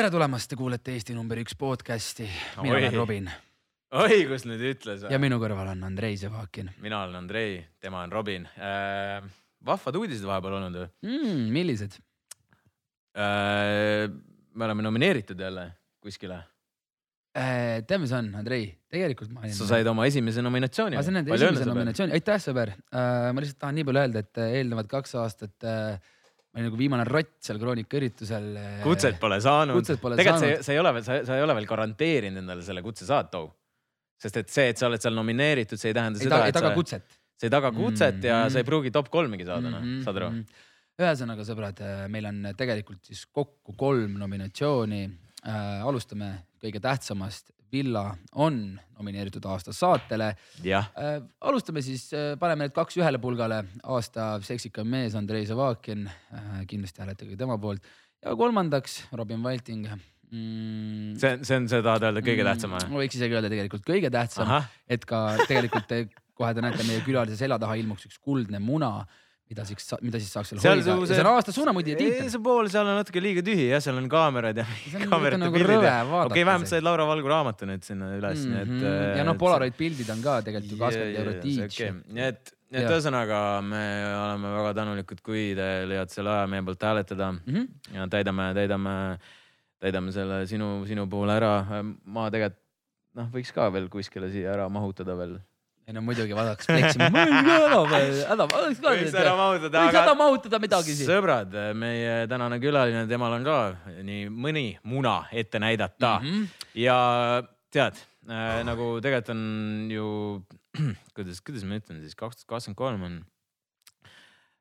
tere tulemast, te kuulete Eesti number üks podcast'i. mina Oi. olen Robin oi, kus nüüd ütles ja. minu kõrval on Andrei Zevakin mina olen Andrei, tema on Robin äh,. vahvad uudised vahepeal olnud ju mm,. millised? äh,. me oleme nomineeritud jälle kuskile. Äh, tead, mis on, Andrei, tegelikult ma olin. sa said oma esimese nominatsiooni. ma sain enda esimese nominatsiooni, aitäh, sõber uh,. ma lihtsalt tahan nii palju öelda, et äh, eelnevad kaks aastat uh, ma olin nagu viimane rott seal Kroonika üritusel uh,. kutset pole saanud. Tegelikult sa, sa ei ole veel, sa, ei ole veel garanteerinud endale selle kutse saad too. sest et see, et sa oled seal nomineeritud, see ei tähenda ei, seda, ei taga sa, kutset. sa ei taga kutset mm -hmm. ja Mhm. sa ei pruugi top kolmegi saada, noh, saad aru? ühesõnaga, sõbrad, meil on tegelikult siis kokku kolm nominatsiooni uh,. alustame kõige tähtsamast, Villa on nomineeritud aasta saatele uh,. alustame siis uh,, paneme need kaks ühele pulgale, aasta seksikam mees Andrei Zavakin uh,, kindlasti hääletage tema poolt ja kolmandaks Robin Valting mm,. see on, see on, sa tahad öelda kõige tähtsam või? ma võiks isegi öelda tegelikult kõige tähtsam, et ka tegelikult te, kohe te näete meie külalise selja taha ilmuks üks kuldne muna, mida siis, mida siis saaks seal Seal hoida see on aasta suunamudija ei, tiitel. see pool seal on natuke liiga tühi jah, seal on kaamerad ja kaamerate nagu pildid ja okei, vähemalt said Laura Valgu raamatu nüüd sinna üles, nii et. Mhm. ja noh, Polaroid pildid on ka tegelikult ju kakskümmend eurot each nii et, nii et ühesõnaga me oleme väga tänulikud, kui te leiate selle aja meie poolt hääletada Mhm. ja täidame, täidame, täidame selle sinu, sinu puhul ära. ma tegelikult noh, võiks ka veel kuskile siia ära mahutada veel. Ei no muidugi vaadaks, pleksime. häda, häda, võiks ära mahutada, võiks aga mahutada midagi siin. sõbrad, meie tänane külaline, temal on ka nii mõni muna ette näidata Mhm. ja tead äh, nagu tegelikult on ju, kuidas, kuidas ma ütlen siis, kaks tuhat kakskümmend kolm on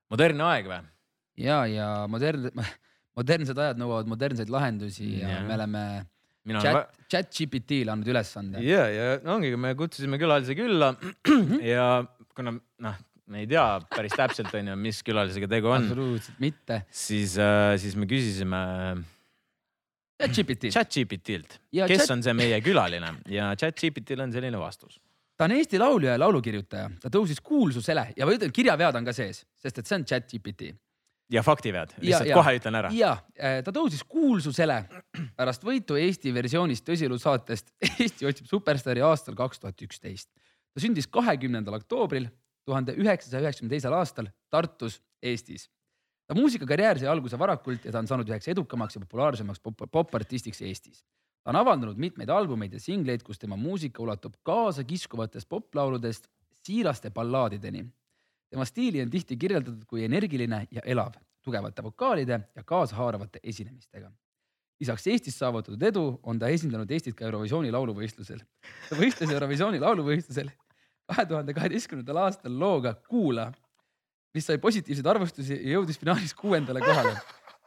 modernne aeg või? ja, ja modern, modernsed ajad nõuavad modernseid lahendusi ja Jah. me oleme chat, chat GPT-le andnud ülesande. ja, ja ongi, me kutsusime külalise külla ja kuna noh, me ei tea päris täpselt onju, mis külalisega tegu on, absoluutselt mitte. siis äh,, siis me küsisime chat GPT, chat-GPT-lt, Ja kes chat- on see meie külaline ja chat-GPT-l on selline vastus. ta on Eesti laulja ja laulukirjutaja, ta tõusis kuulsusele ja ma ütlen, kirjavead on ka sees, sest et see on chat GPT. Ja faktivead, lihtsalt ja. kohe ütlen ära. ja äh, ta tõusis kuulsusele pärast võitu Eesti versioonis tõsielusaatest Eesti otsib superstaari aastal kaks tuhat üksteist. ta sündis kahekümnendal oktoobril tuhande üheksasaja üheksakümne teisel aastal Tartus, Eestis. ta muusikakarjäär sai alguse varakult ja ta on saanud üheks edukamaks ja populaarsemaks pop- popartistiks Eestis. ta on avaldanud mitmeid albumeid ja singleid, kus tema muusika ulatub kaasakiskuvatest poplauludest siiraste ballaadideni. Tema stiili on tihti kirjeldatud kui energiline ja elav, tugevate vokaalide ja kaasahaaravate esinemistega. lisaks Eestis saavutatud edu on ta esindanud Eestit ka Eurovisiooni lauluvõistlusel. ta võistles Eurovisiooni lauluvõistlusel kahe tuhande kaheteistkümnendal aastal looga Kuula, mis sai positiivseid arvustusi ja jõudis finaalis kuuendale kohale.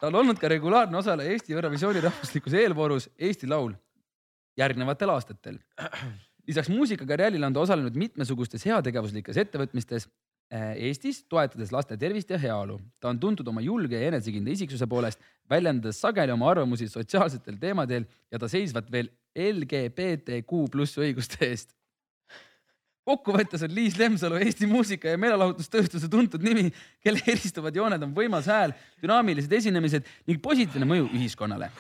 ta on olnud ka regulaarne osaleja Eesti Eurovisiooni rahvuslikus eelvoorus Eesti Laul järgnevatel aastatel. lisaks muusikakarjäärile on ta osalenud mitmesugustes heategevuslikes ettevõtmistes Eestis, toetades laste tervist ja heaolu. ta on tuntud oma julge ja enesekindla isiksuse poolest, väljendades sageli oma arvamusi sotsiaalsetel teemadel ja ta seisvat veel LGBTQ pluss õiguste eest. Kokkuvõttes on Liis Lemsalu Eesti muusika ja meelelahutustööstuse tuntud nimi, kelle eristuvad jooned on võimas hääl, dünaamilised esinemised ning positiivne mõju ühiskonnale.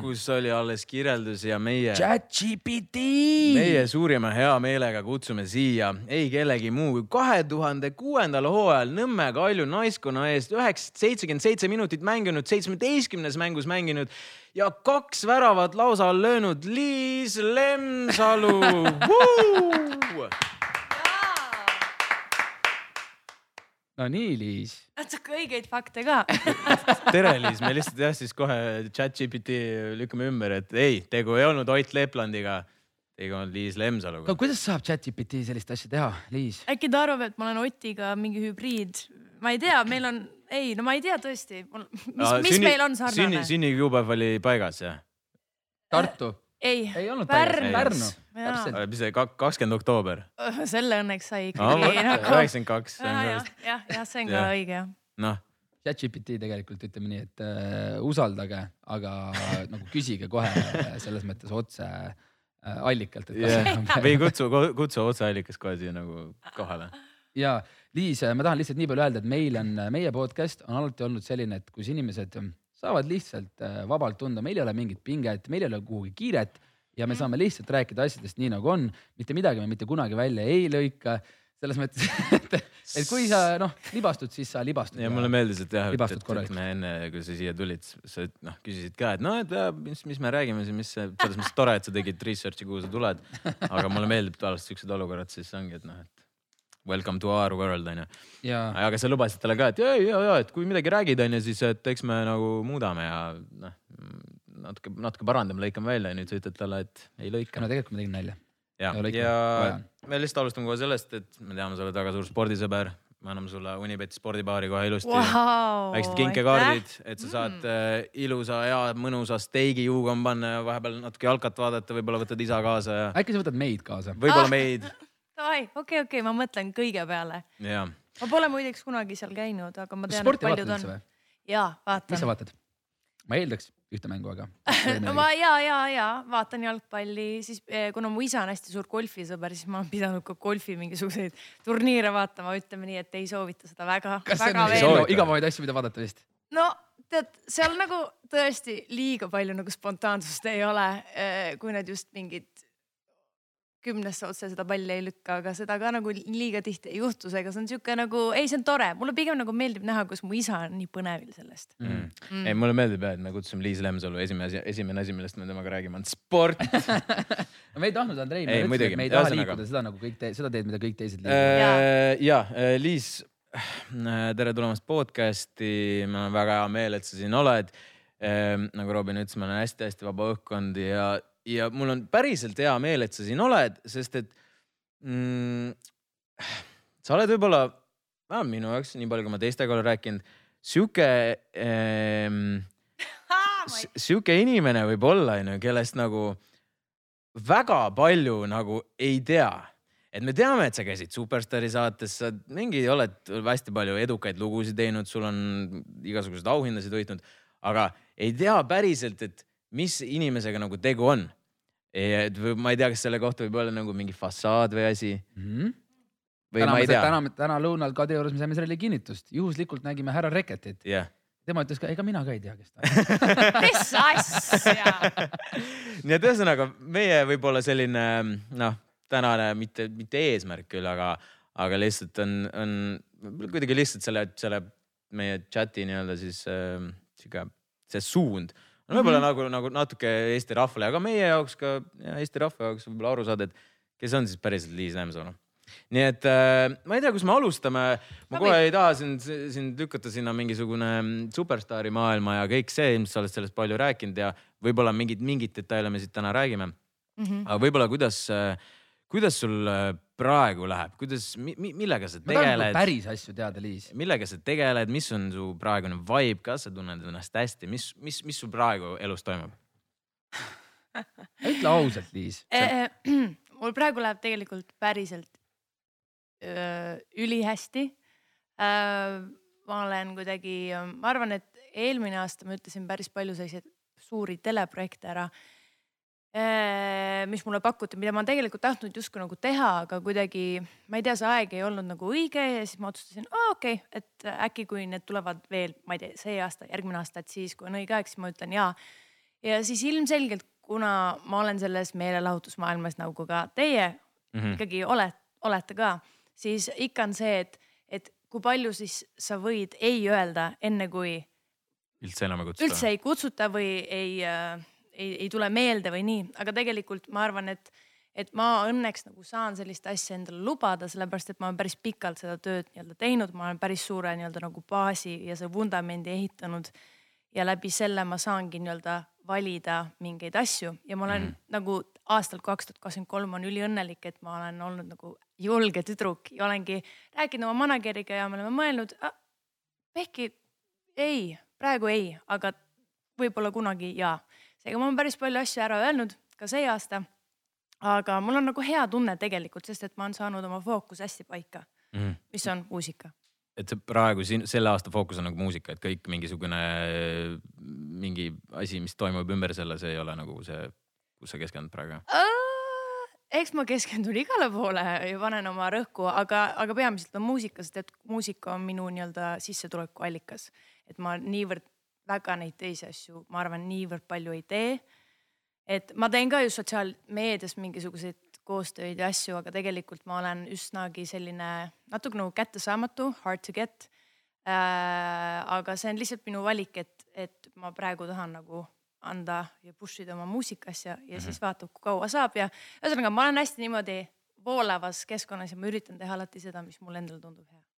kus oli alles kirjeldus ja meie, ChatGPT. meie suurima heameelega kutsume siia ei kellegi muu kui kahe tuhande kuuendal hooajal Nõmme Kalju naiskonna eest üheksasada seitsekümmend seitse minutit mänginud, seitsmeteistkümnes mängus mänginud ja kaks väravat lausa löönud Liis Lemsalu. no nii, Liis. natuke õigeid fakte ka. tere, Liis, me lihtsalt jah, siis kohe chat-GPT lükkame ümber, et ei, tegu ei olnud Ott Leplandiga, tegu on Liis Lemsaluga aga. kuidas saab ChatGPT sellist asja teha, Liis? äkki ta arvab, et ma olen Otiga mingi hübriid, ma ei tea, meil on, ei, no ma ei tea tõesti, mis, mis meil on sarnane sünni,? sünnikuupäev oli paigas jah? Tartu? ei, ei olnud Pärnu. Pärnu, täpselt. mis see kakskümmend oktoober? selle õnneks sai ikkagi nagu. üheksakümmend kaks. jah, jah, see on ka õige jah. noh, ChatGPT tegelikult ütleme nii, et äh, usaldage, aga nagu küsige kohe äh, selles mõttes otse äh, allikalt, et kas või kutsu, kutsu otseallikas kohe siia nagu kohale. ja Liis, ma tahan lihtsalt nii palju öelda, et meil on, meie podcast on alati olnud selline, et kus inimesed saavad lihtsalt äh, vabalt tunda, meil ei ole mingit pinget, meil ei ole kuhugi kiiret ja me saame lihtsalt rääkida asjadest nii nagu on, mitte midagi me mitte kunagi välja ei lõika selles mõttes, et, et kui sa noh libastud, siis sa libastud. ja mulle meeldis, et jah, et, et, et me enne, kui sa siia tulid, sa noh küsisid ka, et noh, et ja, mis, mis me räägime siin, mis selles mõttes tore, et sa tegid research'i, kuhu sa tuled. aga mulle meeldib tavaliselt siuksed olukorrad, siis ongi, et noh, et welcome to our world onju. ja aga sa lubasid talle ka, et ja, ja, ja, et kui midagi räägid, onju, siis et eks me nagu muudame ja noh natuke, natuke parandame, lõikame välja ja nüüd sa ütled talle, et ei lõika no tegelikult ma tegin nalja. ja, ja vaja. me lihtsalt alustame kohe sellest, et me teame, sa oled väga suur spordisõber. me anname sulle Unibeti spordibaari kohe ilusti wow, väiksed kinkekaardid, et sa saad mm. ilusa, hea, mõnusa steigi juukom panna ja vahepeal natuke jalkat vaadata, võib-olla võtad isa kaasa ja äkki sa võtad meid kaasa? võib-olla Ah. meid Davai, okei, okei, ma mõtlen kõige peale. ja ma pole muideks kunagi seal käinud, aga ma tean, et paljud on jaa, mis sa vaatan. vaatad? ma eeldaks ühte mängu, aga. no ma ja, ja, ja vaatan jalgpalli, siis eh, kuna mu isa on hästi suur golfisõber, siis ma olen pidanud ka golfi mingisuguseid turniire vaatama, ütleme nii, et ei soovita seda väga, kas see väga on veel. soovita? igavamaid asju, mida vaadata vist? no tead, seal nagu tõesti liiga palju nagu spontaansust ei ole, kui need just mingid kümnesse otse seda palli ei lükka, aga seda ka nagu liiga tihti ei juhtu, seega see on sihuke nagu, ei, see on tore, mulle pigem nagu meeldib näha, kuidas mu isa on nii põnevil sellest mm. mm. ei, mulle meeldib jah, et me kutsusime Liis Lemsalu, esimene asi, esimene asi, millest me temaga räägime, on sport. no me ei tahtnud, Andrei, Ei, me ütlesime, et me ei taha liikuda seda nagu kõik te,, seda teed, mida kõik teised liiguvad. Jaa. ja Äh, Liis, tere tulemast podcast'i, mul on väga hea meel, et sa siin oled. Nagu Robin ütles, meil on hästi-hästi vaba õhkkond ja, ja mul on päriselt hea meel, et sa siin oled, sest et mm, sa oled võib-olla, vähemalt minu jaoks, nii palju, kui ma teistega olen rääkinud, sihuke s- sihuke inimene võib olla, onju, kellest nagu väga palju nagu ei tea. et me teame, et sa käisid Superstaari saates, sa mingi oled hästi palju edukaid lugusid teinud, sul on igasuguseid auhindasid võitnud, aga ei tea päriselt, et mis inimesega nagu tegu on. et või ma ei tea, kas selle kohta võib olla nagu mingi fassaad või asi Mhm. või täna ma ei tea. täna, täna lõunal Kade juures me saime sellele kinnitust, juhuslikult nägime härra Reketit. jah, tema ütles ka, ega mina ka ei tea, kes ta on. mis asja? nii et ühesõnaga meie võib-olla selline noh, tänane mitte, mitte eesmärk küll, aga, aga lihtsalt on, on kuidagi lihtsalt selle, selle meie chati nii-öelda siis äh, sihuke see suund on võib-olla mm -hmm. nagu, nagu natuke Eesti rahvale, aga meie jaoks ka ja Eesti rahva jaoks võib-olla aru saada, et kes on siis päriselt Liis Lemsalu. nii et äh, ma ei tea, kus me alustame, ma Sobi. kohe ei taha sind, sind lükata sinna mingisugune superstaari maailma ja kõik see, ilmselt sa oled sellest palju rääkinud ja võib-olla mingeid, mingeid detaile me siit täna räägime. Mhm. aga võib-olla kuidas, kuidas sul äh, praegu läheb, kuidas, millega sa nagu tegeled? päris asju teada, Liis. millega sa tegeled, mis on su praegune vibe, kas sa tunned ennast hästi, mis, mis, mis sul praegu elus toimub? ütle ausalt, Liis. Eh, mul praegu läheb tegelikult päriselt öö, ülihästi. ma olen kuidagi, ma arvan, et eelmine aasta ma ütlesin päris palju selliseid suuri teleprojekte ära. Mis mulle pakuti, mida ma tegelikult tahtnud justkui nagu teha, aga kuidagi, ma ei tea, see aeg ei olnud nagu õige ja siis ma otsustasin, okei okay,, et äkki kui need tulevad veel, ma ei tea, see aasta, järgmine aasta, et siis, kui on õige aeg, siis ma ütlen jaa ja siis ilmselgelt, kuna ma olen selles meelelahutusmaailmas nagu ka teie mm. ikkagi olete, olete ka, siis ikka on see, et, et kui palju siis sa võid ei öelda, enne kui üldse enam ei kutsuta? üldse ei kutsuta või ei äh,, ei, ei tule meelde või nii, aga tegelikult ma arvan, et, et ma õnneks nagu saan sellist asja endale lubada, sellepärast et ma olen päris pikalt seda tööd nii-öelda teinud, ma olen päris suure nii-öelda nagu baasi ja see vundamendi ehitanud ja läbi selle ma saangi nii-öelda valida mingeid asju ja ma olen mm. nagu aastal kaks tuhat kakskümmend kolm on üliõnnelik, et ma olen olnud nagu julge tüdruk ja olengi rääkinud oma manager'iga ja me oleme mõelnud, ehkki ei, praegu ei, aga võib-olla kunagi ja. Seega ma olen päris palju asju ära öelnud ka see aasta. aga mul on nagu hea tunne tegelikult, sest et ma olen saanud oma fookuse hästi paika, Mhm. mis on muusika. et see praegu siin selle aasta fookus on nagu muusika, et kõik mingisugune mingi asi, mis toimub ümber selle, see ei ole nagu see, kus sa keskendud praegu. eks ma keskendun igale poole ja panen oma rõhku, aga, aga peamiselt on muusika, sest et muusika on minu nii-öelda sissetulekuallikas. et ma niivõrd väga neid teisi asju, ma arvan, niivõrd palju ei tee. et ma teen ka ju sotsiaalmeedias mingisuguseid koostööd ja asju, aga tegelikult ma olen üsnagi selline natuke nagu kättesaamatu, hard to get äh,. aga see on lihtsalt minu valik, et, et ma praegu tahan nagu anda ja push ida oma muusikasse ja, ja mm -hmm. siis vaatab, kui kaua saab ja ühesõnaga, ma olen hästi niimoodi voolavas keskkonnas ja ma üritan teha alati seda, mis mulle endale tundub hea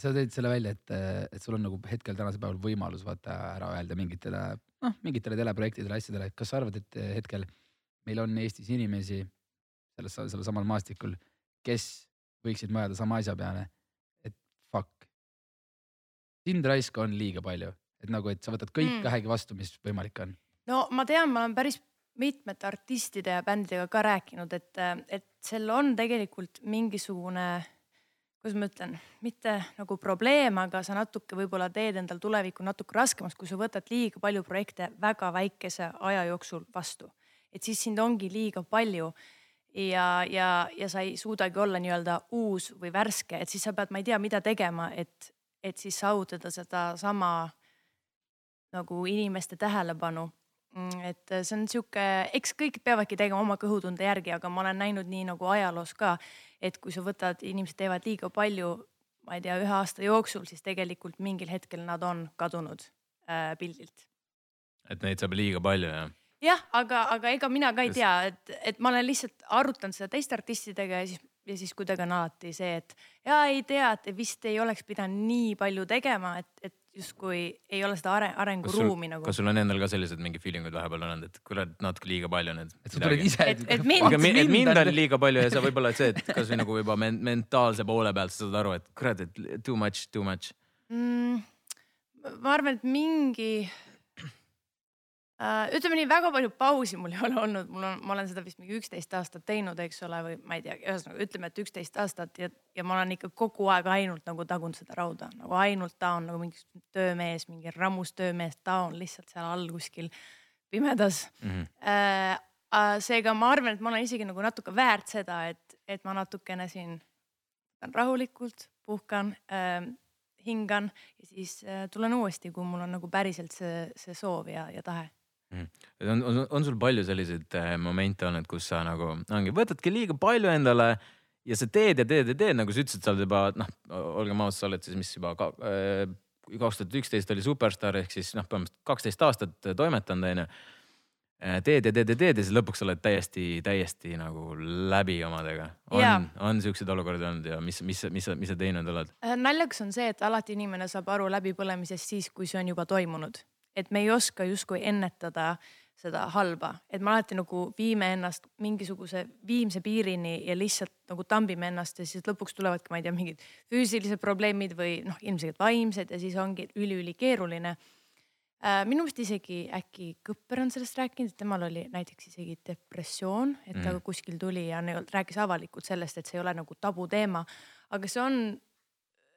sa tõid selle välja, et, et sul on nagu hetkel tänasel päeval võimalus vaata ära öelda mingitele, noh mingitele teleprojektidele, asjadele, kas sa arvad, et hetkel meil on Eestis inimesi selles, sellel samal maastikul, kes võiksid mõelda sama asja peale, et fuck. sind raiska on liiga palju, et nagu, et sa võtad kõik mm. vähegi vastu, mis võimalik on no ma tean, ma olen päris mitmete artistide ja bändidega ka rääkinud, et, et seal on tegelikult mingisugune, kuidas ma ütlen, mitte nagu probleem, aga sa natuke võib-olla teed endal tulevikku natuke raskemaks, kui sa võtad liiga palju projekte väga väikese aja jooksul vastu. et siis sind ongi liiga palju ja, ja, ja sa ei suudagi olla nii-öelda uus või värske, et siis sa pead, ma ei tea, mida tegema, et, et siis saavutada sedasama nagu inimeste tähelepanu. Mm, et see on sihuke, eks kõik peavadki tegema oma kõhutunde järgi, aga ma olen näinud nii nagu ajaloos ka, et kui sa võtad, inimesed teevad liiga palju, ma ei tea, ühe aasta jooksul, siis tegelikult mingil hetkel nad on kadunud äh, pildilt. et neid saab liiga palju jah? jah, aga, aga ega mina ka ei tea, et, et ma olen lihtsalt arutanud seda teiste artistidega ja siis ja siis kuidagi on alati see, et ja ei tea, et vist ei oleks pidanud nii palju tegema, et, et justkui ei ole seda are, arenguruumi nagu. kas sul on endal ka sellised mingi feeling ud vahepeal olnud, et kurat natuke liiga palju need. et sa tuled ise. et, et mind. aga mind, mind on liiga palju ja sa võib-olla see, et kasvõi nagu juba men mentaalse poole pealt sa saad aru, et kurat, et too much, too much mm,. ma arvan, et mingi ütleme nii, väga palju pausi mul ei ole olnud, mul on, ma olen seda vist mingi üksteist aastat teinud, eks ole, või ma ei tea, ühesõnaga ütleme, et üksteist aastat ja, ja ma olen ikka kogu aeg ainult nagu tagunud seda rauda, nagu ainult ta on nagu mingi töömees, mingi rammus töömees, ta on lihtsalt seal all kuskil pimedas mm. -hmm. Uh, seega ma arvan, et ma olen isegi nagu natuke väärt seda, et, et ma natukene siin rahulikult puhkan äh, hingan ja siis äh, tulen uuesti, kui mul on nagu päriselt see, see soov ja, ja tahe. On, on, on sul palju selliseid äh, momente olnud, kus sa nagu ongi, võtadki liiga palju endale ja sa teed ja teed ja teed, nagu sa ütlesid, sa oled juba noh, olgem ausad, sa oled siis, mis juba äh, kaks tuhat üksteist oli Superstaar ehk siis noh, põhimõtteliselt kaksteist aastat toimetanud, onju. Äh, teed ja teed ja teed ja siis lõpuks sa oled täiesti, täiesti nagu läbi omadega. on, on siukseid olukordi olnud ja mis, mis, mis, mis sa teinud oled? naljakas on see, et alati inimene saab aru läbipõlemisest siis, kui see on juba toimunud et me ei oska justkui ennetada seda halba, et me alati nagu viime ennast mingisuguse viimse piirini ja lihtsalt nagu tambime ennast ja siis lõpuks tulevadki, ma ei tea, mingid füüsilised probleemid või noh, ilmselgelt vaimsed ja siis ongi üliülikeeruline äh,. minu meelest isegi äkki Kõpper on sellest rääkinud, et temal oli näiteks isegi depressioon, et ta mm. kuskil tuli ja rääkis avalikult sellest, et see ei ole nagu tabuteema. aga see on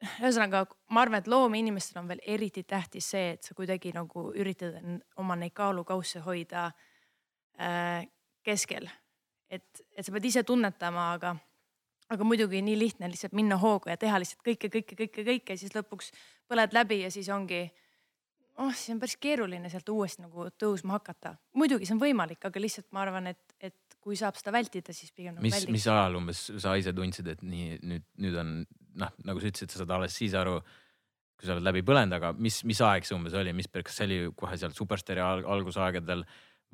ühesõnaga, ma arvan, et loomeinimestel on veel eriti tähtis see, et sa kuidagi nagu üritad oma neid kaalukausse hoida äh, keskel. et, et sa pead ise tunnetama, aga, aga muidugi nii lihtne lihtsalt minna hoogu ja teha lihtsalt kõike, kõike, kõike, kõike ja siis lõpuks põled läbi ja siis ongi. oh, siis on päris keeruline sealt uuesti nagu tõusma hakata. muidugi see on võimalik, aga lihtsalt ma arvan, et, et kui saab seda vältida, siis pigem nagu mis, mis ajal umbes sa ise tundsid, et nii nüüd, nüüd on noh, nagu sa ütlesid, sa saad alles siis aru, kui sa oled läbi põlenud, aga mis, mis aeg see umbes oli, mis, kas see oli kohe seal superstaari algusaegadel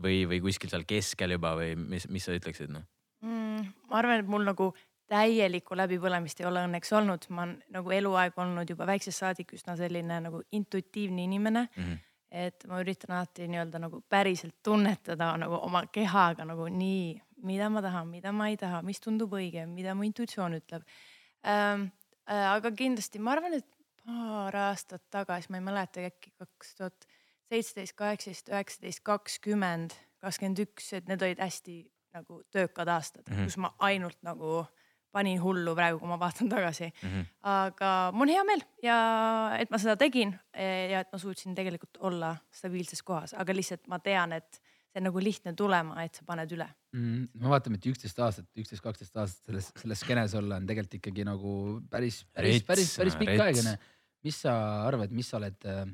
või, või kuskil seal keskel juba või mis, mis sa ütleksid noh mm,? ma arvan, et mul nagu täielikku läbipõlemist ei ole õnneks olnud, ma olen nagu eluaeg olnud juba väiksest saadik üsna selline nagu intuitiivne inimene mm. -hmm et ma üritan alati nii-öelda nagu päriselt tunnetada nagu oma kehaga nagu nii, mida ma tahan, mida ma ei taha, mis tundub õige, mida mu intuitsioon ütleb ähm,. Äh, aga kindlasti ma arvan, et paar aastat tagasi, ma ei mäleta, äkki kaks tuhat seitseteist, kaheksateist, üheksateist, kakskümmend, kakskümmend üks, et need olid hästi nagu töökad aastad mm, -hmm. kus ma ainult nagu panin hullu praegu, kui ma vaatan tagasi mm. -hmm. aga mul on hea meel ja et ma seda tegin ja et ma suutsin tegelikult olla stabiilses kohas, aga lihtsalt ma tean, et see on nagu lihtne tulema, et sa paned üle mm. me vaatame, et üksteist aastat, üksteist, kaksteist aastat selles, selles skeenes olla on tegelikult ikkagi nagu päris, päris, päris, päris pikk aeg mis sa arvad, mis sa oled äh,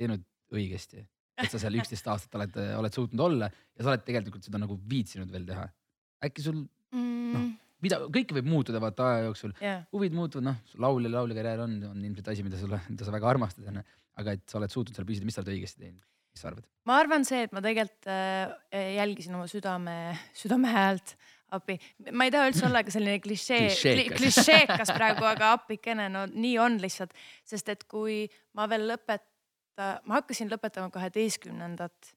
teinud õigesti et sa seal üksteist aastat oled, oled suutnud olla ja sa oled tegelikult seda nagu viitsinud veel teha. äkki sul mm,. mida, kõike võib muutuda vaata aja jooksul, jah, huvid muutuvad, noh, laulja, lauljakarjäär on, on ilmselt asi, mida sulle, mida sa väga armastad, onju. aga et sa oled suutnud seal püsida, mis sa oled õigesti teinud, mis sa arvad? ma arvan see, et ma tegelikult äh, jälgisin oma südame, südame häält appi. ma ei taha üldse olla ka selline klišee, Klišeekas. praegu, aga appikene, no nii on lihtsalt, sest et kui ma veel lõpeta, ma hakkasin lõpetama kaheteistkümnendat,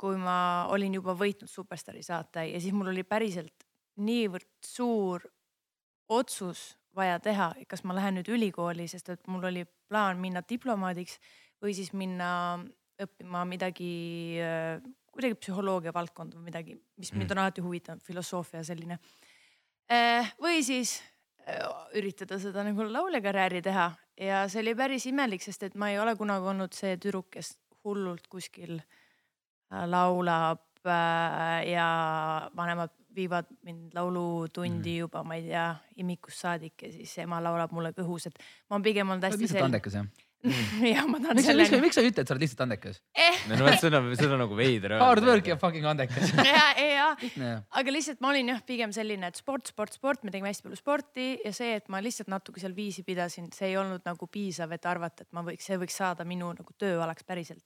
kui ma olin juba võitnud Superstaari saate ja siis mul oli päriselt niivõrd suur otsus vaja teha, kas ma lähen nüüd ülikooli, sest et mul oli plaan minna diplomaadiks või siis minna õppima midagi, kuidagi psühholoogia valdkonda või midagi, mis mind on alati huvitanud, filosoofia selline. või siis eh, üritada seda nagu lauljakarjääri teha ja see oli päris imelik, sest et ma ei ole kunagi olnud see tüdruk, kes hullult kuskil äh, laulab äh, ja vanemad viivad mind laulutundi juba, ma ei tea, imikust saadik ja siis ema laulab mulle kõhus, et ma olen pigem olnud sa oled hästi lihtsalt andekas jah? jah, ma tahan miks sa, miks sa, miks sa ütled, sa oled lihtsalt andekas? eh, no vot, seda, seda on nagu veider Hard work ja fucking andekas. ja, ja, jah. aga lihtsalt ma olin jah, pigem selline, et sport, sport, sport, me tegime hästi palju sporti ja see, et ma lihtsalt natuke seal viisi pidasin, see ei olnud nagu piisav, et arvata, et ma võiks, see võiks saada minu nagu tööalaks päriselt.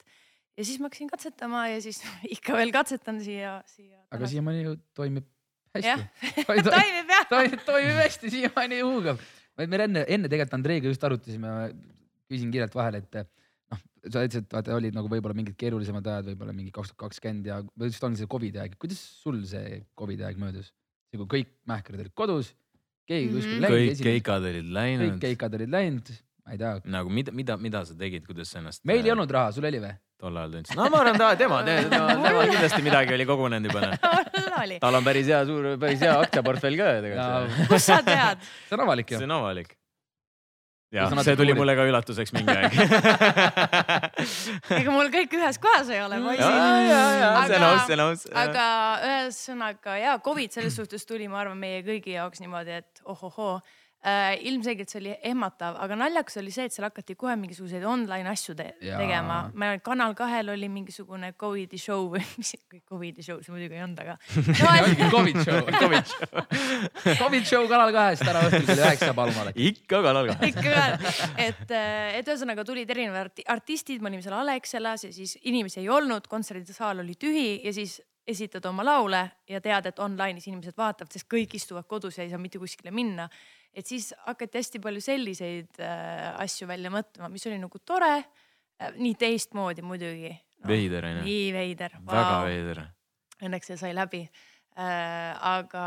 ja siis ma hakkasin katsetama ja siis ikka veel katsetan siia, siia. aga siiamaani ju toimib hästi., toimib jah. toimib, toimib hästi, siiamaani huugab. me enne, enne tegelikult Andreiga just arutasime, küsin kiirelt vahele, et noh, sa ütlesid, et vaata olid nagu võib-olla mingid keerulisemad ajad, võib-olla mingi kaks tuhat kakskümmend ja või just on see Covidi aeg, kuidas sul see Covidi aeg möödus? kui kõik mähkrid olid kodus, keegi Mhm. kuskil läinud, kõik kõik, keikad olid kõik läinud. keikad olid läinud, ma ei tea, nagu mida, mida, mida sa tegid, kuidas sa ennast. meil ei olnud raha, sul oli või? tol ajal tundsid, no ma arvan, ta, tema, tema, tema kindlasti midagi oli kogunenud juba. oli. tal on päris hea suur, päris hea aktsiaportfell ka ju tegelikult. kust sa tead? see on avalik ju see. on avalik. Jah see tuli mulle ka üllatuseks mingi aeg. ega mul kõik ühes kohas ei ole, ja, ja see on Aga- ühesõnaga ja Covid selles suhtes tuli, ma arvan, meie kõigi jaoks niimoodi, et ohohoo äh,. Ilmselgelt see oli ehmatav, aga naljakas oli see, et seal hakati kohe mingisuguseid online asju te Jaa. tegema. ma, Kanal kahel oli mingisugune Covidi show või mis Covidi show, see muidugi ei olnud, aga no,. Covid show, Covid show. Covid show Kanal kahest täna õhtul kell üheksa palun alati. ikka kanal kahes. ikka ka, et, et ühesõnaga tulid erinevad arti- artistid, me olime seal Alexelas ja siis inimesi ei olnud, kontserdisaal oli tühi ja siis esitad oma laule ja tead, et online'is inimesed vaatavad, sest kõik istuvad kodus ja ei saa mitte kuskile minna. Et siis hakati hästi palju selliseid äh, asju välja mõtlema, mis oli nagu tore äh,, nii teistmoodi muidugi no,. veider onju, nii veider. väga veider. õnneks see sai läbi äh,. aga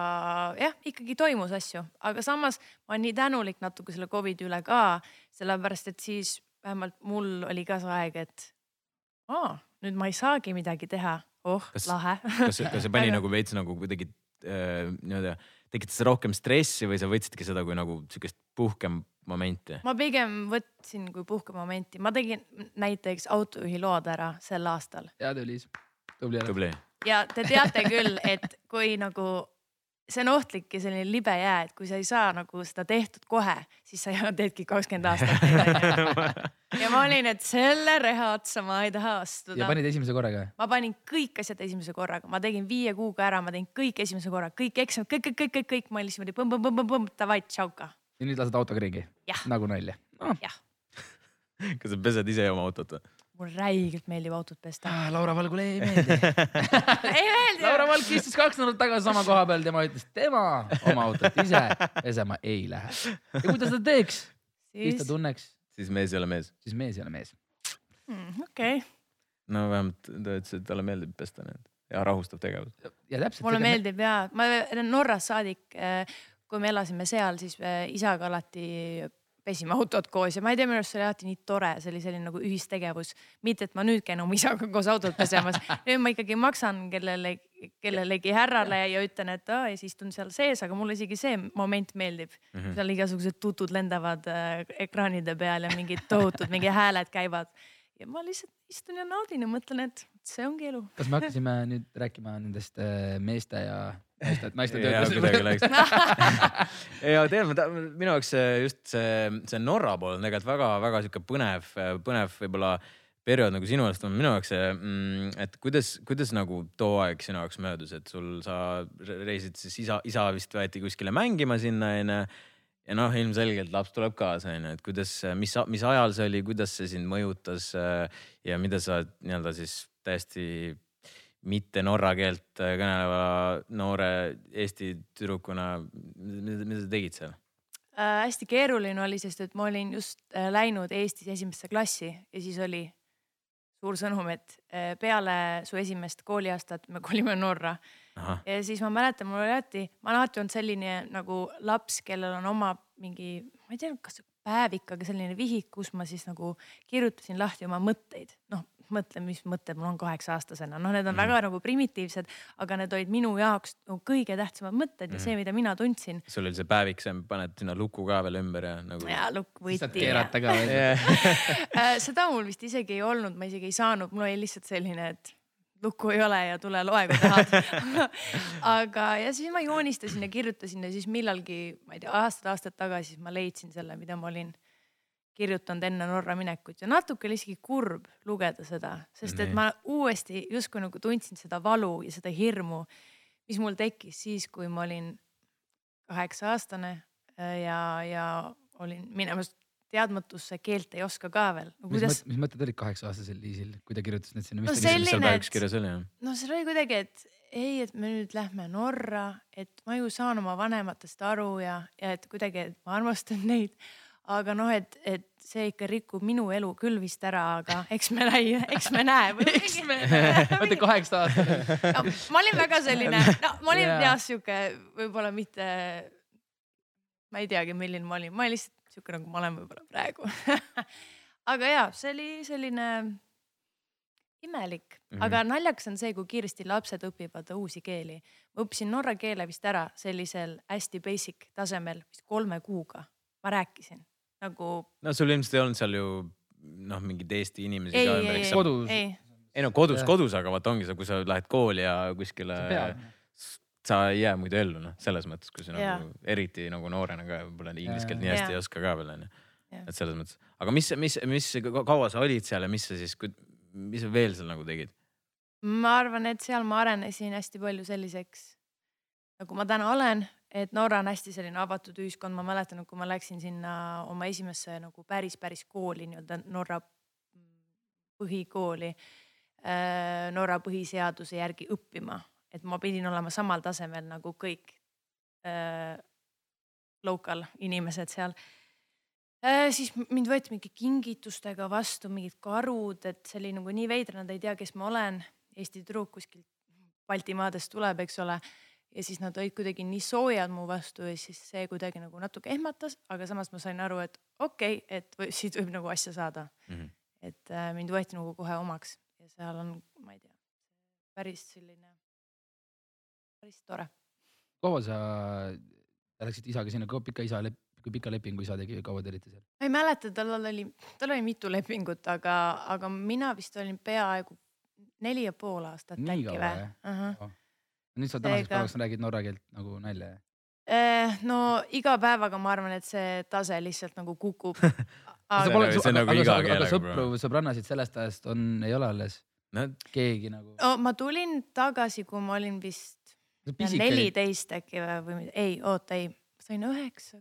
jah, ikkagi toimus asju, aga samas ma olen nii tänulik natuke selle Covidi üle ka, sellepärast et siis vähemalt mul oli ka see aeg, et aa, nüüd ma ei saagi midagi teha, oh Kas- lahe. kas, kas see pani nagu veits nagu kuidagi äh, nii-öelda, tekitas see rohkem stressi või sa võtsidki seda kui nagu siukest puhkemomenti? ma pigem võtsin kui puhkemomenti, ma tegin näiteks autojuhi load ära sel aastal oli, tubli ära. tubli. ja te teate küll, et kui nagu see on ohtlik ja selline libe jää, et kui sa ei saa nagu seda tehtud kohe, siis sa teedki kakskümmend aastat ja ma olin, et selle reha otsa ma ei taha ja astuda. panid esimese korraga? ma panin kõik asjad esimese korraga, ma tegin viie kuuga ära, ma tegin kõik esimese korraga, kõik eksamid, kõik, kõik, kõik, kõik, kõik, ma olin niimoodi põmm-põmm-põmm-põmm, davai, tšauka. ja nüüd lased autoga ringi Jah.? nagu nalja no.. kas sa pesed ise oma autot või? Mul räigelt meeldib autot pesta. Ah, Laura Valgule ei meeldi. ei meeldi Laura Valk istus kaks nädalat tagasi sama koha peal, tema ütles, tema oma autot ise pesema ei lähe. ja kui ta seda teeks, siis ta siis, tunneks, siis mees ei ole mees. siis mees ei ole mees. Hmm, okei, no vähemalt ta ütles, et talle meeldib pesta need ja rahustav tegevus. ja täpselt. mulle meeldib ja ma olen Norras saadik, kui me elasime seal, siis eh, isaga alati pesime autot koos ja ma ei tea, minu arust see oli alati nii tore, see oli selline nagu ühistegevus. mitte, et ma nüüd käin oma isaga koos autot pesemas, nüüd ma ikkagi maksan kellele, kellelegi härrale ja ütlen, et aa ja siis istun seal sees, aga mulle isegi see moment meeldib mm. -hmm. seal igasugused tutud lendavad äh, ekraanide peal ja mingid tohutud mingi hääled käivad ja ma lihtsalt istun ja naudin ja mõtlen, et see ongi elu. kas me hakkasime nüüd rääkima nendest äh, meeste ja naiste, naiste läks. ja tead, minu jaoks just see, see Norra pool on tegelikult väga-väga sihuke põnev, põnev võib-olla periood nagu sinu arust on minu jaoks see mm,, et kuidas, kuidas nagu too aeg sinu jaoks möödus, et sul, sa reisid siis isa, isa vist võeti kuskile mängima sinna onju. ja noh, ilmselgelt laps tuleb kaasa onju, et kuidas, mis, mis ajal see oli, kuidas see sind mõjutas ja mida sa nii-öelda siis täiesti mitte norra keelt kõneleva noore Eesti tüdrukuna, mida, mida sa tegid seal? äh, hästi keeruline oli, sest et ma olin just äh, läinud Eestis esimesse klassi ja siis oli suur sõnum, et äh, peale su esimest kooliaastat me kolime Norra. ja siis ma mäletan, mul oli alati, ma olen alati olnud selline nagu laps, kellel on oma mingi, ma ei tea, kas päevik, aga selline vihik, kus ma siis nagu kirjutasin lahti oma mõtteid. noh, mõtlen, mis mõtted mul on kaheksa aastasena, noh, need on mm. väga nagu primitiivsed, aga need olid minu jaoks nagu kõige tähtsamad mõtted mm. ja see, mida mina tundsin. sul oli see päevik, sa paned sinna luku ka veel ümber ja nagu. ja lukk võti. saad keerata ka veel äh, seda mul vist isegi ei olnud, ma isegi ei saanud, mul oli lihtsalt selline, et lukku ei ole ja tule loe, kui tahad aga, ja siis ma joonistasin ja kirjutasin ja siis millalgi, ma ei tea, aastad-aastad tagasi ma leidsin selle, mida ma olin kirjutanud enne Norra minekut ja natuke oli isegi kurb lugeda seda, sest et ma uuesti justkui nagu tundsin seda valu ja seda hirmu, mis mul tekkis siis, kui ma olin kaheksa aastane äh, ja, ja olin minemas teadmatusse, keelt ei oska ka veel no,. Kuidas... mis mõtted olid kaheksa aastasel Liisil, kui te kirjutasite need sinna? no selline, et, no seal oli kuidagi, et ei, et me nüüd lähme Norra, et ma ju saan oma vanematest aru ja, ja et kuidagi, et ma armastan neid aga noh, et, et see ikka rikub minu elu küll vist ära, aga eks me näe, eks me näe. eks me näe. mõtle kaheksa aastat no,. ma olin väga selline, no ma olin yeah. jah sihuke võib-olla mitte, ma ei teagi, milline ma olin, ma olin lihtsalt sihuke nagu ma olen võib-olla praegu aga ja see oli selline imelik mm, -hmm. aga naljakas on see, kui kiiresti lapsed õpivad uusi keeli. ma õppisin norra keele vist ära sellisel hästi basic tasemel, vist kolme kuuga. ma rääkisin nagu. no sul ilmselt ei olnud seal ju noh, mingeid Eesti inimesi ei, ka ümber, eks. kodus. ei, ei no kodus, kodus, aga vaata ongi see, kui sa lähed kooli ja kuskile. sa ei jää muidu ellu noh, selles mõttes, kui sa ja. nagu eriti nagu noorena ka võib-olla inglise keelt nii hästi ja. ei oska ka veel onju. et selles mõttes, aga mis, mis, mis, kaua sa olid seal ja mis sa siis, mis sa veel seal nagu tegid? ma arvan, et seal ma arenesin hästi palju selliseks nagu ma täna olen, et Norra on hästi selline avatud ühiskond, ma mäletan, kui ma läksin sinna oma esimesse nagu päris, päris kooli nii-öelda Norra põhikooli äh, Norra põhiseaduse järgi õppima, et ma pidin olema samal tasemel nagu kõik äh, local inimesed seal äh,. siis mind võeti mingi kingitustega vastu, mingid karud, et see oli nagu nii veider, nad ei tea, kes ma olen. Eesti tüdruk kuskilt Baltimaadest tuleb, eks ole ja siis nad olid kuidagi nii soojad mu vastu ja siis see kuidagi nagu natuke ehmatas, aga samas ma sain aru, et okei okay,, et või, siit võib nagu asja saada mm. -hmm. et äh, mind võeti nagu kohe omaks ja seal on, ma ei tea, päris selline, päris tore. kaua sa, läksid isaga sinna, kui pika isa kui pika lepingu isa tegi, kaua te olite seal? ma ei mäleta, tal oli, tal oli mitu lepingut, aga, aga mina vist olin peaaegu neli ja pool aastat äkki või? Nüüd sa tänaseks päevaks räägid norra keelt nagu nalja? Eh, no iga päevaga ma arvan, et see tase lihtsalt nagu kukub aga, pole, see on nagu iga keelega. sõpru või sõbrannasid sellest ajast on, ei ole alles no.? keegi nagu no,? ma tulin tagasi, kui ma olin vist neliteist äkki või, või ei, oota ei, sain üheksa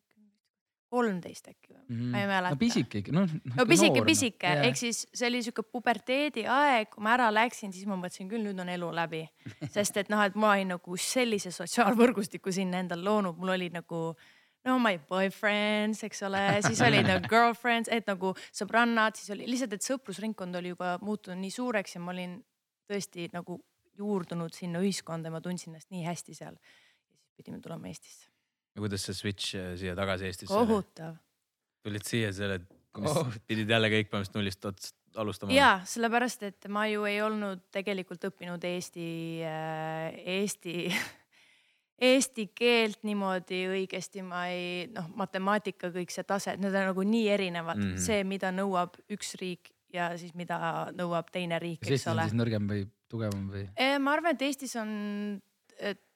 kolmteist äkki või mm, ma ei mäleta. no pisike ikka, noh. no pisike, pisike yeah., ehk siis see oli sihuke puberteedi aeg, kui ma ära läksin, siis ma mõtlesin küll, nüüd on elu läbi. sest et noh, et ma olin nagu sellise sotsiaalvõrgustiku sinna endal loonud, mul oli nagu no my boyfriends, eks ole, siis olid nagu girlfriends, et nagu sõbrannad, siis oli lihtsalt, et sõprusringkond oli juba muutunud nii suureks ja ma olin tõesti nagu juurdunud sinna ühiskonda ja ma tundsin ennast nii hästi seal. ja siis pidime tulema Eestisse ja kuidas see switch äh, siia tagasi Eestisse? kohutav. tulid siia selle, pidid jälle kõik põhimõtteliselt nullist otsast alustama? ja sellepärast, et ma ju ei olnud tegelikult õppinud Eesti, äh, Eesti eesti keelt niimoodi õigesti, ma ei noh, matemaatika, kõik see tase, need on nagu nii erinevad mm, -hmm. see, mida nõuab üks riik ja siis mida nõuab teine riik, eks ole. kas Eestis on siis nõrgem või tugevam või? ma arvan, et Eestis on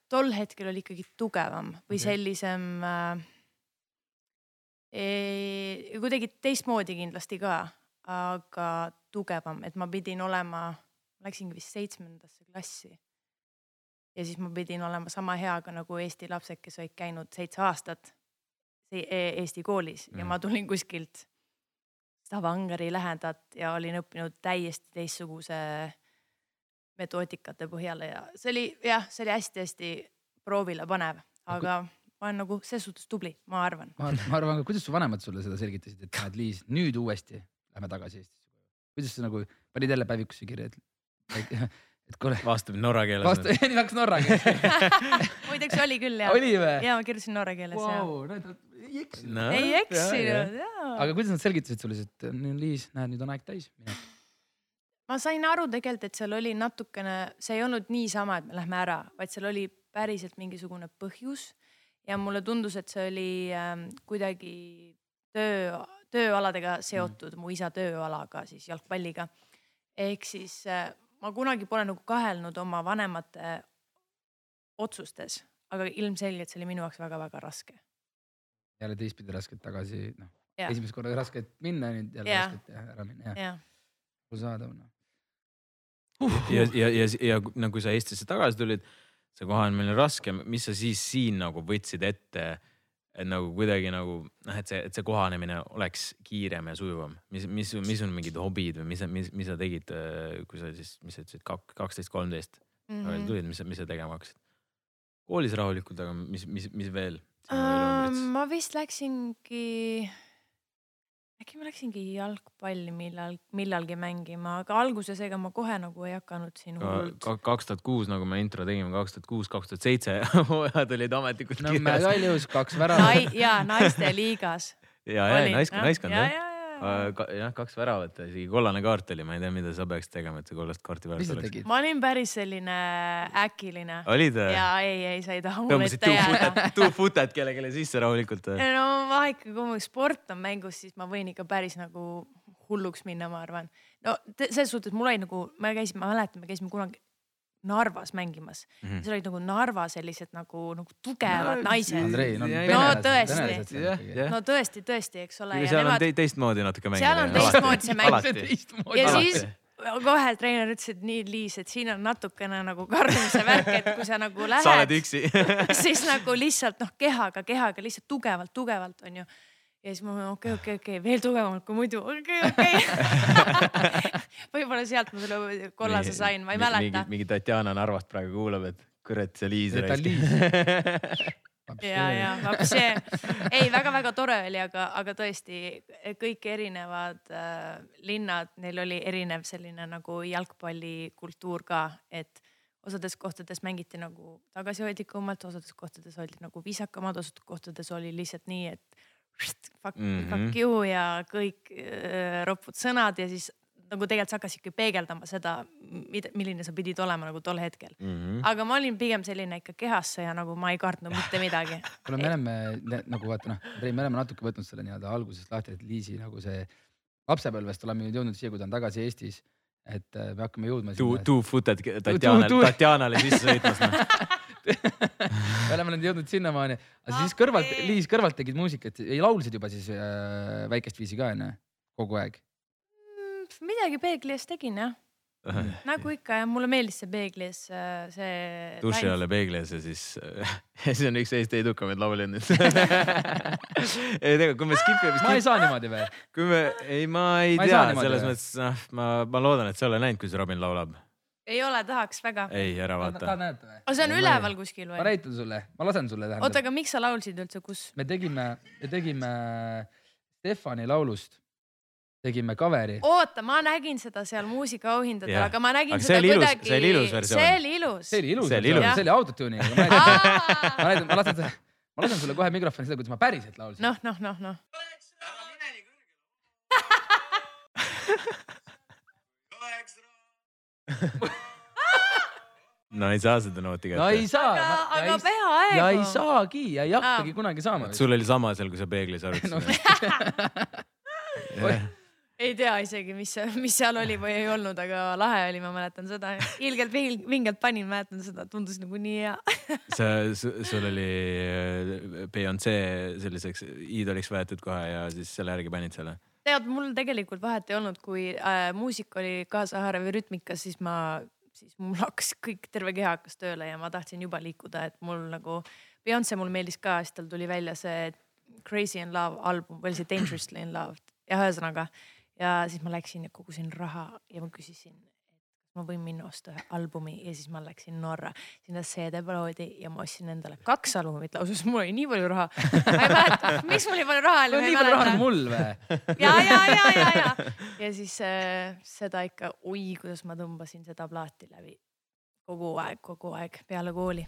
tol hetkel oli ikkagi tugevam või okay. sellisem äh, e, kuidagi teistmoodi kindlasti ka, aga tugevam, et ma pidin olema, läksingi vist seitsmendasse klassi. ja siis ma pidin olema sama hea ka nagu Eesti lapsed, kes olid käinud seitse aastat e- Eesti koolis ja Mhm. ma tulin kuskilt Stavangeri lähedalt ja olin õppinud täiesti teistsuguse metoodikate põhjal ja see oli jah, see oli hästi-hästi proovile panev, aga ma olen nagu selles suhtes tubli, ma arvan. ma, ma arvan, kuidas su vanemad sulle seda selgitasid, et näed, Liis, nüüd uuesti lähme tagasi Eestisse. kuidas sa nagu panid jälle päevikusse kirja, et, et, kuule, vastab norra keeles vastu, nii hakkas norra keeles. muideks oli küll jah. oli või? ja ma kirjutasin norra keeles wow. Vau, näed, ei eksinud No. ja. ei eksinud jaa. aga kuidas nad selgitasid sulle, et nüüd Liis, näed, nüüd on aeg täis minna? Ma sain aru tegelikult, et seal oli natukene, see ei olnud niisama, et me lähme ära, vaid seal oli päriselt mingisugune põhjus ja mulle tundus, et see oli ähm, kuidagi töö, tööaladega seotud mm., mu isa tööalaga siis jalgpalliga. ehk siis äh, ma kunagi pole nagu kahelnud oma vanemate otsustes, aga ilmselgelt see oli minu jaoks väga-väga raske. jälle teistpidi raskelt tagasi, noh esimest korda raskelt minna, nüüd jälle Jah. raskelt ära minna, jah. jah, arusaadav noh. Ja, ja, ja, ja kui sa Eestisse tagasi tulid, see kohanemine oli raske, mis sa siis siin nagu võtsid ette? et nagu kuidagi nagu noh, et see, et see kohanemine oleks kiirem ja sujuvam, mis, mis, mis on mingid hobid või mis, mis, mis sa tegid, kui sa siis, mis sa ütlesid, kaksteist, kolmteist -hmm. tulid, mis, mis sa tegema hakkasid? koolis rahulikult, aga mis, mis, mis veel? ma vist läksingi, äkki ma läksingi jalgpalli millal, millalgi mängima, aga alguses ega ma kohe nagu ei hakanud siin hullult. kaks tuhat kuus, nagu me intro tegime, kaks tuhat kuus, kaks tuhat seitse hooajad olid ametlikult Nõmme kirjas. Kaljus kaks väravat Nai- ja naiste liigas. ja, ja naiskond, naiskond ja, jah. ja, jah, kaks väravat ja isegi kollane kaart oli, ma ei tea, mida sa peaks tegema, et see kollast kaarti väärt oleks. ma olin päris selline äkiline. olid või? ja ei, ei, sa ei taha mul tõmbasid ette jääda. two-footed kellelegi sisse rahulikult või? no vahe ikka, kui mul sport on mängus, siis ma võin ikka päris nagu hulluks minna, ma arvan. no selles suhtes mul oli nagu, me käisime, ma mäletan, me käisime kunagi Narvas mängimas mm. -hmm. seal olid nagu Narva sellised nagu, nagu tugevad no, naised. Andrei, no No tõesti. no tõesti, tõesti, eks ole. seal on te teistmoodi natuke mängida. Seal on teistmoodi see mäng. teistmoodi. ja siis kohe treener ütles, et nii, Liis, et siin on natukene nagu karjumise värk, et kui sa nagu sa oled lähed, üksi. siis nagu lihtsalt noh, kehaga, kehaga lihtsalt tugevalt, tugevalt onju. Ja siis ma mõtlen okei, okei, okei veel tugevamalt kui muidu, okei, okei. võib-olla sealt ma selle kollase sain, ma ei mäleta. mingi Tatjana Narvast praegu kuulab, et kurat, see Liis. Ja, ja vapsi, ei väga-väga tore oli, aga, aga tõesti kõik erinevad äh, linnad, neil oli erinev selline nagu jalgpallikultuur ka, et osades kohtades mängiti nagu tagasihoidlikumalt, osades kohtades oldi nagu viisakamad, osades kohtades oli lihtsalt nii, et fuck mm, Mhm. -hmm. fuck you ja kõik äh, ropud sõnad ja siis nagu tegelikult sa hakkasidki peegeldama seda, milline sa pidid olema nagu tol hetkel. Mhm. aga ma olin pigem selline ikka kehasse ja nagu ma ei kartnud mitte midagi. kuule, me oleme nagu vaata noh, me oleme natuke võtnud selle nii-öelda algusest lahti, et Liisi nagu see lapsepõlvest oleme nüüd jõudnud siia, kui ta on tagasi Eestis. et äh, me hakkame jõudma Two, sinna, two-footed Tatjanale, two- Tatjanale sisse sõitmas noh. me oleme nüüd jõudnud sinnamaani, aga siis kõrvalt, Appi! Liis kõrvalt tegid muusikat ja laulsid juba siis äh, väikest viisi ka onju, kogu aeg. midagi peegli ees tegin jah, nagu ikka jah, mulle meeldis see peegli ees äh, see. duši all ja peegli ees ja siis, see on üks Eesti edukamaid lauljaid nüüd. ei tegelikult, kui me skipime, ma ei saa niimoodi või? kui me, ei, ma ei Ma ei tea selles mõttes, noh, ma, ma loodan, et sa ei ole näinud, kuidas Robin laulab. Ei ole, tahaks väga. ei, ära vaata aga see on üleval kuskil ma või? näitan sulle, ma lasen sulle oota, tähendab. aga miks sa laulsid üldse, kus? me tegime, me tegime Stefani laulust, tegime cover'i. oota, ma nägin seda seal muusikaauhindadel, aga ma nägin Aga seda ilus- kuidagi. see oli ilus versioon. see oli ilus. see oli ilus, See oli oli autotune'iga, ma näitan, noh, ma näitan, ma lasen, ma lasen sulle kohe mikrofoni seda, kuidas ma päriselt laulsin. noh, noh, noh. no ei saa seda nooti no ei kätte. saa. aga, aga ja peaaegu ei. saagi ja ei hakkagi Aa. kunagi saama. sul oli sama seal, kui sa peeglis No, arutasid. ei tea isegi, mis, mis seal oli või ei olnud, aga lahe oli, ma mäletan seda. ilgelt ving- vingelt panin, mäletan seda, tundus nagu nii hea. sa, sul oli äh, Beyonce selliseks iidoliks võetud kohe ja siis selle järgi panid selle. tead, mul tegelikult vahet ei olnud, kui äh, muusika oli kaasahaarav ja rütmikas, siis ma, siis mul hakkas kõik, terve keha hakkas tööle ja ma tahtsin juba liikuda, et mul nagu. Beyonce mulle meeldis ka, siis tal tuli välja see Crazy in Love album või oli see Dangerously in Love ja ühesõnaga. ja siis ma läksin ja kogusin raha ja ma küsisin, ma võin minna osta ühe albumi ja siis ma läksin Norra sinna CD-poodi ja ma ostsin endale kaks albumit lausa, sest mul oli nii palju raha. ma ei mäleta, miks mul nii palju raha oli, nii palju raha nagu mul või? ja, ja, ja, ja, ja, ja siis äh, seda ikka, oi, kuidas ma tõmbasin seda plaati läbi kogu aeg, kogu aeg peale kooli.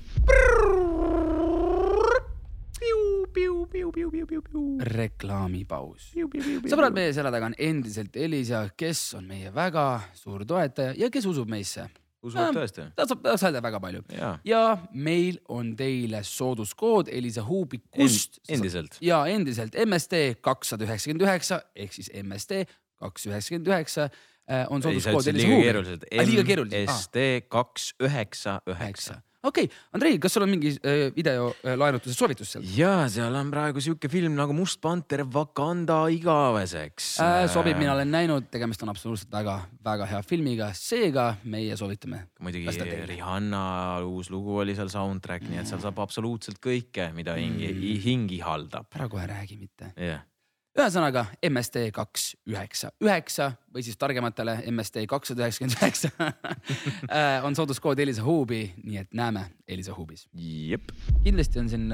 reklaamipaus. sõbrad, meie selja taga on endiselt Elisa, kes on meie väga suur toetaja ja kes usub meisse. usuvad tõesti? ta saab, ta saab väga palju ja meil on teile sooduskood Elisa Huubikust. endiselt. ja endiselt MSD kakssada üheksakümmend üheksa ehk siis MSD kaks üheksakümmend üheksa on sooduskood Elisa. Ah, liiga keeruliselt. MSD kaks üheksa üheksa. Okei okay., Andrei, kas sul on mingi äh, video äh, soovitus seal? ja seal on praegu sihuke film nagu Must panter Wakanda igaveseks Äh, sobib, mina olen näinud, tegemist on absoluutselt väga-väga hea filmiga, seega meie soovitame. muidugi. Rihanna uus lugu oli seal soundtrack, nii et seal saab absoluutselt kõike, mida hingi mm., hing ihaldab. ära kohe räägi mitte. jah, ühesõnaga MSD kaks üheksa üheksa või siis targematele MSD kakssada üheksakümmend üheksa Äh, on sooduskood Elisa Huubi, nii et näeme Elisa Huubis. kindlasti on siin,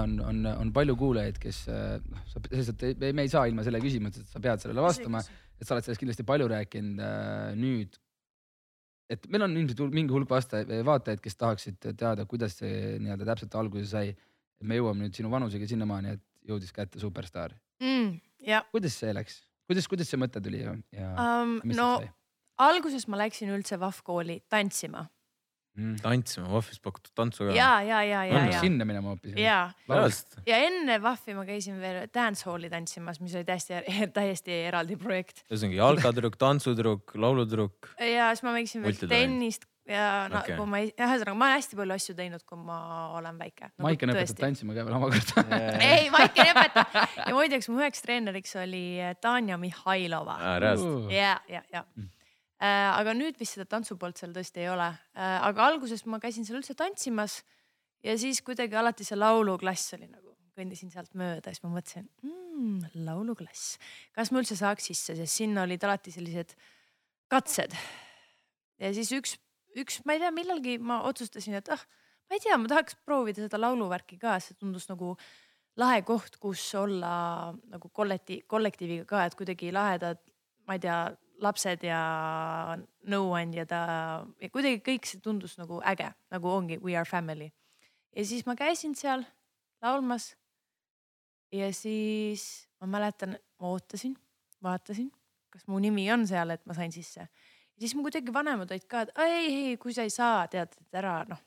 on, on, on palju kuulajaid, kes, noh, sa, et me, ei saa ilma selle küsimuseta, et sa pead sellele vastama, et sa oled sellest kindlasti palju rääkinud äh, nüüd. et meil on ilmselt mingi hulk vastajaid, vaatajaid, kes tahaksid teada, kuidas see nii-öelda täpselt alguse sai. me jõuame nüüd sinu vanusega sinnamaani, et jõudis kätte superstaar. mm,. ja kuidas see läks, kuidas, kuidas see mõte tuli ja, ja um, mis no alguses ma läksin üldse VAF kooli tantsima mm.? tantsime, Vahvis pakutud tantsu ka. ja, ja, ja, ja, ja, sinna minema hoopis. ja, ja enne VAF-i ma käisin veel dancehalli tantsimas, mis oli täiesti, täiesti eraldi projekt ühesõnaga jalkatüdruk, tantsutüdruk, laulutüdruk. ja siis ma mängisin veel tennist ja no, okay. kui ma, ühesõnaga ma olen hästi palju asju teinud, kui ma olen väike nagu Maiken õpetab tantsima ka veel omakorda. ei, Maiken ei õpeta ja muideks mu üheks treeneriks oli äh, Tanja Mihhailova. ja, ja, ja Mm. äh,. aga nüüd vist seda tantsupoolt seal tõesti ei ole äh,, aga alguses ma käisin seal üldse tantsimas ja siis kuidagi alati see lauluklass oli nagu, kõndisin sealt mööda, siis ma mõtlesin mm,, lauluklass, kas ma üldse saaks sisse, sest sinna olid alati sellised katsed. ja siis üks, üks, ma ei tea, millalgi ma otsustasin, et ah, ma ei tea, ma tahaks proovida seda lauluvärki ka, see tundus nagu lahe koht, kus olla nagu kollektiiv, kollektiiviga ka, et kuidagi lahedad, ma ei tea, lapsed ja nõuandjad ja, ja kuidagi kõik see tundus nagu äge, nagu ongi We are family. ja siis ma käisin seal laulmas. ja siis ma mäletan, ma ootasin, vaatasin, kas mu nimi on seal, et ma sain sisse. Ja siis mu kuidagi vanemad olid ka, et ei, ei, kui sa ei saa, tead, et ära noh,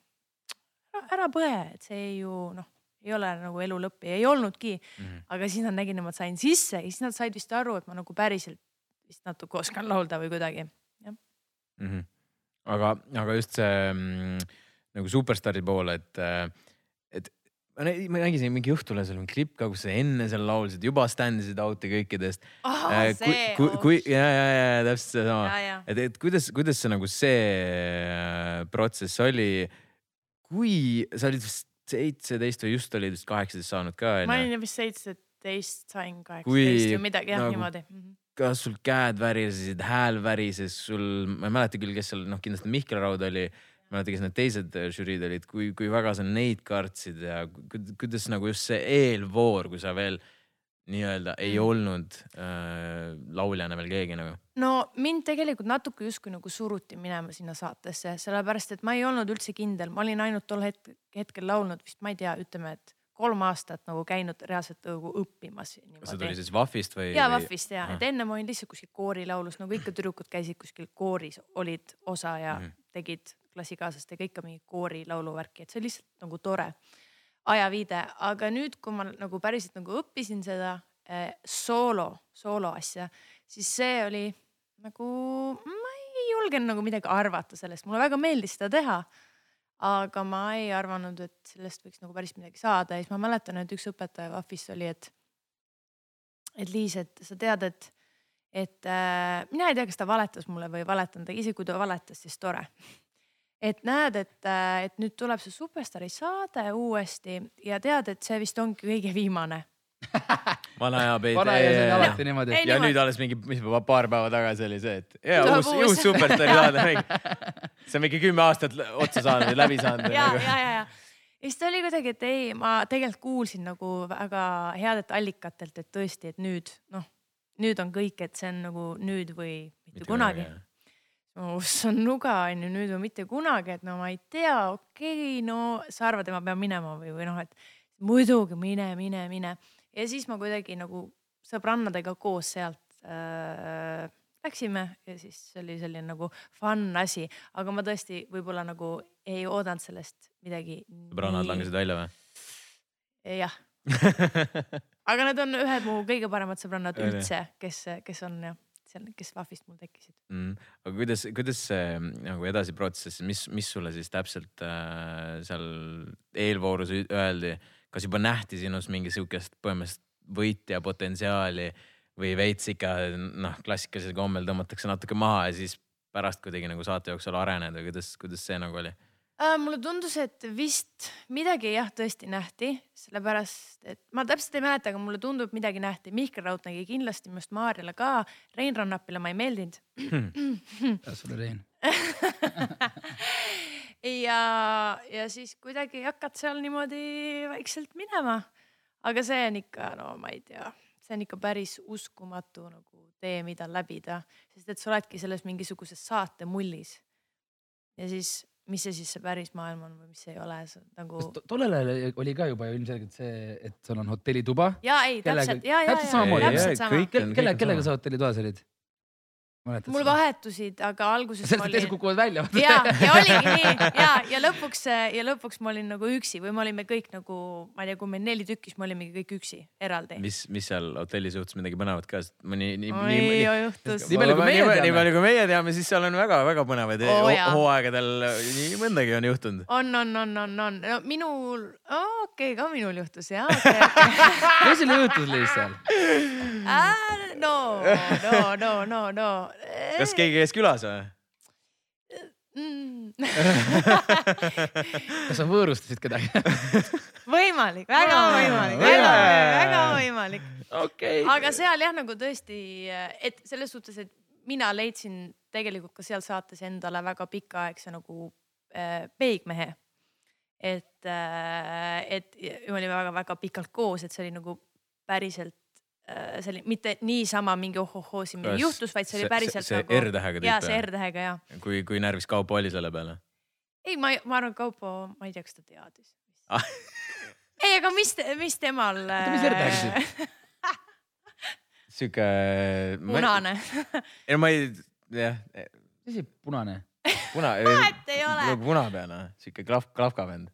ära põe, et see ju noh, ei ole nagu elu lõpp ja ei olnudki mm. -hmm. aga siis nad nägid, et ma sain sisse ja siis nad said vist aru, et ma nagu päriselt vist natuke oskan laulda või kuidagi. mm. -hmm. aga, aga just see mm, nagu superstaari poole, et, et ma nä- ma nägin mingi Õhtulehes oli mingi klipp ka, kus sa enne seal laulsid, juba stand isid out'i kõikidest. Ah, kui, kui, kui ja, ja, ja täpselt seesama et, et kuidas, kuidas see nagu see äh, protsess oli? kui sa olid vist seitseteist või just olid vist kaheksateist saanud ka ma olin vist seitseteist, sain kaheksateist või midagi jah nagu- niimoodi mm. -hmm. kas sul käed värisesid, hääl värises, sul, ma ei mäleta küll, kes seal noh, kindlasti Mihkel Raud oli, mäleta, kes need teised äh, žüriid olid, kui, kui väga sa neid kartsid ja ku- kuidas nagu just see eelvoor, kui sa veel nii-öelda ei Mm. olnud äh, lauljana veel keegi nagu. no mind tegelikult natuke justkui nagu suruti minema sinna saatesse, sellepärast et ma ei olnud üldse kindel, ma olin ainult tol hetk, hetkel laulnud vist, ma ei tea, ütleme, et kolm aastat nagu käinud reaalselt nagu õppimas. see tuli siis Vahvist või? ja Vahvist ja, et enne ma olin lihtsalt kuskil koorilaulus, nagu ikka tüdrukud käisid kuskil kooris, olid osa ja mm. -hmm. tegid klassikaaslastega ikka mingi koorilauluvärki, et see oli lihtsalt nagu tore ajaviide, aga nüüd, kui ma nagu päriselt nagu õppisin seda eh, soolo, soolo asja, siis see oli nagu, ma ei julgenud nagu midagi arvata sellest, mulle väga meeldis seda teha aga ma ei arvanud, et sellest võiks nagu päris midagi saada. Ja siis ma mäletan, et üks õpetaja VAF-is oli, et, et Liis, et sa tead, et et äh, mina ei tea, kas ta valetas mulle või ei valetanud, aga isegi kui ta valetas, siis tore. Et näed, et, äh, et nüüd tuleb see Superstaari saade uuesti ja tead, et see vist ongi kõige viimane vana hea peid. vana ja see on alati niimoodi ja niimoodi. nüüd alles mingi, mis pa- paar päeva tagasi oli see, et ja uus, uus. superstaari saade. see on mingi kümme aastat otsa saanud ja läbi saanud. ja, ja, ja, ja ja siis ta oli kuidagi, et ei, ma tegelikult kuulsin nagu väga headelt allikatelt, et tõesti, et nüüd noh, nüüd on kõik, et see on nagu nüüd või mitte kunagi. Issand nuga on ju nüüd või mitte kunagi, et no ma ei tea, okei okay,, no sa arvad, et ma pean minema või, või noh, et muidugi mine, mine, mine. ja siis ma kuidagi nagu sõbrannadega koos sealt äh, läksime ja siis oli selline nagu fun asi, aga ma tõesti võib-olla nagu ei oodanud sellest midagi. sõbrannad langesid välja või? jah, aga need on ühed mu kõige paremad sõbrannad On üldse, kes, kes on jah, seal, kes VAF-ist mul tekkisid. mm.. aga kuidas, kuidas see nagu edasi protsess, mis, mis sulle siis täpselt äh, seal eelvoorus öeldi, kas juba nähti sinus mingi sihukest põhimõtteliselt võitja potentsiaali või veits ikka noh, klassikalisel kombel tõmmatakse natuke maha ja siis pärast kuidagi nagu saate jooksul arened või kuidas, kuidas see nagu oli? Äh, mulle tundus, et vist midagi jah, tõesti nähti, sellepärast et ma täpselt ei mäleta, aga mulle tundub, midagi nähti. Mihkel Raud nägi kindlasti, minu arust Maarjale ka. Rein Rannapile ma ei meeldinud. sulle Rein. ja, ja siis kuidagi hakkad seal niimoodi vaikselt minema. aga see on ikka, no ma ei tea, see on ikka päris uskumatu nagu tee, mida läbida, sest et sa oledki selles mingisuguses saatemullis. ja siis, mis see siis see päris maailm on või mis ei ole, see nagu to- tollel ajal oli ka juba ilmselgelt see, et sul on hotellituba? ja ei, täpselt ja, ja, ja samamoodi, täpselt sama. kõik on, kelle, kellega sa hotellitoas olid? Mäletad mul? vahetusid, aga alguses sellest, ma et teised olin kukuvad välja. ja, ja oligi nii ja, ja lõpuks ja lõpuks ma olin nagu üksi või me olime kõik nagu, ma ei tea, kui meil neli tükki, siis me olimegi kõik üksi eraldi. mis, mis seal hotelli suhtes midagi põnevat ka, sest mõni nii, nii, nii, juhtus Nii palju, kui meie nii, teame. nii palju kui meie teame, siis seal on väga-väga põnevaid oh, hooaegadel nii mõndagi on juhtunud. on, on, on, on, on, no minul okei okay,, ka minul juhtus ja okay,. Okay. mis sul juhtus lihtsalt? Äh, no, no, no, no, no. Kas keegi käis külas või? mm.? kas sa võõrustasid kedagi? võimalik, väga võimalik, väga, väga võimalik. okei. aga seal jah, nagu tõesti, et selles suhtes, et mina leidsin tegelikult ka seal saates endale väga pikaaegse nagu äh, peigmehe. et äh,, et me olime väga-väga pikalt koos, et see oli nagu päriselt äh, see oli mitte niisama mingi ohohoo siin midagi juhtus, vaid see oli see- päriselt see- see nagu. R-tähega ja tüüp, see jah? R-tähega ja. kui, kui närvis Kaupo oli selle peale? ei, ma, ma arvan, Kaupo, ma ei tea, kas ta teadis Ah. ei, aga mis, mis temal. mis R-tähega tüüp? sihuke. punane. ei no ma ei, jah, mis asi punane? puna. vahet ei ole. punapeane, sihuke klahv, klahvka vend.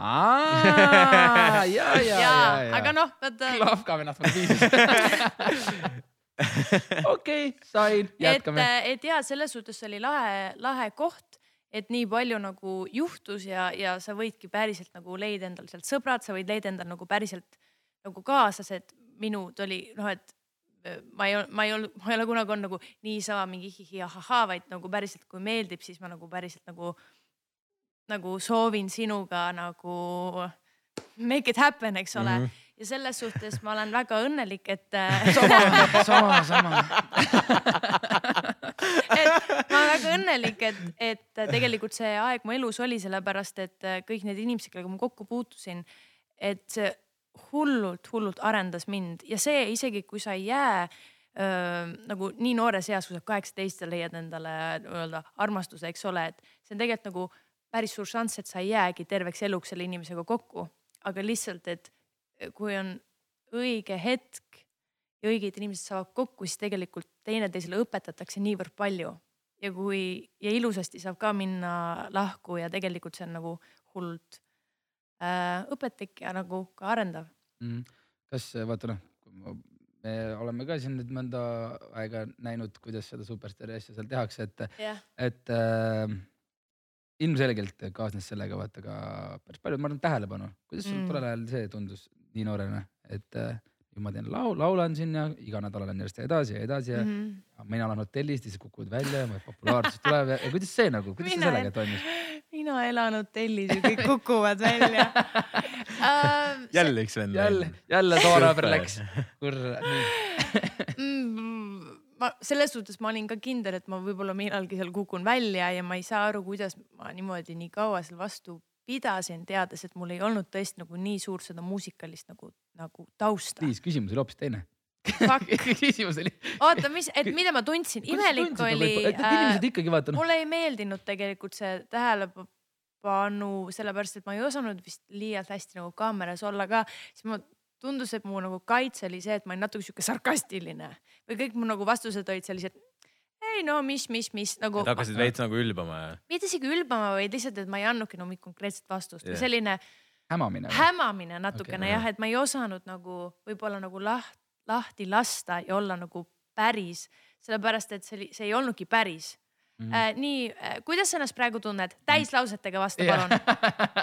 aa, ja, ja, ja, ja. aga noh, vaata. klahvka vennast mul piisas. okei, sain, et jätkame., et ja selles suhtes oli lahe, lahe koht, et nii palju nagu juhtus ja, ja sa võidki päriselt nagu leida endal sealt sõbrad, sa võid leida endal nagu päriselt nagu kaaslased. minud oli noh, et äh, ma ei, ma ei olnud, ma ei ole kunagi olnud nagu niisama mingi hihi ahahaa, vaid nagu päriselt, kui meeldib, siis ma nagu päriselt nagu, nagu soovin sinuga nagu make it happen, eks ole mm. -hmm. ja selles suhtes ma olen väga õnnelik, et äh, sama, sama, sama. et ma olen väga õnnelik, et, et tegelikult see aeg mu elus oli, sellepärast et äh, kõik need inimesed, kellega ma kokku puutusin, et see hullult, hullult arendas mind ja see isegi, kui sa ei jää öö, nagu nii noores eas, kui sa kaheksateist ja leiad endale nii-öelda armastuse, eks ole, et see on tegelikult nagu päris suur šanss, et sa ei jäägi terveks eluks selle inimesega kokku, aga lihtsalt, et kui on õige hetk ja õiged inimesed saavad kokku, siis tegelikult teineteisele õpetatakse niivõrd palju ja kui ja ilusasti saab ka minna lahku ja tegelikult see on nagu hullult äh, õpetlik ja nagu ka arendav. Mm. kas vaata noh, me oleme ka siin nüüd mõnda aega näinud, kuidas seda superstaari asja seal tehakse, et, jah, et äh, ilmselgelt kaasnes sellega vaata ka päris palju, ma arvan, tähelepanu. kuidas sul Mm. tollel ajal see tundus nii noorena, et äh, ma teen laul, laulan siin ja iga nädal lähen järjest edasi ja edasi ja mm. -hmm. mina olen hotellis, siis kukuvad välja, populaarsus tuleb ja, ja kuidas see nagu, kuidas see Mina- sellega toimus? mina elan hotellis ja kõik kukuvad välja uh,. jälle üks vend. jälle, jälle soonaaber Super. läks. kurat, nii. Ma selles suhtes ma olin ka kindel, et ma võib-olla millalgi seal kukun välja ja ma ei saa aru, kuidas ma niimoodi nii kaua seal vastu pidasin, teades, et mul ei olnud tõesti nagu nii suurt seda muusikalist nagu, nagu tausta. Liis, küsimus oli hoopis teine. Küsimus oli. oota, mis, et mida ma tundsin, imelik oli et inimesed ikkagi vaata noh, mulle ei meeldinud tegelikult see tähelepanu, sellepärast et ma ei osanud vist liialt hästi nagu kaameras olla ka, siis ma tundus, et mu nagu kaitse oli see, et ma olin natuke sihuke sarkastiline või kõik mu nagu vastused olid sellised. ei no mis, mis, mis nagu, hakkasid veits nagu ülbama ja. mitte isegi ülbama, vaid lihtsalt, et ma ei andnudki no mingit konkreetset vastust Jah. või selline hämamine. hämamine natukene Okei. jah, et ma ei osanud nagu võib-olla nagu laht, lahti lasta ja olla nagu päris, sellepärast et see oli, see ei olnudki päris mm.. Äh, nii äh,, kuidas sa ennast praegu tunned? täislausetega vasta Jah. palun.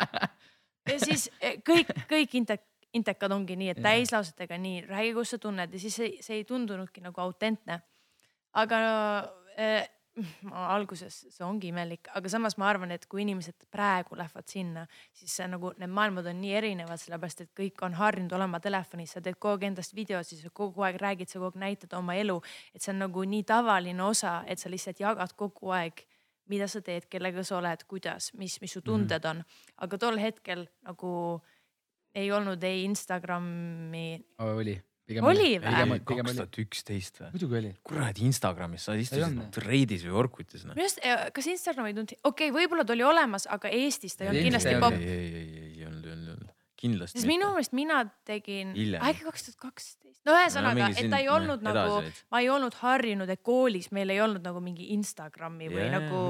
ja siis äh, kõik, kõik inte-, intekad ongi nii, et täislausetega nii, räägi, kus sa tunned ja siis see, see ei tundunudki nagu autentne. aga äh, alguses see ongi imelik, aga samas ma arvan, et kui inimesed praegu lähevad sinna, siis see nagu need maailmad on nii erinevad, sellepärast et kõik on harjunud olema telefonis, sa teed kogu aeg endast videosid, sa kogu aeg räägid, sa kogu aeg näitad oma elu, et see on nagu nii tavaline osa, et sa lihtsalt jagad kogu aeg, mida sa teed, kellega sa oled, kuidas, mis, mis su tunded on, aga tol hetkel nagu ei olnud ei Instagrami, oli. Oli või? pigem, kaks pigem oli. tuhat üksteist või? muidugi oli. kuradi Instagramis, sa istusid olnud. Reidis või Orkutis noh. minu arust, kas Instagram ei tulnud, okei okay,, võib-olla ta oli olemas, aga Eestis ta ei olnud kindlasti popp ei, ei, ei, ei olnud, ei olnud, ei olnud, kindlasti sest minu meelest mina tegin äkki kaks tuhat kaksteist, no ühesõnaga no,, et ta ei olnud edasi nagu ma ei olnud harjunud, et koolis meil ei olnud nagu mingi Instagrami või yeah, nagu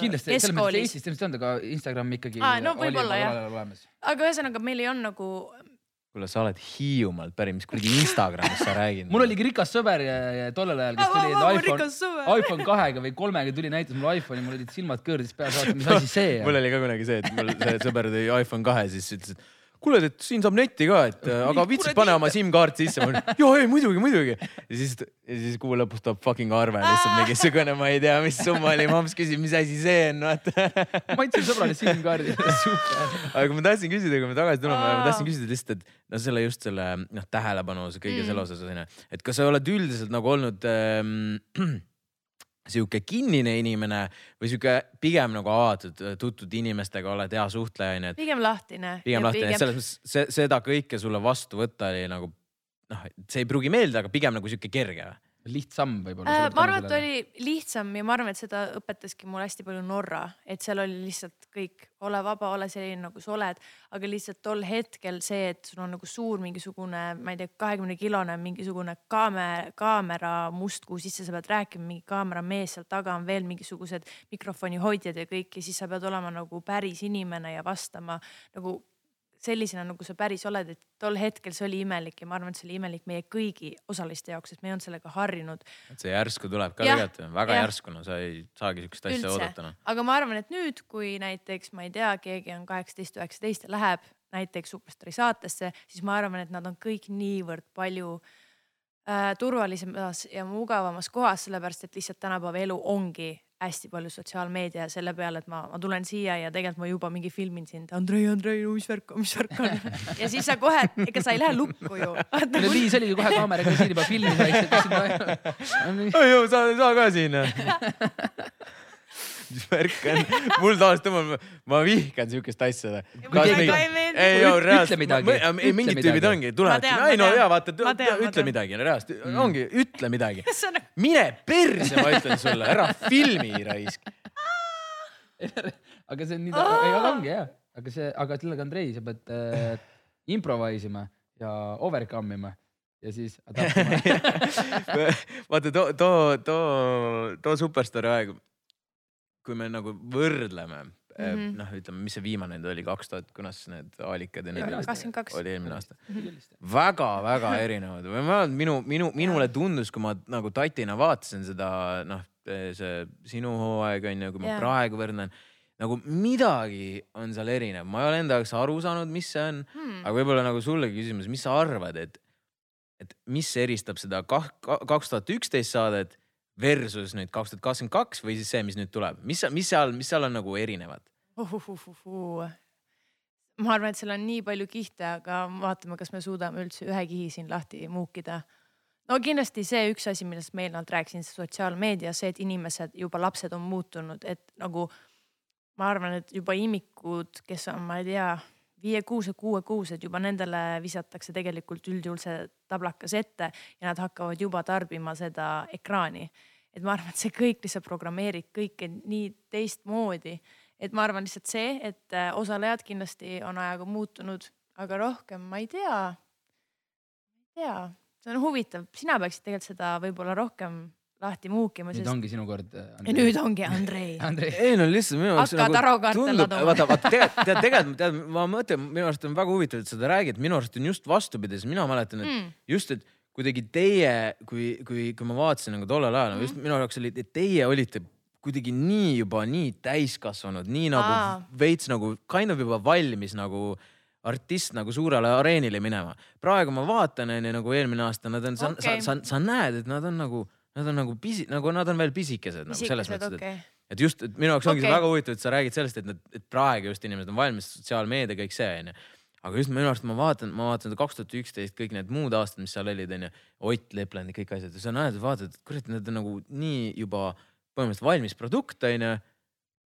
kindlasti, selles mõttes Eestis ilmselt olnud, aga Instagram ikkagi Aa, no oli võib-olla, jah. aga ühesõnaga meil ei olnud nagu, kuule, sa oled Hiiumaalt pärit, mis kuradi Instagramis sa räägid? mul oligi rikas sõber ja, ja tollel ajal, kes tuli enda iPhone, iPhone kahega või kolmega tuli, näitas mulle iPhone'i, mul olid silmad kõõrdis peas, vaata mis asi see mul on. oli ka kunagi see, et mul see sõber tõi iPhone kahe, siis ütles, et kuule, et siin saab netti ka, et aga viitsid, pane oma SIM-kaart sisse. joo ei muidugi, muidugi. ja siis, ja siis kuu lõpus tuleb fucking arve lihtsalt mingisugune, ma ei tea, mis summa oli, mamps küsib, mis asi see on, vaata. ma andsin sõbrale SIM-kaardi, aga ma tahtsin küsida, kui me tagasi tuleme, ma tahtsin küsida lihtsalt, et no selle just selle noh, tähelepanu kõige mm. selle osas onju, et kas sa oled üldiselt nagu olnud ähm, sihuke kinnine inimene või sihuke pigem nagu avatud, tutvunud inimestega, oled hea suhtleja onju, pigem lahtine. pigem lahti, et selles mõttes seda kõike sulle vastu võtta oli nagu noh, see ei pruugi meeldida, aga pigem nagu sihuke kerge. Lihtsam võib-olla Äh,. ma arvan, et oli lihtsam ja ma arvan, et seda õpetaski mulle hästi palju Norra, et seal oli lihtsalt kõik, ole vaba, ole selline nagu sa oled, aga lihtsalt tol hetkel see, et sul on nagu suur mingisugune, ma ei tea, kahekümne kilone mingisugune kaamera, kaamera must, kuhu sisse sa pead rääkima, mingi kaameramees seal taga on veel mingisugused mikrofoni hoidjad ja kõik ja siis sa pead olema nagu päris inimene ja vastama nagu sellisena, nagu sa päris oled, et tol hetkel see oli imelik ja ma arvan, et see oli imelik meie kõigi osaliste jaoks, sest me ei olnud sellega harjunud et see järsku tuleb ka tegelikult, väga jah. järsku, no sa ei saagi siukest asja oodata noh. aga ma arvan, et nüüd, kui näiteks ma ei tea, keegi on kaheksateist, üheksateist ja läheb näiteks Superstaari saatesse, siis ma arvan, et nad on kõik niivõrd palju äh, turvalisemas ja mugavamas kohas, sellepärast et lihtsalt tänapäeva elu ongi hästi palju sotsiaalmeedia ja selle peale, et ma, ma tulen siia ja tegelikult ma juba mingi filmin sind, Andrei, Andrei, no mis värk on, mis värk on. ja siis sa kohe, ega sa ei lähe lukku ju. no Liis oligi kohe kaameraga siin juba filmis ei ju, sa, sa ka siin. mis värk on, mul tavaliselt tõmbab, ma vihkan siukest asja. ei reaalselt, midagi, ei mingid tüübid ongi, Ma tulevad, tean, ma ei no ja vaata, ütle midagi, reaalselt ongi, ütle midagi. nagu, mine perse, ma ütlen sulle, ära filmi raisk. aga see on nii, aga ongi hea, aga see, aga sellega Andrei, sa pead äh, improvisima ja overcome ima ja siis vaata too, too, too, too superstaari aeg, kui me nagu võrdleme mm. -hmm., noh, ütleme, mis see viimane nüüd oli, kaks tuhat, kunas need aalikad ja need oli eelmine aasta. väga-väga erinevad või ma minu, minu, minule tundus, kui ma nagu tatina vaatasin seda, noh, see sinu hooaeg on ju, kui ma Jaa. praegu võrdlen, nagu midagi on seal erinev, ma ei ole enda jaoks aru saanud, mis see on Hmm. aga võib-olla nagu sulle küsimus, mis sa arvad, et et mis eristab seda kah- ka- kaks tuhat üksteist saadet versus nüüd kaks tuhat kakskümmend kaks või siis see, mis nüüd tuleb, mis, mis seal, mis seal on nagu erinevad? uhuhuhuhuu. ma arvan, et seal on nii palju kihte, aga vaatame, kas me suudame üldse ühe kihi siin lahti muukida. no kindlasti see üks asi, millest ma eelnevalt rääkisin, see sotsiaalmeedia, see, et inimesed juba lapsed on muutunud, et nagu ma arvan, et juba imikud, kes on, ma ei tea, viie-kuuse, kuue-kuused juba nendele visatakse tegelikult üldjuhul see tablakas ette ja nad hakkavad juba tarbima seda ekraani. et ma arvan, et see kõik lihtsalt programmeerib kõike nii teistmoodi, et ma arvan lihtsalt see, et äh, osalejad kindlasti on ajaga muutunud, aga rohkem ma ei tea. ei tea, see on huvitav, sina peaksid tegelikult seda võib-olla rohkem lahti muukima, nüüd sest ongi sinu kord. ja nüüd ongi Andrei. Andrei, ei no lihtsalt minu jaoks Hakka tarokaarte tundub, laduma. vaata, vaata tegelikult, tead, tegelikult tead, ma mõtlen, minu arust on väga huvitav, et seda räägid, minu arust on just vastupidi, sest mina mäletan, et Mm. just, et kuidagi teie, kui, kui, kui ma vaatasin nagu tollel ajal mm, just minu jaoks oli, et teie olite kuidagi nii juba nii täiskasvanud, nii nagu Aa. veits nagu kind of juba valmis nagu artist nagu suurele areenile minema. praegu ma vaatan onju nagu eelmine aasta, nad on, sa okay., sa, sa, sa näed, et nad on nagu, nad on nagu pisi, nagu nad on veel pisikesed nagu selles pisikesed, mõttes, et okei. et just, et minu jaoks ongi okay. väga huvitav, et sa räägid sellest, et nad, et praegu just inimesed on valmis, sotsiaalmeedia, kõik see onju. aga just minu arust ma vaatan, ma vaatan seda kaks tuhat üksteist, kõik need muud aastad, mis seal olid onju, Ott Lepland ja kõik asjad ja sa näed, vaatad, et kurat, need on nagu nii juba põhimõtteliselt valmis produkt onju.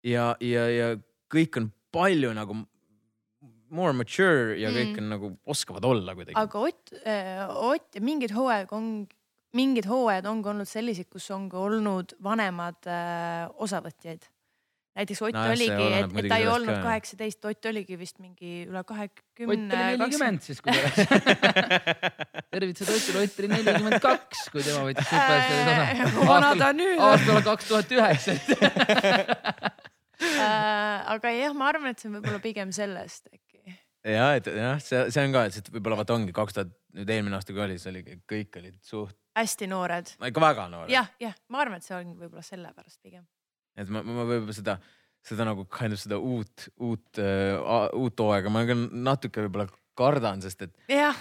ja, ja, ja kõik on palju nagu more mature ja kõik Mm. on nagu oskavad olla kuidagi. aga Ott, Ott ja mingid hooaeg on, mingid hooajad ongi olnud sellised, kus on ka olnud vanemad äh, osavõtjaid. näiteks Ott No oligi, et, et ta ei olnud kaheksateist, Ott oligi vist mingi üle Ott kahekümne. oli nelikümmend siis, kui ta läks. tervitused Otile, Ott oli nelikümmend kaks, kui tema võttis superstaaris Äh, osa. vana ta nüüd on. aastal kaks tuhat üheksa. Äh, aga jah, ma arvan, et see on võib-olla pigem sellest äkki. ja, et jah, see, see on ka, et see võib-olla vaata ongi kaks tuhat, nüüd eelmine aasta kui oli, siis oli, kõik olid suht, hästi noored. ikka väga noored. jah, jah, ma arvan, et see on võib-olla sellepärast pigem. et ma, ma võib-olla seda, seda nagu kind of seda uut, uut uh,, uut hooaega ma ka natuke võib-olla kardan, sest et jah,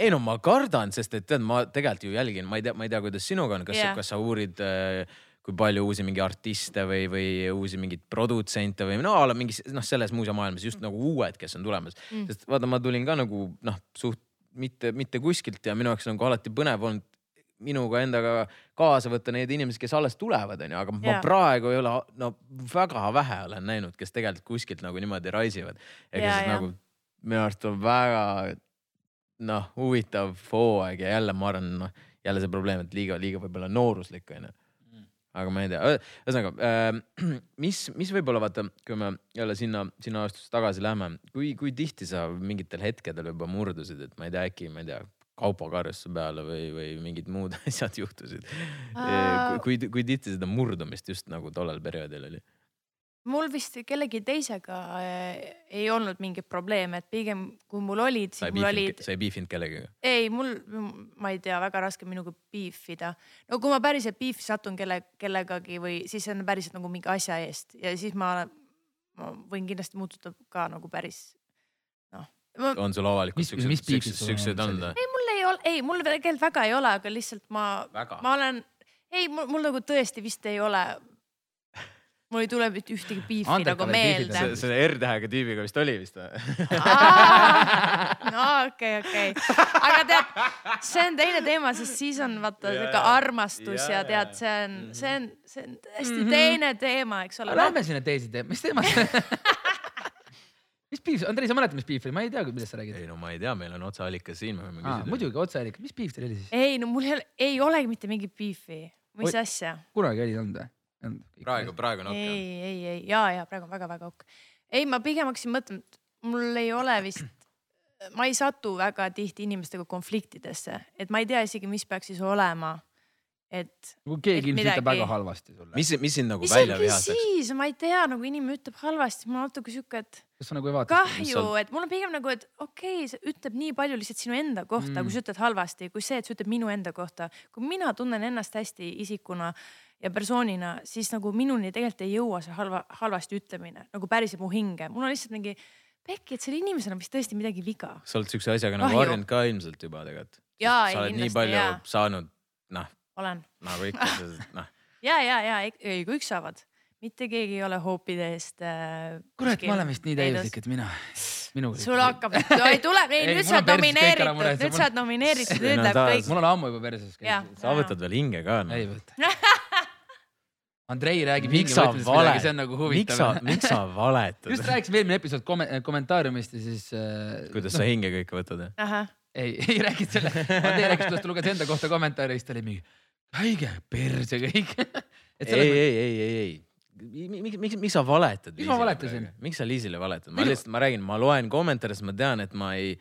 ei no ma kardan, sest et tead, ma tegelikult ju jälgin, ma ei tea, ma ei tea, kuidas sinuga on, kas kas sa uurid uh, kui palju uusi mingi artiste või, või uusi mingeid produtsente või no a la mingi noh, selles muuseumimaailmas just nagu uued, kes on tulemas Mm. mm.. sest vaata, ma tulin ka nagu noh, suht mitte, mitte kuskilt ja minu jaoks on nagu alati põnev olnud minuga endaga kaasa võtta neid inimesi, kes alles tulevad, onju, aga ma Jaa. praegu ei ole, no väga vähe olen näinud, kes tegelikult kuskilt nagu niimoodi raisivad. ega Jaa, siis jaa. nagu minu arust on väga noh, huvitav hooaeg ja jälle ma arvan, noh jälle see probleem, et liiga, liiga võib-olla nooruslik onju. aga ma ei tea, ühesõnaga äh, mis, mis võib-olla vaata, kui me jälle sinna, sinna aastasse tagasi lähme, kui, kui tihti sa mingitel hetkedel võib-olla murdusid, et ma ei tea, äkki ma ei tea, kaubakarjuse peale või, või mingid muud asjad juhtusid. Aa. kui, kui, tihti seda murdumist just nagu tollel perioodil oli? mul vist kellegi teisega äh, ei olnud mingeid probleeme, et pigem kui mul olid, siis ei mul beefinud olid,, sa ei beefinud kellegagi? ei mul, ma ei tea, väga raske minuga beefida. no kui ma päriselt beefi satun kelle, kellegagi või siis see on päriselt nagu mingi asja eest ja siis ma, ma võin kindlasti muutuda ka nagu päris noh. On sul avalikult siuksed, siuksed, on siuksed olnud on? ei, mul ei ole, ei mul tegelikult väga ei ole, aga lihtsalt ma, ma olen, ei mul, mul nagu tõesti vist ei ole. mul ei tule mitte ühtegi beefi Andekale nagu meelde see, selle R-tähega tüübiga vist oli vist või? no okei, okei, aga tead, see on teine teema, sest siis on vaata Jaa, sihuke armastus ja Jaa, tead, see on, see on, see on täiesti Mhm. teine teema, eks ole. Lähme sinna teise teema, mis teema mis piif, Andrei, sa mäletad, mis piif oli, ma ei tea, millest sa räägid ei no ma ei tea, meil on otseallikas siin, me võime küsida. muidugi otseallikas, mis piif teil oli siis? ei no mul ei ole, ei olegi mitte mingit beefi, mis Oi. asja. kunagi oli olnud või? praegu, praegu on ei, okei. ei, ei ja, ja praegu on väga-väga ok. ei, ma pigem hakkasin mõtlema, et mul ei ole vist, ma ei satu väga tihti inimestega konfliktidesse, et ma ei tea isegi, mis peaks siis olema. Et kui keegi ilmselt ütleb midagi- väga halvasti sulle. mis, mis sind nagu välja isegi vihastaks? siis ma ei tea, nagu inimene ütleb halvasti, on natuke sihuke, et kas sa nagu ei vaata? kahju on-, et mul on pigem nagu, et okei okay,, see ütleb nii palju lihtsalt sinu enda kohta mm., kui sa ütled halvasti, kui see, et sa ütled minu enda kohta. kui mina tunnen ennast hästi isikuna ja persoonina, siis nagu minuni tegelikult ei jõua see halva, halvasti ütlemine nagu päriselt mu hinge, mul on lihtsalt mingi pekki, et sellel inimesel on vist tõesti midagi viga. sa oled siukse asjaga nagu harjunud ka ilmselt juba tegelikult. Sa oled nii palju jaa. saanud, noh, olen nagu ikka, noh, ja, ja, ja ei, ei kõik saavad, mitte keegi ei ole hoopide eest äh,. kurat, ma olen vist nii täiuslik, et mina, minu. sul hakkab, ei tule, ei Ei, nüüd sa oled nomineeritud, nüüd sa oled nomineeritud, nüüd No läheb kõik. mul on ammu juba perses käinud. sa võtad veel hinge ka ei no.. võta. Andrei räägib miks hinge sa võtmisest vale midagi, see on nagu huvitav. miks sa valetad just? rääkisime eelmine episood komme- kommentaariumist ja siis äh,. kuidas sa hinge kõike võtad? ei, ei rääkinud selle, Andrei rääkis, kuidas ta luges enda kohta kommentaare ja siis ta oli mingi, haige perse kõik. et ei, ei, ei, ei, ei, miks, miks, miks sa valetad? Miks ma valetasin? miks sa Liisile valetad? ma Minu- lihtsalt, ma räägin, ma loen kommentaaridest, ma tean, et ma ei,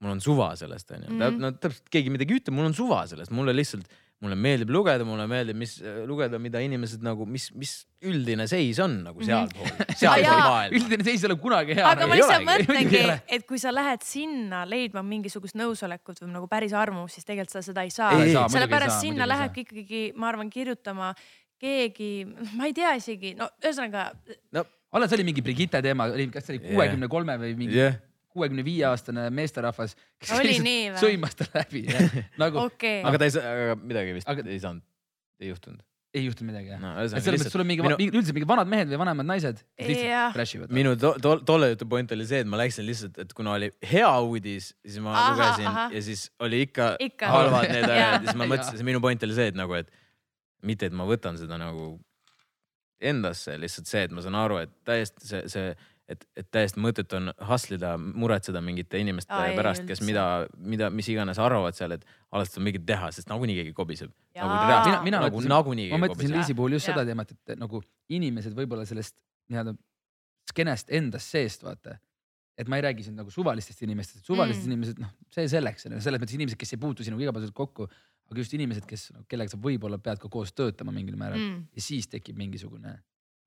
mul on suva sellest onju Mhm. no täpselt keegi midagi ütleb, mul on suva sellest, mulle lihtsalt, mulle meeldib lugeda, mulle meeldib, mis lugeda, mida inimesed nagu, mis, mis üldine seis on nagu sealpool, sealpool jaa. maailma. üldine seis ei ole kunagi hea. aga ma ei lihtsalt mõtlengi et kui sa lähed sinna leidma mingisugust nõusolekut või nagu päris arvamust, siis tegelikult sa seda ei saa. Sellepärast sinna lähebki ikkagi, ma arvan, kirjutama keegi, ma ei tea isegi, no ühesõnaga no. Alles oli mingi Brigitte teema, oli, kas see oli kuuekümne kolme või mingi jah, kuuekümne viie aastane meesterahvas, kes Oli lihtsalt sõimas ta läbi. nagu okei aga ta ei saa, aga midagi vist Aga- ei saanud, ei juhtunud. ei juhtunud midagi jah no selles mõttes sul on mingi minu- minu..., üldiselt mingid vanad mehed või vanemad naised, lihtsalt crash ivad. minu to, to, tolle jutu point oli see, et ma läksin lihtsalt, et kuna oli hea uudis, siis ma Ahah, lugesin ahah. ja siis oli ikka, Ikka. halvad need asjad ja siis ma mõtlesin, minu point oli see, et nagu, et mitte, et ma võtan seda nagu endasse, lihtsalt see, et ma saan aru, et täiesti see, see, et, et täiesti mõttetu on hustle ida, muretseda mingite inimeste Aa, ei, pärast, kes mida, mida, mis iganes arvavad seal, et alles tuleb mingit teha, sest nagunii keegi kobiseb. nagu mina, mina nagu nagunii ma mõtlesin. Liisi puhul just Jah. seda teemat, et nagu inimesed võib-olla sellest nii-öelda skeenest endast seest, vaata. et ma ei räägi siin nagu suvalistest inimestest, suvalised Mm. inimesed, noh, see selleks, selles mõttes inimesed, kes ei puutu sinuga igapäevaselt kokku, aga just inimesed, kes, kellega sa võib-olla pead ka koos töötama mingil määral mm. ja siis tekib mingisugune.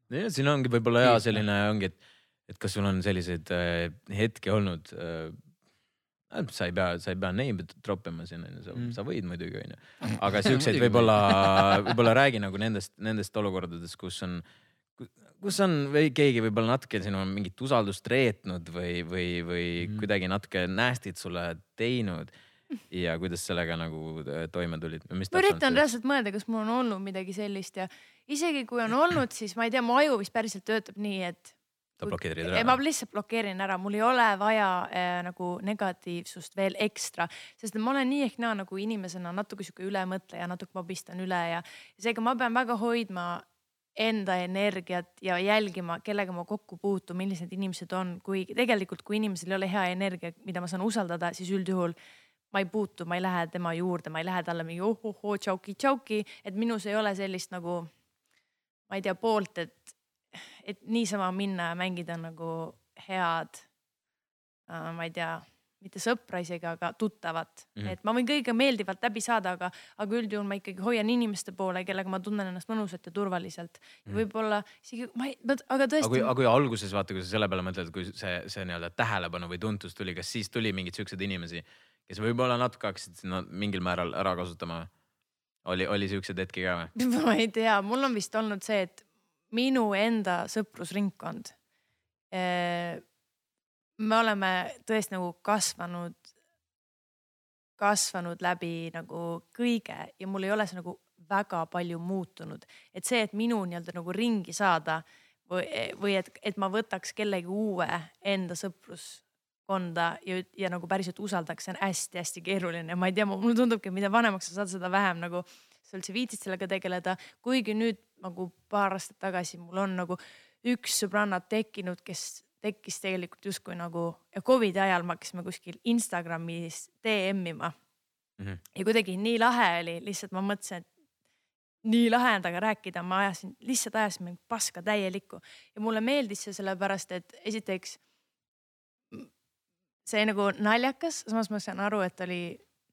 jah, siin ongi võib-olla hea selline ongi, et, et kas sul on selliseid äh, hetki olnud äh,. sa ei pea, sa ei pea name troppima siin onju, sa Mm. sa võid muidugi onju, aga siukseid võib-olla, võib-olla räägi nagu nendest, nendest olukordadest, kus on, kus on või keegi võib-olla natuke sinu mingit usaldust reetnud või, või, või Mm. kuidagi natuke nasty't sulle teinud ja kuidas sellega nagu äh, toime tulid? ma üritan reaalselt mõelda, kas mul on olnud midagi sellist ja isegi kui on olnud, siis ma ei tea, mu aju vist päriselt töötab nii, et sa blokeerid Ja ma ära. lihtsalt blokeerin ära, mul ei ole vaja äh, nagu negatiivsust veel ekstra, sest ma olen nii ehk naa nagu inimesena natuke sihuke ülemõtleja, natuke ma pistan üle ja seega ma pean väga hoidma enda energiat ja jälgima, kellega ma kokku puutun, millised inimesed on, kui tegelikult, kui inimesel ei ole hea energia, mida ma saan usaldada, siis üldjuhul ma ei puutu, ma ei lähe tema juurde, ma ei lähe talle mingi ohohoo tšauki-tšauki, et minus ei ole sellist nagu, ma ei tea, poolt, et, et niisama minna ja mängida nagu head äh,, ma ei tea, mitte sõpra isegi, aga tuttavat mm. -hmm. et ma võin kõigega meeldivalt läbi saada, aga, aga üldjuhul ma ikkagi hoian inimeste poole, kellega ma tunnen ennast mõnusalt ja turvaliselt mm. -hmm. võib-olla isegi ma ei, aga aga tõesti kui, aga kui alguses vaata, kui sa selle peale mõtled, kui see, see nii-öelda tähelepanu või tuntus tuli, kas siis tuli mingeid siukseid inimesi, kes võib-olla natuke hakkasid sinna mingil määral ära kasutama? oli, oli siukseid hetki ka või? ma ei tea, mul on vist olnud see, et minu enda sõprusringkond. me oleme tõesti nagu kasvanud, kasvanud läbi nagu kõige ja mul ei ole see nagu väga palju muutunud, et see, et minu nii-öelda nagu ringi saada või, või et, et ma võtaks kellegi uue enda sõpruskonda ja, ja nagu päriselt usaldaks, see on hästi-hästi keeruline, ma ei tea, mulle tundubki, mida vanemaks sa saad, seda vähem nagu sa üldse viitsid sellega tegeleda, kuigi nüüd nagu paar aastat tagasi mul on nagu üks sõbranna tekkinud, kes tekkis tegelikult justkui nagu ja Covidi ajal me hakkasime kuskil Instagramis DM ima mm. -hmm. ja kuidagi nii lahe oli, lihtsalt ma mõtlesin, et nii lahe on temaga rääkida, ma ajasin, lihtsalt ajasin mind paska täielikku ja mulle meeldis see sellepärast, et esiteks see nagu naljakas, samas ma saan aru, et oli,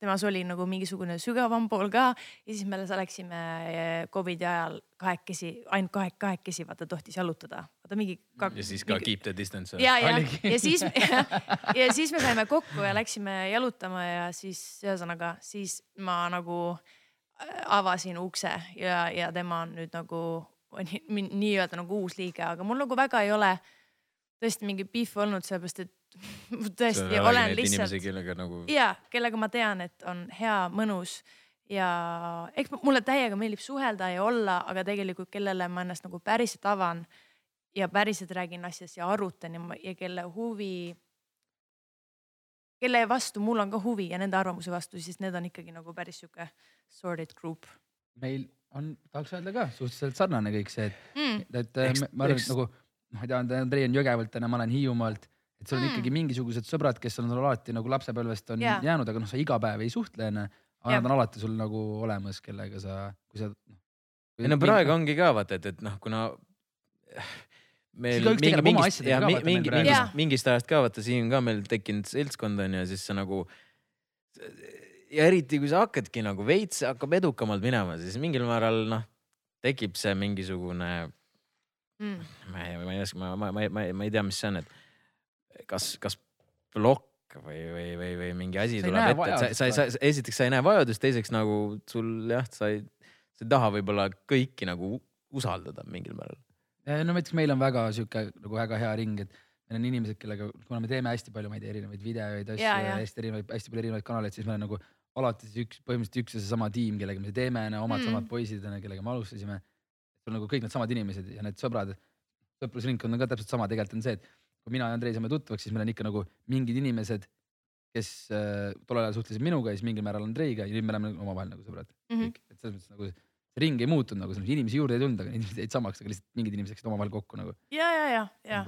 temas oli nagu mingisugune sügavam pool ka ja siis me läksime eh, Covidi ajal kahekesi, ainult kahe, kahekesi vaata tohtis jalutada, vaata mingi. ja siis ka keep the distance. ja, ja, ja siis ja siis me saime kokku ja läksime jalutama ja siis ühesõnaga, siis ma nagu äh, avasin ukse ja, ja tema on nüüd nagu on nii- nii-öelda nagu uus liige, aga mul nagu väga ei ole tõesti mingi beef olnud, sellepärast et tõesti olen lihtsalt kellega nagu ja kellega ma tean, et on hea, mõnus ja eks mulle täiega meeldib suhelda ja olla, aga tegelikult kellele ma ennast nagu päriselt avan ja päriselt räägin asjast ja arutan ja, ja kelle huvi, kelle vastu mul on ka huvi ja nende arvamuse vastu, siis need on ikkagi nagu päris sihuke sorted group. meil on, tahaks öelda ka suhteliselt sarnane kõik see, et mm., et eks, ma arvan, et nagu noh, ma tean, Andrei on Jõgevalt, ma olen Hiiumaalt, et sul on mm. ikkagi mingisugused sõbrad, kes on sul alati nagu lapsepõlvest on yeah. jäänud, aga noh, sa iga päev ei suhtle onju. aga nad on alati sul nagu olemas, kellega sa, kui sa noh. ei no praegu ongi ka vaata, et, et noh, kuna meil mingi, mingist, ja, mingi, mingi, mingist, mingist ajast ka vaata siin ka meil tekkinud seltskond on ja siis sa nagu. ja eriti kui sa hakkadki nagu veits hakkab edukamalt minema, siis mingil määral noh, tekib see mingisugune mm.. ma ei, ma ei oska, ma, ma, ma, ma, ma ei tea, mis see on, et kas, kas plokk või, või, või, või mingi asi sa tuleb ette, et sa, sa, sa, esiteks sa ei näe vajadust, teiseks nagu sul jah, sa ei, sa ei taha võib-olla kõiki nagu usaldada mingil määral no näiteks meil on väga sihuke nagu väga hea ring, et meil on inimesed, kellega, kuna me teeme hästi palju, ma ei tea, erinevaid videoid, asju ja, ja hästi erinevaid, hästi palju erinevaid kanaleid, siis meil on nagu alati siis üks, põhimõtteliselt üks ja seesama tiim, kellega me teeme, omad mm. samad poisid, kellega me alustasime. sul nagu kõik needsamad inimesed ja need sõbrad, sõprusringkond on ka täpselt sama, tegelikult on see, et kui mina ja Andrei saame tuttavaks, siis meil on ikka nagu mingid inimesed, kes äh, tollel ajal suhtlesid minuga ja siis mingil määral Andreiga ja nüüd me oleme omavahel nagu sõbrad mm. -hmm. et selles mõttes nagu see ring ei muutunud nagu, inimesi juurde ei tulnud, aga inimesed jäid samaks, aga lihtsalt mingid inimesed läksid omavahel kokku nagu. ja, ja, ja, ja,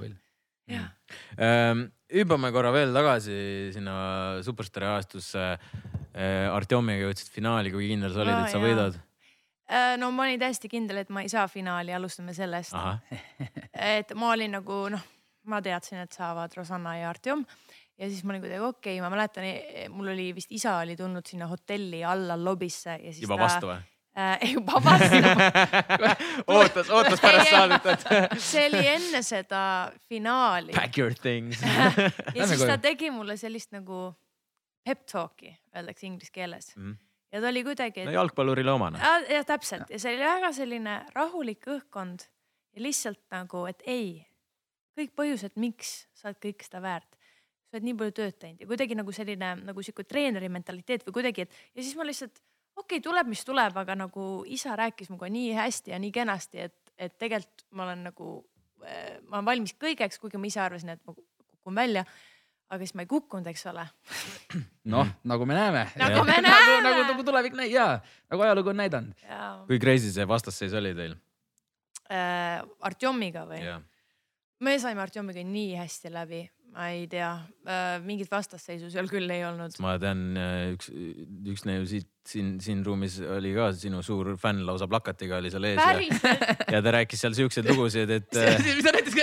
ja. Ähm, hüppame korra veel tagasi sinna Superstaari ajastusse. Äh, Artjomiga jõudsid finaali, kui kindel sa olid, et sa võidad? Äh, no ma olin täiesti kindel, et ma ei saa finaali, alustame sellest. et ma olin nagu noh, ma teadsin, et saavad Rosanna ja Artjom ja siis ma olin kuidagi okei okay,, ma mäletan, mul oli vist isa oli tulnud sinna hotelli alla lobisse ja siis juba ta... vastu või? äh, juba vastama ootas, ootas pärast saadet, et see oli enne seda finaali. Pack your things ja siis ta tegi mulle sellist nagu pep talk'i, öeldakse inglise keeles mm. ja ta oli kuidagi et.... no jalgpallurile omane. jah, täpselt ja see oli väga selline rahulik õhkkond ja lihtsalt nagu, et ei, kõik põhjused, miks sa oled kõik seda väärt sa oled nii palju tööd teinud ja kuidagi nagu selline nagu sihuke treeneri mentaliteet või kuidagi, et ja siis ma lihtsalt okei okay,, tuleb, mis tuleb, aga nagu isa rääkis minuga nii hästi ja nii kenasti, et, et tegelikult ma olen nagu, eh, ma olen valmis kõigeks, kuigi ma ise arvasin, et ma kukun välja. aga siis ma ei kukkunud, eks ole. noh, nagu me näeme. nagu me näeme nagu, nagu, nagu tulevik näi- ja nagu ajalugu on näidanud. kui crazy see vastasseis oli teil äh,? Artjomiga või? Me saime Artjomiga nii hästi läbi, ma ei tea äh,, mingit vastasseisu seal küll ei olnud. ma tean, äh, üks, üks neiu siit siin, siin ruumis oli ka sinu suur fänn, lausa plakatiga oli seal ees. ja, ja ta rääkis seal siukseid lugusid, et. mis ta näitas,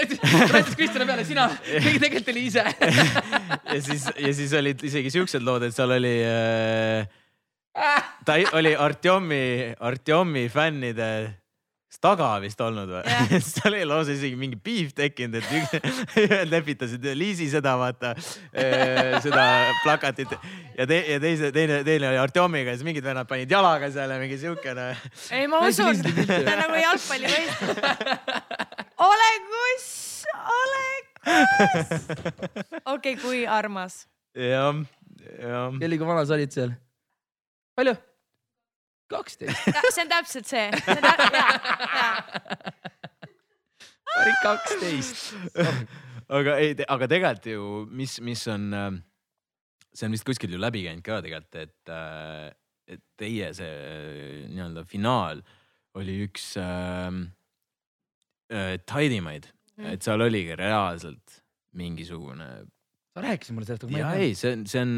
näitas Kristjani peale, sina, tegelikult oli ise ja siis, ja siis olid isegi siuksed lood, et seal oli äh, ta oli Artjomi, Artjomi fännide taga vist olnud või yeah. seal oli lausa isegi mingi piif tekkinud, et ühed lepitasid Liisi seda vaata seda plakatit ja, te, ja teise, teine, teine oli Artjomiga, siis mingid vennad panid jalaga seal ja mingi siukene. ei, ma usun, on nagu jalgpallivõistlus. ole kus, ole kus. okei okay,, kui armas. jah, jah. Kelly, kui vana sa olid seal? palju? Kaksteist. see on täpselt see, see on tä- ja, ja. oli kaksteist. aga ei, aga tegelikult ju, mis, mis on, äh, see on vist kuskil ju läbi käinud ka tegelikult, et, äh, et teie see äh, nii-öelda finaal oli üks äh, äh, taidimaid mm., et seal oligi reaalselt mingisugune. sa rääkisid mulle sellest, aga ma ei tea. ei, see on, see on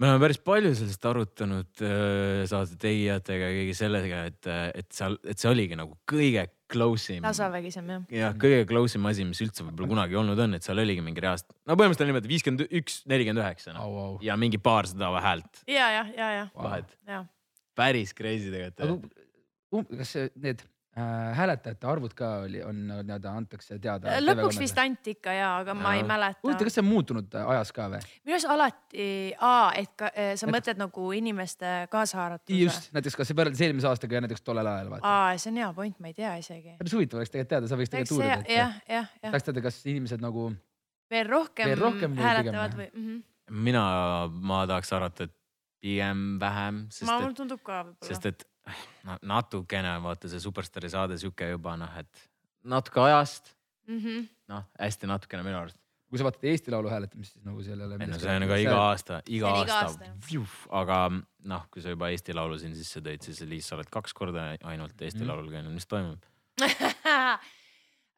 me oleme päris palju sellest arutanud äh, saate tegijatega ja kõige sellega, et, et seal, et see oligi nagu kõige close im. tasavägisem jah. jah, kõige close im asi, mis üldse võib-olla kunagi olnud on, et seal oligi mingi reaalselt, no põhimõtteliselt niimoodi viiskümmend üks, nelikümmend üheksa noh. ja mingi paarsada häält. ja, ja, ja, ja. vahet. päris crazy tegelikult. kas need Äh, hääletajate arvud ka oli, on nii-öelda antakse teada? Äh, lõpuks vist anti ikka ja, aga ma ja. ei mäleta. huvitav, kas see on muutunud äh, ajas ka või? minu arust alati, et ka, sa näiteks... mõtled nagu inimeste kaasahaaratuse. just, näiteks kas võrreldes eelmise aastaga ja näiteks tollel ajal vaata. aa, see on hea point, ma ei tea isegi. päris huvitav oleks tegelikult teada, sa võiks tegelikult uurida. jah, jah, jah. tahaks teada, kas inimesed nagu veel rohkem, Veel rohkem või hääletavad või mm? -hmm. mina, ma tahaks arvata, et pigem vähem, ma, mulle tundub ka võib-olla sest. et natukene vaata see Superstaari saade sihuke juba noh, et natuke ajast, Mm -hmm. noh hästi natukene minu arust. kui sa vaatad Eesti Laulu hääletamist, siis nagu seal ei ole. ei no see on ka iga aasta, iga aasta aga noh, kui sa juba Eesti Laulu siin sisse tõid, siis Liis, sa oled kaks korda ainult Eesti mm. Laulul käinud, mis toimub?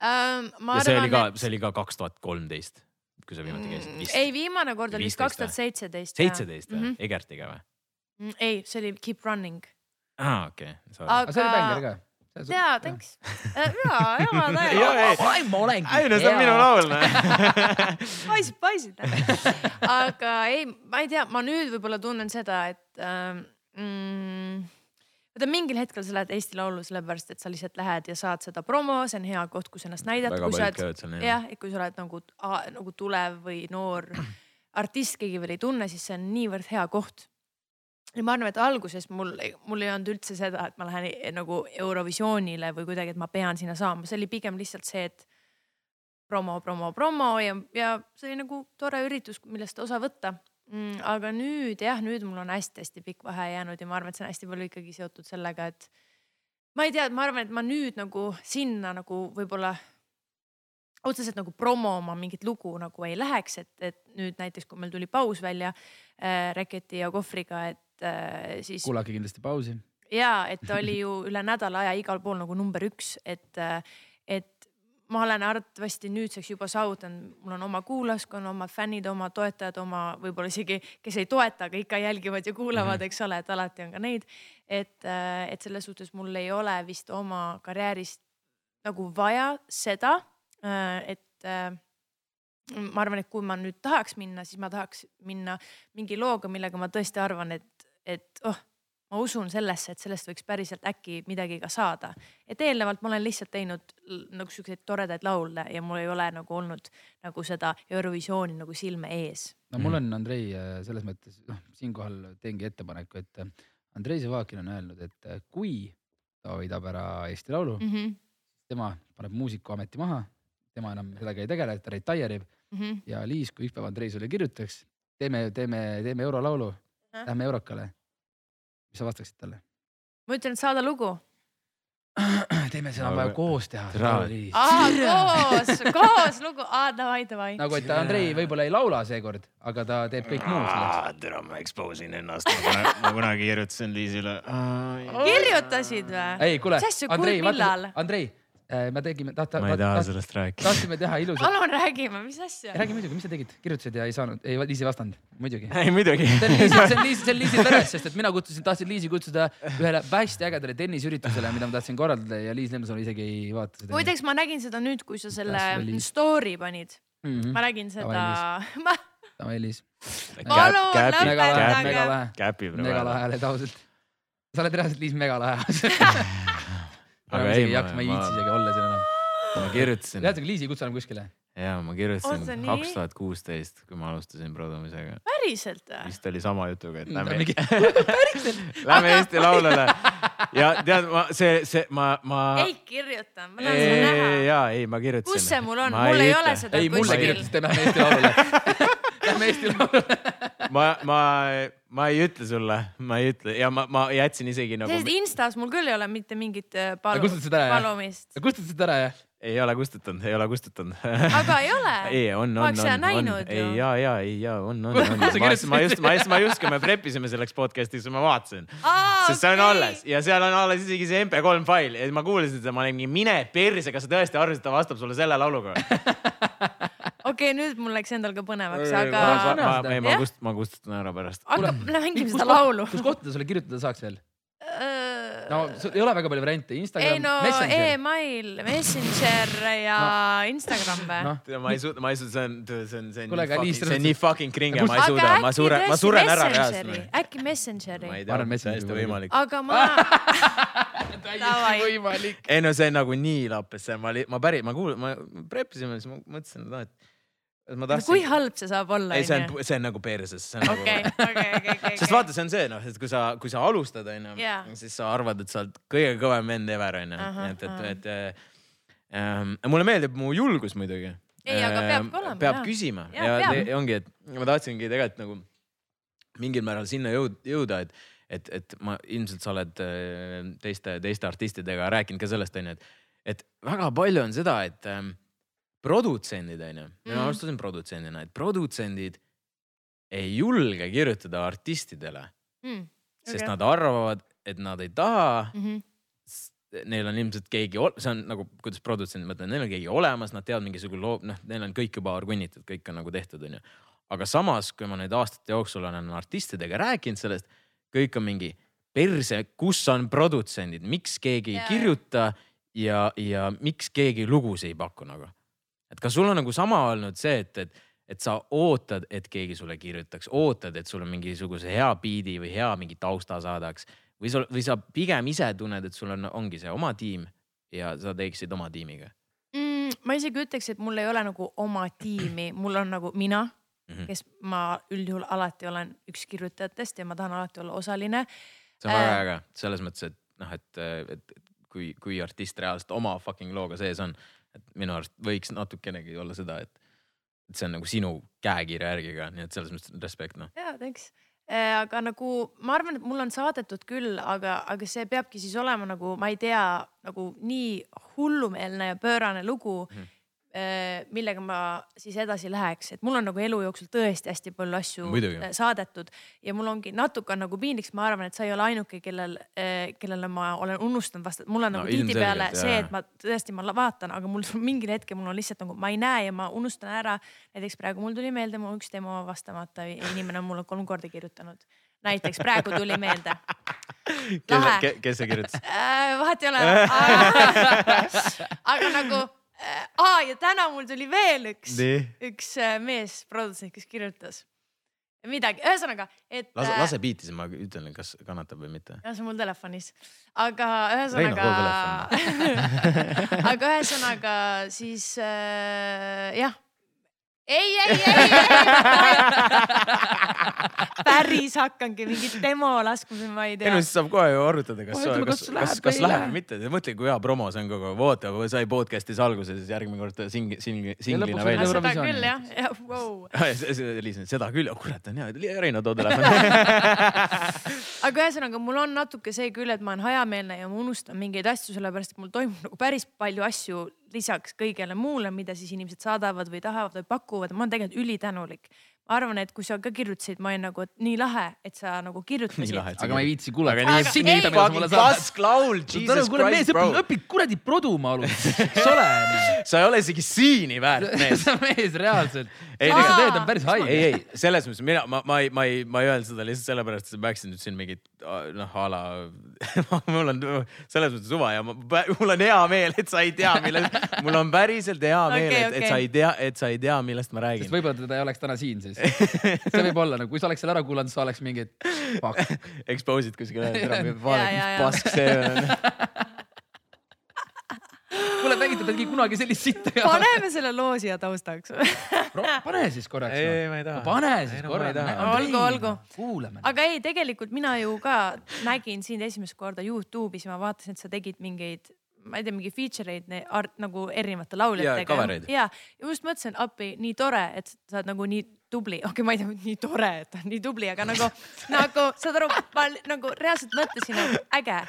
um, ja see oli ka see oli ka kaks tuhat kolmteist, kui sa viimati käisid vist. ei, viimane kord oli vist 15 kaks tuhat seitseteist. seitseteist või Mhm.? Egertiga või? ei, see oli Keep Running. aa, okei, sorry. aga see oli bänger ka. jaa, thanks. jaa, jaa, Jaa, täiega. ei. ma olengi. ei no see on minu laul, noh. paisid, paisid. aga ei, ma ei tea, ma nüüd võib-olla tunnen seda, et ähm, mm, vaata mingil hetkel sa lähed Eesti Laulu sellepärast, et sa lihtsalt lähed ja saad seda promo, see on hea koht, kus ennast näidata, väga paljud käivad seal jah, et kui sa oled nagu, nagu tulev või noor artist, keegi veel ei tunne, siis see on niivõrd hea koht. Ja ma arvan, et alguses mul, mul ei olnud üldse seda, et ma lähen e- nagu Eurovisioonile või kuidagi, et ma pean sinna saama, see oli pigem lihtsalt see, et promo, promo, promo ja, ja see oli nagu tore üritus, millest osa võtta mm,. aga nüüd jah, nüüd mul on hästi-hästi pikk vahe jäänud ja ma arvan, et see on hästi palju ikkagi seotud sellega, et ma ei tea, ma arvan, et ma nüüd nagu sinna nagu võib-olla otseselt nagu promoma mingit lugu nagu ei läheks, et, et nüüd näiteks, kui meil tuli paus välja äh, Reketi ja Kohvriga, et äh, siis kuulake kindlasti pausi. ja et oli ju üle nädala aja igal pool nagu number üks, et, et ma olen arvatavasti nüüdseks juba saavutanud, mul on oma kuulajaskonna, oma fännid, oma toetajad, oma võib-olla isegi, kes ei toeta, aga ikka jälgivad ja kuulavad, eks ole, et alati on ka neid. et, et selles suhtes mul ei ole vist oma karjääris nagu vaja seda, et äh, ma arvan, et kui ma nüüd tahaks minna, siis ma tahaks minna mingi looga, millega ma tõesti arvan, et, et oh, ma usun sellesse, et sellest võiks päriselt äkki midagi ka saada. et eelnevalt ma olen lihtsalt teinud nagu siukseid toredaid laule ja mul ei ole nagu olnud nagu seda Eurovisiooni nagu silme ees. no mul on Andrei äh, selles mõttes, noh, siinkohal teengi ettepaneku, et äh, Andrei Zavakin on öelnud, et äh, kui ta võidab ära Eesti Laulu Mhm. mm, -hmm. tema paneb muusikuameti maha, tema enam sellega ei tegele, ta retire ib Mhm. ja Liis, kui üks päev Andrei sulle kirjutaks, teeme, teeme, teeme eurolaulu, lähme eurokale. Mis sa vastaksid talle? ma ütlen, et saada lugu. teeme seda, on vaja koos teha koos, koos lugu, davai, davai. nagu, et Andrei võib-olla ei laula seekord, aga ta teeb kõik muud selleks. tere, ma expose in ennast, ma kunagi kirjutasin Liisile. kirjutasid või? ei, kuule Andrei, millal? Andrei, me tegime, tahta, ma ei taha sellest rääkida. tahtsime teha ilusat, palun räägime, mis asja? räägi muidugi, mis sa tegid, kirjutasid ja ei saanud, ei, Liis ei vastanud, muidugi. ei muidugi. see on Liisi, see on Liisi, see on Liisi veres, sest et mina kutsusin, tahtsin Liisi kutsuda ühele hästi ägedale tennisüritusele, mida ma tahtsin korraldada ja Liis Lemson isegi ei vaata seda. muideks ma nägin seda nüüd, kui sa selle oli- story panid, Mhm. ma nägin seda Davai,, Liis. Palun, lõpetage. mega lahe, käpi mega lahe oled ausalt. sa oled reaalselt Liis mega lahe. Aga ei, ei, ei ma- hakka, ma ei ma- viitsi isegi olla siin enam. ma kirjutasin tead, Liisi ei kutsu enam kuskile. ja ma On see kirjutasin kaks tuhat kuusteist, kui ma alustasin produmisega. päriselt või? vist oli sama jutuga, et Mm, lähme mingi-, lähme Eesti Laulule. ja tead, ma see, see, ma, ma. ei kirjuta, ma tahan seda näha. ja ei, ma kirjutasin. kus see mul on, mul ei ole seda ei, mulle kirjutasite, lähme Eesti Laulule. Lähme Eesti Laulule. ma, ma, ma ei ütle sulle, ma ei ütle ja ma, ma jätsin isegi nagu sest, Instas mul küll ei ole mitte mingit äh, palu- palumist, kustutasid ära jah? ei ole kustutanud, ei ole kustutanud. aga ei ole. ei, on, ma on, on, on, ei ja, ja, ei ja on, on, on. ma just, ma just, ma just, ma just, kui me prep isime selleks podcast'iks, sest see on alles ja seal on alles isegi see MP3 fail ja ma kuulasin seda, ma olin mingi mine perse, kas sa tõesti arvasid, et ta vastab sulle selle lauluga? okei, nüüd mul läks endal ka põnevaks, ma, aga, ma, ei, ma Jah. kust-, ma kustutan ära pärast. aga mängime seda laulu. kus kohta ta sulle kirjutada saaks veel? no sul ei ole väga palju variante, Instagram, ei no Messenger. email, Messenger ja Instagram või? noh, ma ei suuda, ma ei suuda, see on, see on, see on Kuule, nii fucking, see on nii fucking kringe, ma ei suuda, ma suren, ma suren ära reaalselt., äkki Messengeri ma ei Ma arvan, tea, Messengeri täiesti võimalik. aga ma, Davai. võimalik. ei no see on nagu nii lappes, see ma, ma päris, ma kuulan, ma preppisime, siis ma mõtlesin, et noh, et et ma kui tahtsin. halb see saab olla, ei, see on, see on nagu perses, okei, nagu. okei, okei, okei. sest vaata, see on see noh, et kui sa, kui sa alustad, onju Jaa., siis sa arvad, et sa oled kõige kõvem vend ever, onju, et, et, et äh, ähm, mulle meeldib mu julgus muidugi. ei, aga peabki olema. peab küsima Jaa, ja, peab. ja te, ongi, et ma tahtsingi tegelikult nagu mingil määral sinna jõud, jõuda, et, et, et ma ilmselt sa oled äh, teiste, teiste artistidega rääkinud ka sellest, onju, et, et väga palju on seda, et ähm, produtsendid onju, mina Mhm. alustasin produtsendina, et produtsendid ei julge kirjutada artistidele, mm,. sest nad arvavad, et nad ei taha mm. -hmm. neil on ilmselt keegi, see on nagu, kuidas produtsendid mõtlevad, neil on keegi olemas, nad teavad mingisugune loo, noh, neil on kõik juba orgunnitud, kõik on nagu tehtud, onju. aga samas, kui ma nüüd aastate jooksul olen artistidega rääkinud sellest, kõik on mingi perse, kus on produtsendid, miks keegi Jaa, ei kirjuta ja, ja miks keegi lugusid ei paku nagu. Et kas sul on nagu sama olnud see, et, et, et sa ootad, et keegi sulle kirjutaks, ootad, et sul on mingisuguse hea biidi või hea mingi tausta saadaks või sa, või sa pigem ise tunned, et sul on, ongi see oma tiim ja sa teeksid oma tiimiga mm,. ma isegi ütleks, et mul ei ole nagu oma tiimi, mul on nagu mina mm? -hmm. kes ma üldjuhul alati olen üks kirjutajatest ja ma tahan alati olla osaline. see on väga Äh. äge selles mõttes, et noh, et et kui, kui artist reaalselt oma fucking looga sees on, et minu arust võiks natukenegi olla seda, et, et see on nagu sinu käekirja järgi ka, nii et selles mõttes respekt noh. ja thanks. aga nagu ma arvan, et mul on saadetud küll, aga, aga see peabki siis olema nagu, ma ei tea, nagu nii hullumeelne ja pöörane lugu mm, -hmm. Millega ma siis edasi läheks, et mul on nagu elu jooksul tõesti hästi palju asju Muidugi. eh, saadetud ja mul ongi natuke on nagu piinlik, sest ma arvan, et sa ei ole ainuke, kellel, kellele ma olen unustanud vastata, mul on No nagu tihtipeale ilmselgelt, see, jaa. et ma tõesti, ma vaatan, aga mul mingil hetkel mul on lihtsalt nagu, ma ei näe ja ma unustan ära. näiteks praegu mul tuli meelde, mul üks demo vastamata inimene on mulle kolm korda kirjutanud. näiteks praegu tuli meelde. kes kes see kirjutas? Äh, vahet ei ole. aga nagu äh,, aa ja täna mul tuli veel üks, üks äh, mees, produtsent, kes kirjutas midagi, ühesõnaga, et. lase, lase biiti, siis ma ütlen, kas kannatab või mitte. ja see on mul telefonis, aga ühesõnaga, aga ühesõnaga siis äh, jah. ei, ei, ei, ei. päris hakkangi mingit demo laskma, ma ei ei tea no. siis saab kohe ju arutada, kas, kas, kas kas, läheb kas ei läheb lähe. või mitte. mõtle, kui hea promo see on kogu aeg, oota, sai podcast'is alguses, järgmine kord sing-, sing-, singlina välja seda küll jah, jah, vau. Liis, seda küll, kurat on hea, Reino too telefon. aga ühesõnaga, mul on natuke see küll, et ma olen hajameelne ja ma unustan mingeid asju, sellepärast et mul toimub nagu päris palju asju lisaks kõigele muule, mida siis inimesed saadavad või tahavad või pakuvad, ma olen tegelikult ülitänulik. ma arvan, et kui sa ka kirjutasid, ma olin nagu, et nii lahe, et sa nagu kirjutasid. aga ma ei viitsi kuulata. ei- sa kuule mees õpib kuradi produmaalust, eks ole. sa ei ole isegi siini väärt mees. see mees reaalselt. Ei, sa teed, on päris ei, haige. ei, selles mõttes mina, ma, ma ei, ma ei, ma ei öelnud seda lihtsalt sellepärast, et sa peaksid nüüd siin mingit noh, a la mul on selles mõttes suva ja ma, mul on hea meel, et sa ei tea, millest, mul on päriselt hea meel okay,, et, okei. et sa ei tea, et sa ei tea, millest ma sest räägin. võib-olla teda ei oleks täna siin siis. see võib olla nagu, kui sa oleks selle ära kuulanud, sa oleks mingi, fuck. Expose'id kuskile, vaadake mis pask see on. kuule, mängite tegi kunagi sellist sitta ka. paneme selle loo siia taustaks. pane siis korraks. ei, ei, ma ei taha. pane siis no ma korraks taha.. Olgu, olgu. kuulame. aga ei, tegelikult mina ju ka nägin sind esimest korda Youtube'is ja ma vaatasin, et sa tegid mingeid, ma ei tea, mingi feature eid ne- art, nagu erinevate lauljatega. Ja, ja just mõtlesin, appi, nii tore, et sa oled nagu nii tubli, okei okay,, ma ei tea, nii tore, et on nii tubli, aga nagu, nagu saad aru, ma nagu reaalselt mõtlesin, et äge,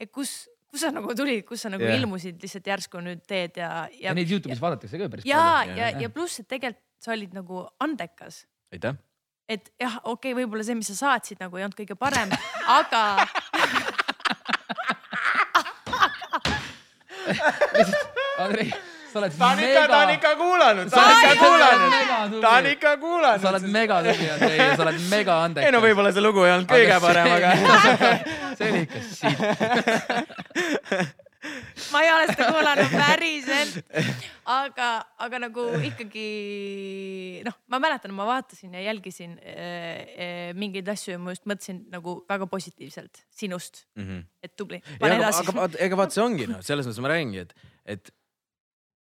et kus, kus sa nagu tulid, kus sa nagu yeah. ilmusid lihtsalt järsku nüüd teed ja, ja ja, neid Youtube'is vaadatakse ka päris ja, palju. ja, ja pluss, et tegelikult sa olid nagu andekas aitäh. et jah, okei okay,, võib-olla see, mis sa saatsid nagu ei olnud kõige parem, aga Andrei, sa oled ta on ikka, ta on mega, ikka kuulanud, ta Sa on oled ikka kuulanud, mega ta on ikka sa oled kuulanud. mega tubli, Andrei, sa oled mega andekas. ei no võib-olla see lugu ei olnud kõige parem, aga. see oli ikka siit. ma ei ole seda kuulanud päriselt. aga, aga nagu ikkagi noh, ma mäletan, ma vaatasin ja jälgisin äh, mingeid asju ja ma just mõtlesin nagu väga positiivselt sinust, et tubli, pane aga, edasi aga. vaata, ega vaata, see ongi noh, selles mõttes ma räägingi, et, et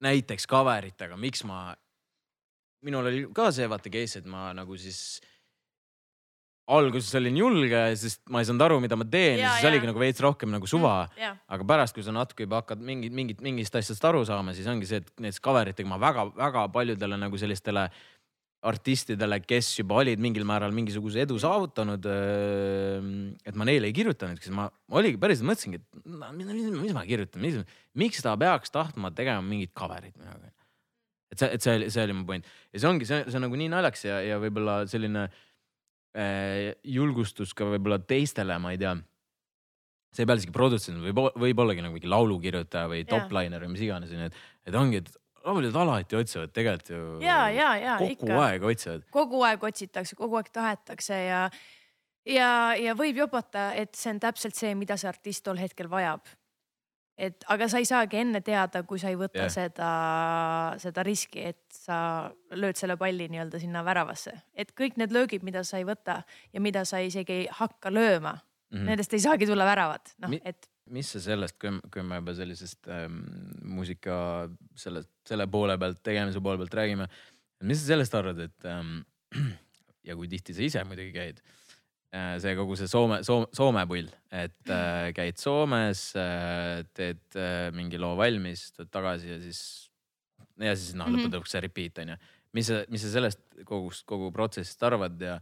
näiteks cover itega, miks ma, minul oli ka see vaata case, et ma nagu siis alguses olin julge, sest ma ei saanud aru, mida ma teen ja Jaa, siis jaa. oligi nagu veits rohkem nagu suva mm.. aga pärast, kui sa natuke juba hakkad mingit, mingit, mingist asjast aru saama, siis ongi see, et näiteks cover itega ma väga-väga paljudele nagu sellistele artistidele, kes juba olid mingil määral mingisuguse edu saavutanud. et ma neile ei kirjutanud, sest ma oligi päriselt mõtlesingi, et no, mis, mis, mis ma kirjutan, miks ta peaks tahtma tegema mingit cover'it minuga. et see, et see oli, see oli mu point ja see ongi, see, see on nagu nii naljakas ja, ja võib-olla selline äh, julgustus ka võib-olla teistele, ma ei tea. see ei pea isegi produtsent, võib, võib ollagi nagu mingi laulukirjutaja või top-liner või mis iganes, onju, et, et ongi, et lauljad alati otsivad tegelikult ju. ja, ja, ja kogu ikka aeg otsivad. kogu aeg otsitakse, kogu aeg tahetakse ja, ja, ja võib jobata, et see on täpselt see, mida see artist tol hetkel vajab. et aga sa ei saagi enne teada, kui sa ei võta yeah. seda, seda riski, et sa lööd selle palli nii-öelda sinna väravasse, et kõik need löögid, mida sa ei võta ja mida sa isegi ei hakka lööma mm. -hmm. nendest ei saagi tulla väravat, noh Mi-, et mis sa sellest, kui, kui me juba sellisest ähm, muusika selle, selle poole pealt, tegemise poole pealt räägime. mis sa sellest arvad, et ähm, ja kui tihti sa ise muidugi käid äh,, see kogu see Soome, Soome, Soome pull, et äh, käid Soomes äh,, teed äh, mingi loo valmis, tuled tagasi ja siis, ja siis noh, Mhm. lõppude lõpuks see repeat on ju. mis sa, mis sa sellest kogust, kogu protsessist arvad ja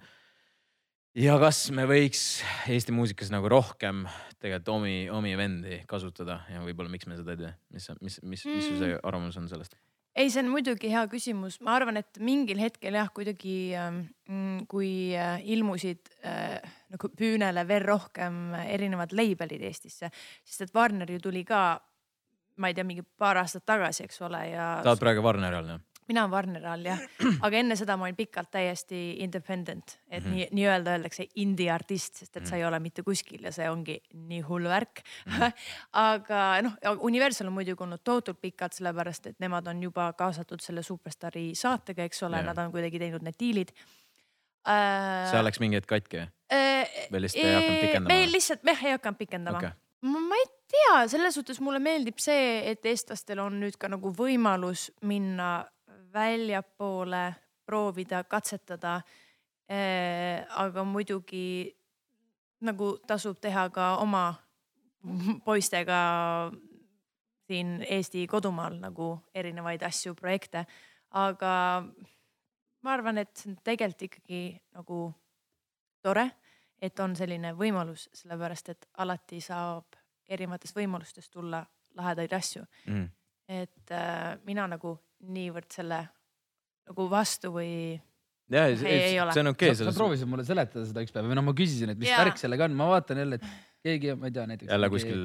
ja kas me võiks Eesti muusikas nagu rohkem tegelikult omi, omi vendi kasutada ja võib-olla miks me seda ei tee, mis mis, mis, mis su see arvamus on sellest? ei, see on muidugi hea küsimus, ma arvan, et mingil hetkel jah, kuidagi ähm, mm, kui äh, ilmusid äh, nagu püünele veel rohkem erinevad label'id Eestisse, sest et Warner ju tuli ka, ma ei tea, mingi paar aastat tagasi, eks ole, ja sa oled praegu Warneri all jah? Mina olen Warneri all jah, aga enne seda ma olin pikalt täiesti independent, et Mhm. nii, nii-öelda öeldakse indie artist, sest et sa ei ole mitte kuskil ja see ongi nii hull värk Mhm. aga noh, Universal on muidugi olnud tohutult pikalt, sellepärast et nemad on juba kaasatud selle Superstaari saatega, eks ole Jah. nad on kuidagi teinud need diilid. see läks mingi hetk katki või? Või lihtsalt ei hakanud pikendama? meil lihtsalt, me ei hakanud pikendama okay.. ma ei tea, selles suhtes mulle meeldib see, et eestlastel on nüüd ka nagu võimalus minna väljapoole, proovida, katsetada. aga muidugi nagu tasub teha ka oma poistega siin Eesti kodumaal nagu erinevaid asju, projekte, aga ma arvan, et see on tegelikult ikkagi nagu tore, et on selline võimalus, sellepärast et alati saab erinevatest võimalustest tulla lahedaid asju. mm.. Et äh, mina nagu niivõrd selle nagu vastu või ja Ei, ei ole. see on okei sa, sa selles, proovisid mulle seletada seda üks päev või noh, ma küsisin, et mis värk sellega on, ma vaatan jälle, et keegi, ma ei tea näiteks. jälle kuskil.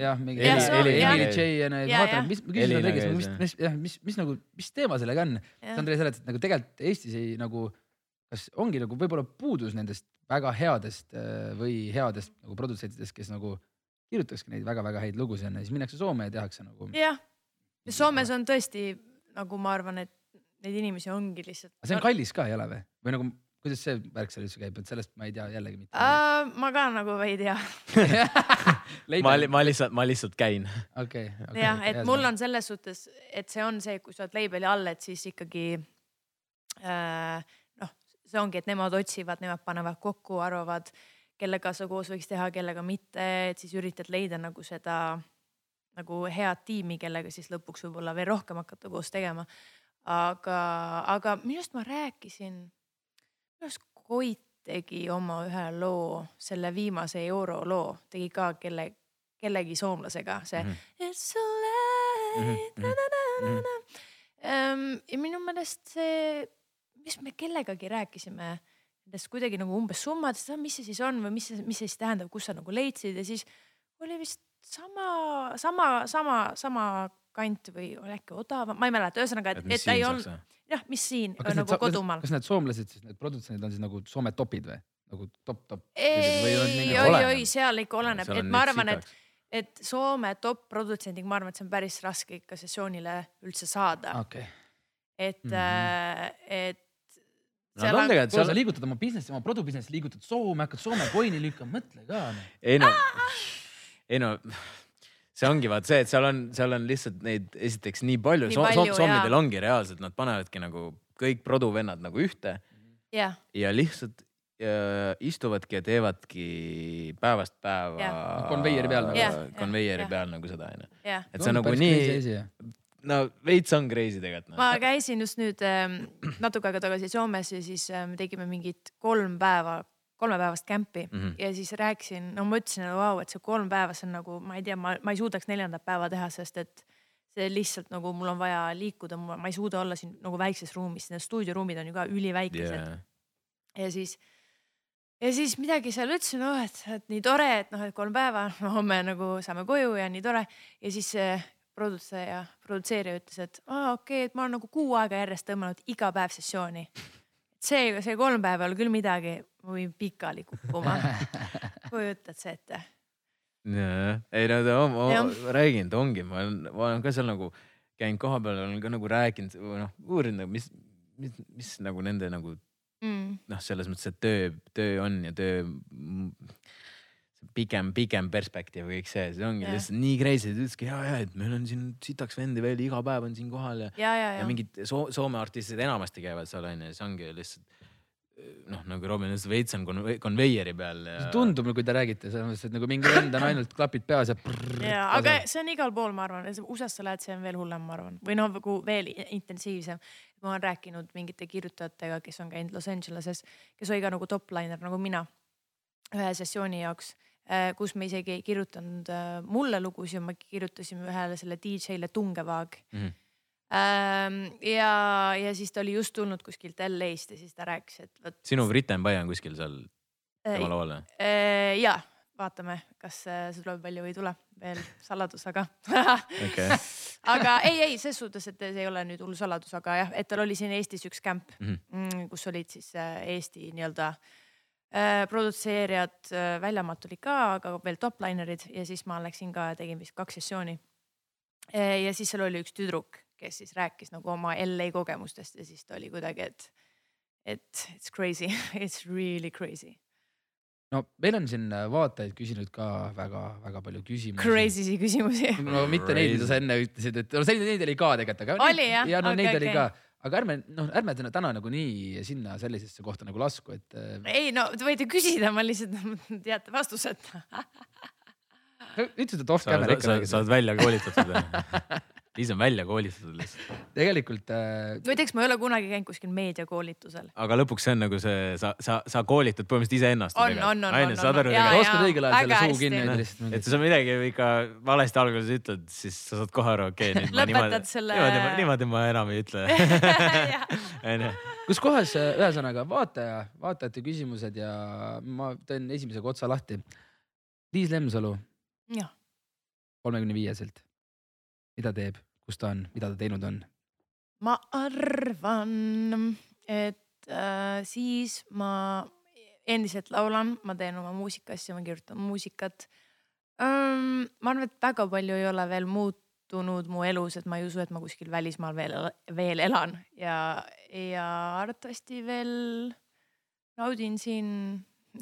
jah, mingi Jah, jah. Emily J ja need, vaatan, jah. mis, ma küsisin kõigest, käis, mis, jah. mis, jah, mis, mis nagu, mis teema sellega on? jah. Andrei seletas, et nagu tegelikult Eestis ei nagu, kas ongi nagu võib-olla puudus nendest väga headest äh, või headest nagu produtsentidest, kes nagu kirjutakski neid väga-väga häid lugusid ja siis minnakse Soome ja tehakse nagu. jah, Soomes on tõesti nagu ma arvan, et neid inimesi ongi lihtsalt. see on kallis ka, ei ole või? või nagu, kuidas see värk seal üldse käib, et sellest ma ei tea jällegi mitte. Uh, ma ka nagu ei tea, ma, ma lihtsalt, ma lihtsalt käin. okei, okei. jah, et mul on selles suhtes, et see on see, kui sa oled label'i all, et siis ikkagi äh, noh, see ongi, et nemad otsivad, nemad panevad kokku, arvavad, kellega sa koos võiks teha, kellega mitte, et siis üritad leida nagu seda nagu head tiimi, kellega siis lõpuks võib-olla veel rohkem hakata koos tegema. aga, aga minu arust ma rääkisin, minu arust Koit tegi oma ühe loo, selle viimase euroloo tegi ka kelle, kellegi soomlasega, see mm. -hmm. It's so late Mhm, mm. mhm, -hmm. ja minu meelest see, mis me kellegagi rääkisime nendest kuidagi nagu umbes summadest, mis see siis on või mis see, mis see siis tähendab, kus sa nagu leidsid ja siis oli vist sama, sama, sama, sama kant või oli äkki odavam, ma ei mäleta, ühesõnaga, et, et ta ei olnud, jah, mis siin kas nagu need, kodumaal. kas need soomlased siis, need produtsendid on siis nagu Soome topid või? nagu top, top? ei, oi, oi, seal ikka oleneb, Seal on et ma arvan, et et Soome top produtsendiga, ma arvan, et see on päris raske ikka sessioonile üldse saada, okei. et Mhm. äh,, et. Nad on tegelikult kuule, sa seal, liigutad oma business'i, oma produ business'i liigutad Soome, hakkad Soome coin'i lükkama, mõtle ka noh.. ei no, ei no see ongi vaat see, et seal on, seal on lihtsalt neid esiteks nii palju Nii so,, palju, sommidel jaa. ongi reaalselt, nad panevadki nagu kõik produvennad nagu ühte jah, ja lihtsalt äh, istuvadki ja teevadki päevast päeva Jah. Konveieri peal nagu. Jah, konveieri jah. peal nagu seda onju. jah. et see on nagu nii, no veits on crazy tegelikult noh. ma käisin just nüüd ähm, natuke aega tagasi Soomes ja siis me tegime mingit kolm päeva, kolmepäevast kämpi mm. -hmm. ja siis rääkisin, no ma ütlesin, et vau, et see kolm päeva, see on nagu, ma ei tea, ma, ma ei suudaks neljandat päeva teha, sest et see lihtsalt nagu mul on vaja liikuda, ma ei suuda olla siin nagu väikses ruumis, need stuudioruumid on ju ka üliväikesed yeah. ja siis, ja siis midagi seal ütlesin, oh, et, et nii tore, et noh, et kolm päeva, no homme nagu saame koju ja nii tore. ja siis produtseja, produtseerija ütles, et aa okei okay,, et ma olen nagu kuu aega järjest tõmmanud iga päev sessiooni. see, see kolm päeva ei ole küll midagi, ma võin pikali kukkuma. kujutad sa ette? Yeah. ei no ta, ma, Jah. ma räägin, ta ongi, ma olen, ma olen ka seal nagu käinud kohapeal, olen ka nagu rääkinud või noh, uurinud, mis, mis, mis nagu nende nagu Mm. noh, selles mõttes, et töö, töö on ja töö pikem, pikem perspektiiv, kõik see, see ongi yeah. lihtsalt nii crazy, ta ütleski ja, ja, et meil on siin sitaks vendi veel iga päev on siin kohal ja, ja, ja, ja ja. mingid so Soome artistid enamasti käivad seal onju ja siis ongi lihtsalt noh, nagu Robin ütles, veits on konve konveieri peal ja. see tundub, kui te räägite selles mõttes, et nagu mingi vend on ainult klapid peas ja. ja, aga see on igal pool, ma arvan, USA-sse lähed, see on veel hullem, ma arvan, või noh, nagu veel intensiivsem. ma olen rääkinud mingite kirjutajatega, kes on käinud Los Angeleses, kes oli ka nagu top-liner nagu mina ühe sessiooni jaoks, kus me isegi ei kirjutanud äh, mulle lugusid, me kirjutasime ühele selle DJ-le Tungevaag Mhm. Ähm, ja, ja siis ta oli just tulnud kuskilt LA-st ja siis ta rääkis, et vot. sinu Briten Pai on kuskil seal tema laual või? Äh, ja vaatame, kas äh, see tuleb välja või ei tule, veel saladus, aga okei, aga ei, ei ses suhtes, et see ei ole nüüd hull saladus, aga jah, et tal oli siin Eestis üks kämp Mhm. mm,, kus olid siis äh, Eesti nii-öelda äh, produtseerijad, väljamaalt olid ka, aga veel top-linerid ja siis ma läksin ka tegin vist kaks sessiooni. ja siis seal oli üks tüdruk, kes siis rääkis nagu oma LA kogemustest ja siis ta oli kuidagi, et, et it's crazy, it's really crazy. no meil on siin vaatajaid küsinud ka väga-väga palju küsimusi. Crazy si küsimusi. no mitte neid, mida sa enne ütlesid, et no neid oli ka tegelikult, aga. Oli jah? ja no Okei, neid oli okei. ka, aga ärme noh, ärme täna, täna nagu nii sinna sellisesse kohta nagu lasku, et äh, ei no te võite küsida, ma lihtsalt teate vastused. ütlesid, et off camera ikka sa, oled välja koolitatud? Liis on välja koolitatud lihtsalt. tegelikult äh, muideks ma ei ole kunagi käinud kuskil meediakoolitusel. aga lõpuks see on nagu see, sa, sa, sa koolitad põhimõtteliselt iseennast. On, on, on, on, on. tegelikult? oskad õigel ajal selle suu kinni hoida lihtsalt et sa midagi ikka valesti alguses ütled, siis sa saad kohe aru, okei okay,, nüüd ma niimoodi, selle- niimoodi, niimoodi ma enam ei ütle. onju. kus kohas, ühesõnaga vaataja, vaatajate küsimused ja ma teen esimesega otsa lahti. Liis Lemsalu jah, kolmekümne viieselt. mida teeb, kus ta on, mida ta teinud on? ma arvan, et äh, siis ma endiselt laulan, ma teen oma muusikaasju, ma kirjutan muusikat ähm,. ma arvan, et väga palju ei ole veel muutunud mu elus, et ma ei usu, et ma kuskil välismaal veel, veel elan ja, ja arvatavasti veel naudin siin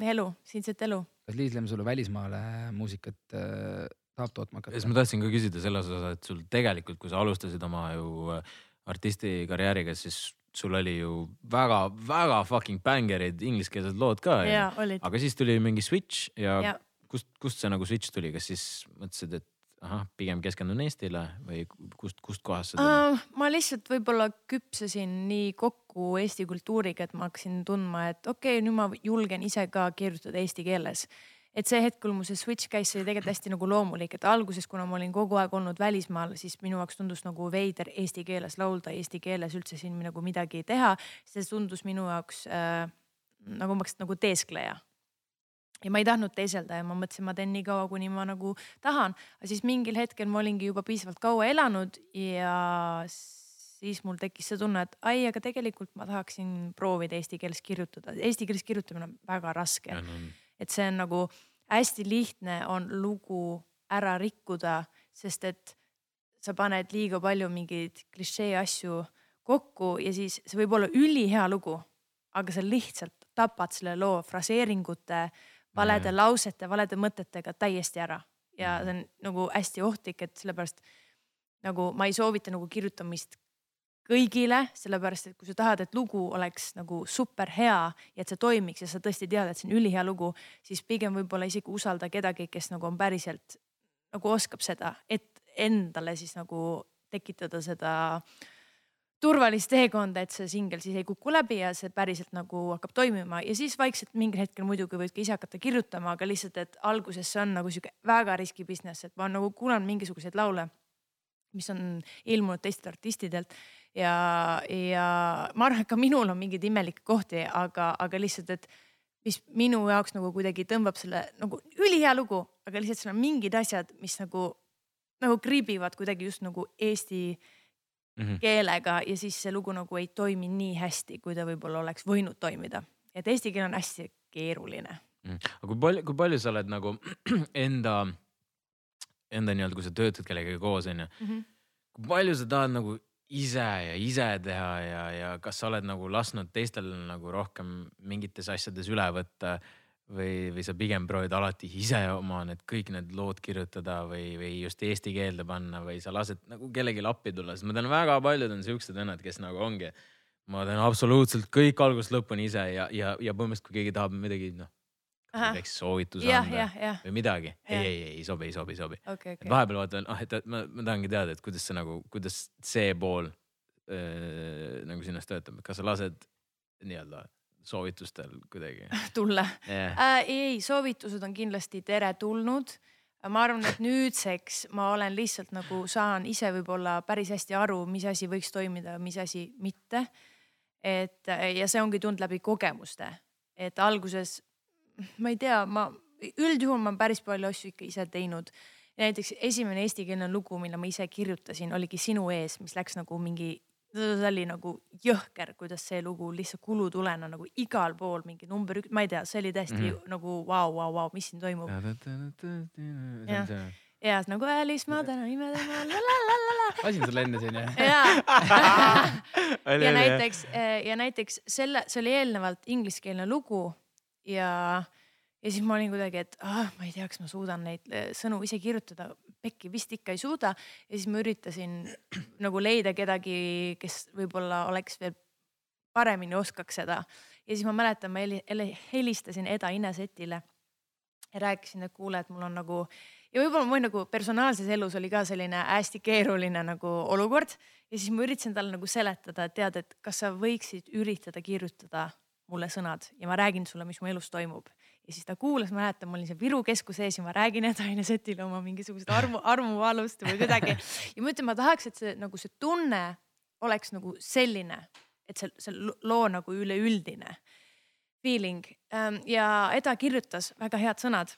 elu, siinset elu. kas Liis Lemsalu välismaale muusikat äh, tahab tootma siis hakata? ma tahtsin ka küsida selles osas, et sul tegelikult, kui sa alustasid oma ju äh, artisti karjääriga, siis sul oli ju väga-väga fucking bängerid ingliskeelsed lood ka. aga siis tuli mingi switch ja, Ja. ja. kust, kust see nagu switch tuli, kas siis mõtlesid, et ahah, pigem keskendun Eestile või kust, kust kohast see tuli? Uh, ma lihtsalt võib-olla küpsesin nii kokku Eesti kultuuriga, et ma hakkasin tundma, et okei okay,, nüüd ma julgen ise ka kirjutada eesti keeles. Et see hetk, kui mul see switch käis, see oli tegelikult hästi nagu loomulik, et alguses, kuna ma olin kogu aeg olnud välismaal, siis minu jaoks tundus nagu veider eesti keeles laulda, eesti keeles üldse siin nagu midagi teha. see tundus minu jaoks äh, nagu ma oleks nagu teeskleja ja ma ei tahtnud teeselda ja ma mõtlesin, ma teen nii kaua, kuni ma nagu tahan, aga siis mingil hetkel ma olingi juba piisavalt kaua elanud ja siis mul tekkis see tunne, et ai, aga tegelikult ma tahaksin proovida eesti keeles kirjutada. Eesti keeles kirjutamine on väga raske, et see on nagu hästi lihtne on lugu ära rikkuda, sest et sa paned liiga palju mingeid klišee asju kokku ja siis see võib olla ülihea lugu, aga sa lihtsalt tapad selle loo fraseeringute, valede Jaa. lausete, valede mõtetega täiesti ära ja see on nagu hästi ohtlik, et sellepärast nagu ma ei soovita nagu kirjutamist kõigile, sellepärast et kui sa tahad, et lugu oleks nagu super hea ja et see toimiks ja sa tõesti tead, et see on ülihea lugu, siis pigem võib-olla isegi usalda kedagi, kes nagu on päriselt nagu oskab seda, et endale siis nagu tekitada seda turvalist teekonda, et see singel siis ei kuku läbi ja see päriselt nagu hakkab toimima. Ja siis vaikselt mingil hetkel muidugi võid ka ise hakata kirjutama, aga lihtsalt, et alguses see on nagu sihuke väga riski business, et ma nagu kuulan mingisuguseid laule, mis on ilmunud teistelt artistidelt ja, ja ma arvan, et ka minul on mingeid imelikke kohti, aga, aga lihtsalt, et mis minu jaoks nagu kuidagi tõmbab selle nagu ülihea lugu, aga lihtsalt seal on mingid asjad, mis nagu, nagu kriibivad kuidagi just nagu eesti mm -hmm. keelega ja siis see lugu nagu ei toimi nii hästi, kui ta võib-olla oleks võinud toimida. et eesti keel on hästi keeruline mm. -hmm. aga kui palju, kui palju sa oled nagu enda, enda nii-öelda, kui sa töötad kellegagi koos, onju. Mhm. kui palju sa tahad nagu ise ja ise teha ja, ja kas sa oled nagu lasknud teistel nagu rohkem mingites asjades üle võtta või, või sa pigem proovid alati ise oma need kõik need lood kirjutada või, või just eesti keelde panna või sa lased nagu kellelegi appi tulla, sest ma tean, väga paljud on siuksed vennad, kes nagu ongi. ma teen absoluutselt kõik algusest lõpuni ise ja, ja, ja põhimõtteliselt, kui keegi tahab midagi, noh väikse soovituse ja, anda või midagi. ei, ei, ei, ei sobi, ei sobi, ei sobi okay,. Okay. vahepeal vaatan, ah, et ma, ma tahangi teada, et kuidas see nagu, kuidas see pool äh, nagu sinust töötab, kas sa lased nii-öelda soovitustel kuidagi tulla yeah.? Äh, ei, soovitused on kindlasti teretulnud ma arvan, et nüüdseks ma olen lihtsalt nagu saan ise võib-olla päris hästi aru, mis asi võiks toimida, mis asi mitte. et ja see ongi tulnud läbi kogemuste, et alguses ma ei tea, ma üldjuhul ma päris palju asju ikka ise teinud. näiteks esimene eestikeelne lugu, mille ma ise kirjutasin, oligi Sinu ees, mis läks nagu mingi, see oli nagu jõhker, kuidas see lugu lihtsalt kulutulena nagu igal pool mingi number üks, ma ei tea, see oli täiesti mm -hmm. nagu vau, vau, vau, mis siin toimub. ja nagu välismaa täna nimede maal. lasin sulle enne siin jah? ja ja näiteks ja näiteks selle, see oli eelnevalt ingliskeelne lugu ja, ja siis ma olin kuidagi, et ah, ma ei tea, kas ma suudan neid eh, sõnu ise kirjutada. pekki vist ikka ei suuda ja siis ma üritasin nagu leida kedagi, kes võib-olla oleks veel paremini oskaks seda. ja siis ma mäletan, ma helistasin Eda Inesetile ja rääkisin, et kuule, et mul on nagu ja võib-olla mul nagu personaalses elus oli ka selline hästi keeruline nagu olukord ja siis ma üritasin talle nagu seletada, et tead, et kas sa võiksid üritada kirjutada mulle sõnad ja ma räägin sulle, mis mu elus toimub. ja siis ta kuulas, ma mäletan, ma olin seal Viru keskuse ees ja ma räägin Edaine Setile oma mingisugust armu, armuvalust või kuidagi. ja ma ütlen, ma tahaks, et see nagu see tunne oleks nagu selline, et see, see loo nagu üleüldine feeling ähm, ja Eda kirjutas väga head sõnad.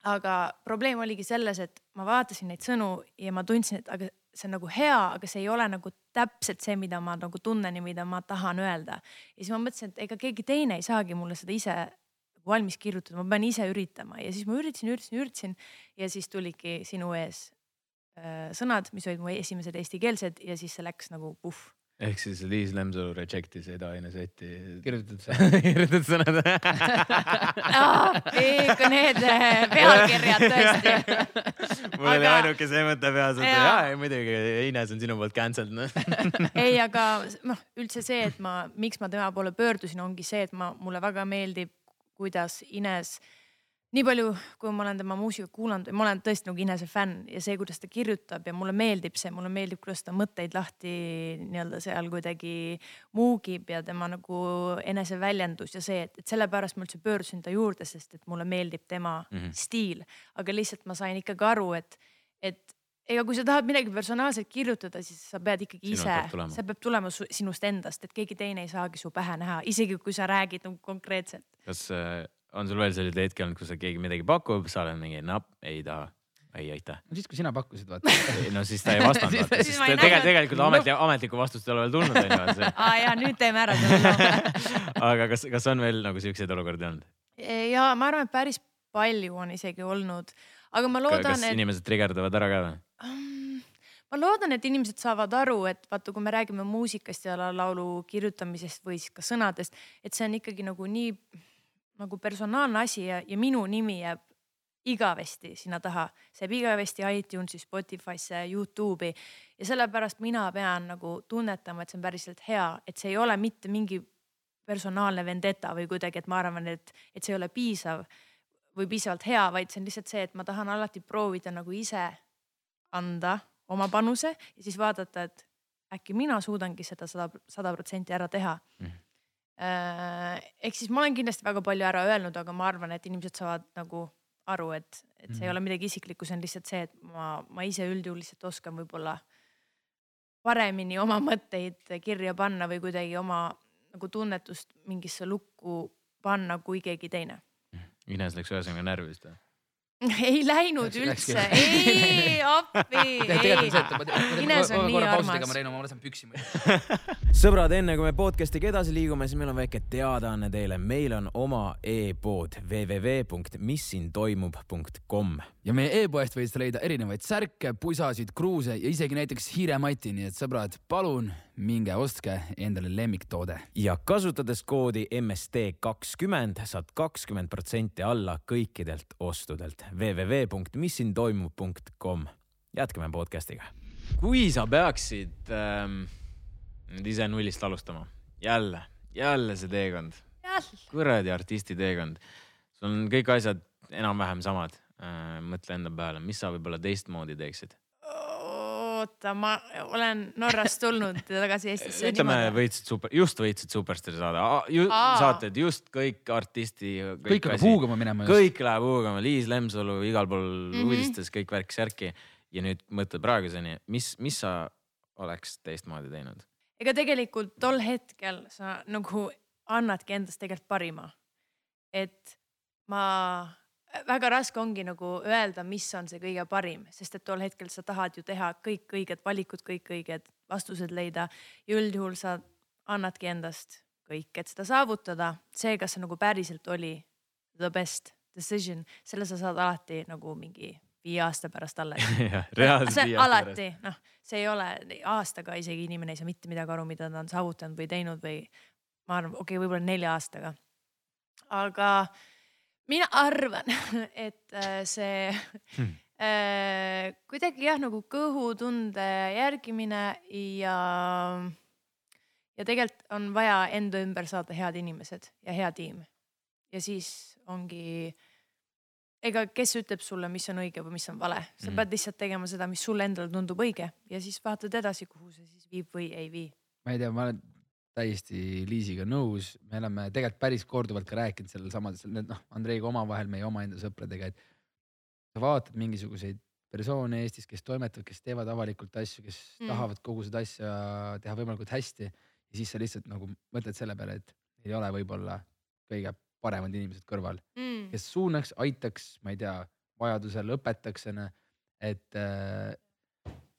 aga probleem oligi selles, et ma vaatasin neid sõnu ja ma tundsin, et aga see on nagu hea, aga see ei ole nagu täpselt see, mida ma nagu tunnen ja mida ma tahan öelda. ja siis ma mõtlesin, et ega keegi teine ei saagi mulle seda ise nagu valmis kirjutada, ma pean ise üritama ja siis ma üritasin, üritasin, üritasin ja siis tuligi sinu ees äh, sõnad, mis olid mu esimesed eestikeelsed ja siis see läks nagu puhh ehk siis Liis Lemsalu reject'is Eda-Aine Seti. kirjutatud kirjutatud sõnad ikka need äh, pealkirjad tõesti. mul aga... oli ainuke see mõte peas, et jaa, ei muidugi Ines on sinu poolt cancelled no. ei, aga noh, üldse see, et ma, miks ma tema poole pöördusin, ongi see, et ma, mulle väga meeldib, kuidas Ines äh, nii palju, kui ma olen tema muusikat kuulanud, ma olen tõesti nagu Inese fänn ja see, kuidas ta kirjutab ja mulle meeldib see, mulle meeldib, kuidas ta mõtteid lahti nii-öelda seal kuidagi muugib ja tema nagu eneseväljendus ja see, et, et sellepärast ma üldse pöördusin ta juurde, sest et mulle meeldib tema mm -hmm. stiil. aga lihtsalt ma sain ikkagi aru, et, et ega kui sa tahad midagi personaalset kirjutada, siis sa pead ikkagi ise, see peab tulema sinust endast, et keegi teine ei saagi su pähe näha, isegi kui sa räägid nagu konkreetselt. kas äh on sul veel selliseid hetki olnud, kus keegi midagi pakub, sa oled mingi napp, ei taha ei aitäh. no siis, kui sina pakkusid, vaata. no siis ta ei vastanud vaata, sest tegelikult, tegelikult ametlik, ametlikku vastust ei ole veel tulnud onju. aa ja nüüd teeme ära aga kas, kas on veel nagu siukseid olukordi olnud? ja ma arvan, et päris palju on isegi olnud, aga ma loodan, et. kas inimesed trigerdavad ära ka või? ma loodan, et inimesed saavad aru, et vaata, kui me räägime muusikast ja laulu kirjutamisest või siis ka sõnadest, et see on ikkagi nagu nii nagu personaalne asi ja, ja minu nimi jääb igavesti sinna taha, see jääb igavesti iTunesi, Spotify'sse, Youtube'i. Ja sellepärast mina pean nagu tunnetama, et see on päriselt hea, et see ei ole mitte mingi personaalne vendeta või kuidagi, et ma arvan, et, et see ei ole piisav või piisavalt hea, vaid see on lihtsalt see, et ma tahan alati proovida nagu ise anda oma panuse ja siis vaadata, et äkki mina suudangi seda sada, sada protsenti ära teha. Mm. Ehk siis ma olen kindlasti väga palju ära öelnud, aga ma arvan, et inimesed saavad nagu aru, et, et see mm. ei mhm. ole midagi isiklikku, see on lihtsalt see, et ma, ma ise üldjuhul lihtsalt oskan võib-olla paremini oma mõtteid kirja panna või kuidagi oma nagu tunnetust mingisse lukku panna kui keegi teine. Ines läks ühesõnaga närvi vist või? ei läinud läks, üldse, ei appi, ei. Ines on nii armas. ma lasen püksi sõbrad, enne kui me podcast'iga edasi liigume, siis meil on väike teadaanne teile. meil on oma e-pood www.missintoimub.com ja meie e-poest võid leida erinevaid särke, pusasid, kruuse ja isegi näiteks hiiremati, nii et sõbrad, palun minge ostke endale lemmiktoode. ja kasutades koodi MST kakskümmend saad kakskümmend protsenti alla kõikidelt ostudelt www.missintoimub.com. jätkame podcast'iga. kui sa peaksid ähm, nüüd ise nullist alustama, jälle, jälle see teekond, kuradi artisti teekond, sul on kõik asjad enam-vähem samad äh,. mõtle enda peale, mis sa võib-olla teistmoodi teeksid? oota, ma olen Norrast tulnud tagasi Eestisse. ütleme, võitsid super, just võitsid Superstaari saade saated just kõik artisti. kõik hakkab huugama minema. kõik läheb huugama, Liis Lemsalu igal pool mm -hmm. uudistes kõik värk-särki. ja nüüd mõtle praeguseni, mis, mis sa oleks teistmoodi teinud? Ega tegelikult tol hetkel sa nagu annadki endast tegelikult parima. et ma väga raske ongi nagu öelda, mis on see kõige parim, sest et tol hetkel sa tahad ju teha kõik õiged valikud, kõik õiged vastused leida ja üldjuhul sa annadki endast kõik, et seda saavutada. see, kas see nagu päriselt oli the best decision, selle sa saad alati nagu mingi viie aasta pärast alles reaalselt viie aasta alati, noh, see ei ole aastaga isegi inimene ei saa mitte midagi aru, mida ta on saavutanud või teinud või ma arvan, okei okay,, võib-olla nelja aastaga. aga mina arvan, et äh, see hmm. äh, kuidagi jah, nagu kõhutunde järgimine ja, ja tegelikult on vaja enda ümber saada head inimesed ja hea tiim. ja siis ongi, ega kes ütleb sulle, mis on õige või mis on vale, sa mm. pead lihtsalt tegema seda, mis sulle endale tundub õige ja siis vaatad edasi, kuhu see siis viib või ei vii. ma ei tea, ma olen täiesti Liisiga nõus, me oleme tegelikult päris korduvalt ka rääkinud sellel samal, noh, Andreiga omavahel, meie omaenda sõpradega, et sa vaatad mingisuguseid persoone Eestis, kes toimetavad, kes teevad avalikult asju, kes mm. tahavad kogu seda asja teha võimalikult hästi ja siis sa lihtsalt nagu mõtled selle peale, et ei ole võib-olla kõige paremad inimesed kõrval mm., kes suunaks, aitaks, ma ei tea, vajadusel õpetaks, onju, et äh,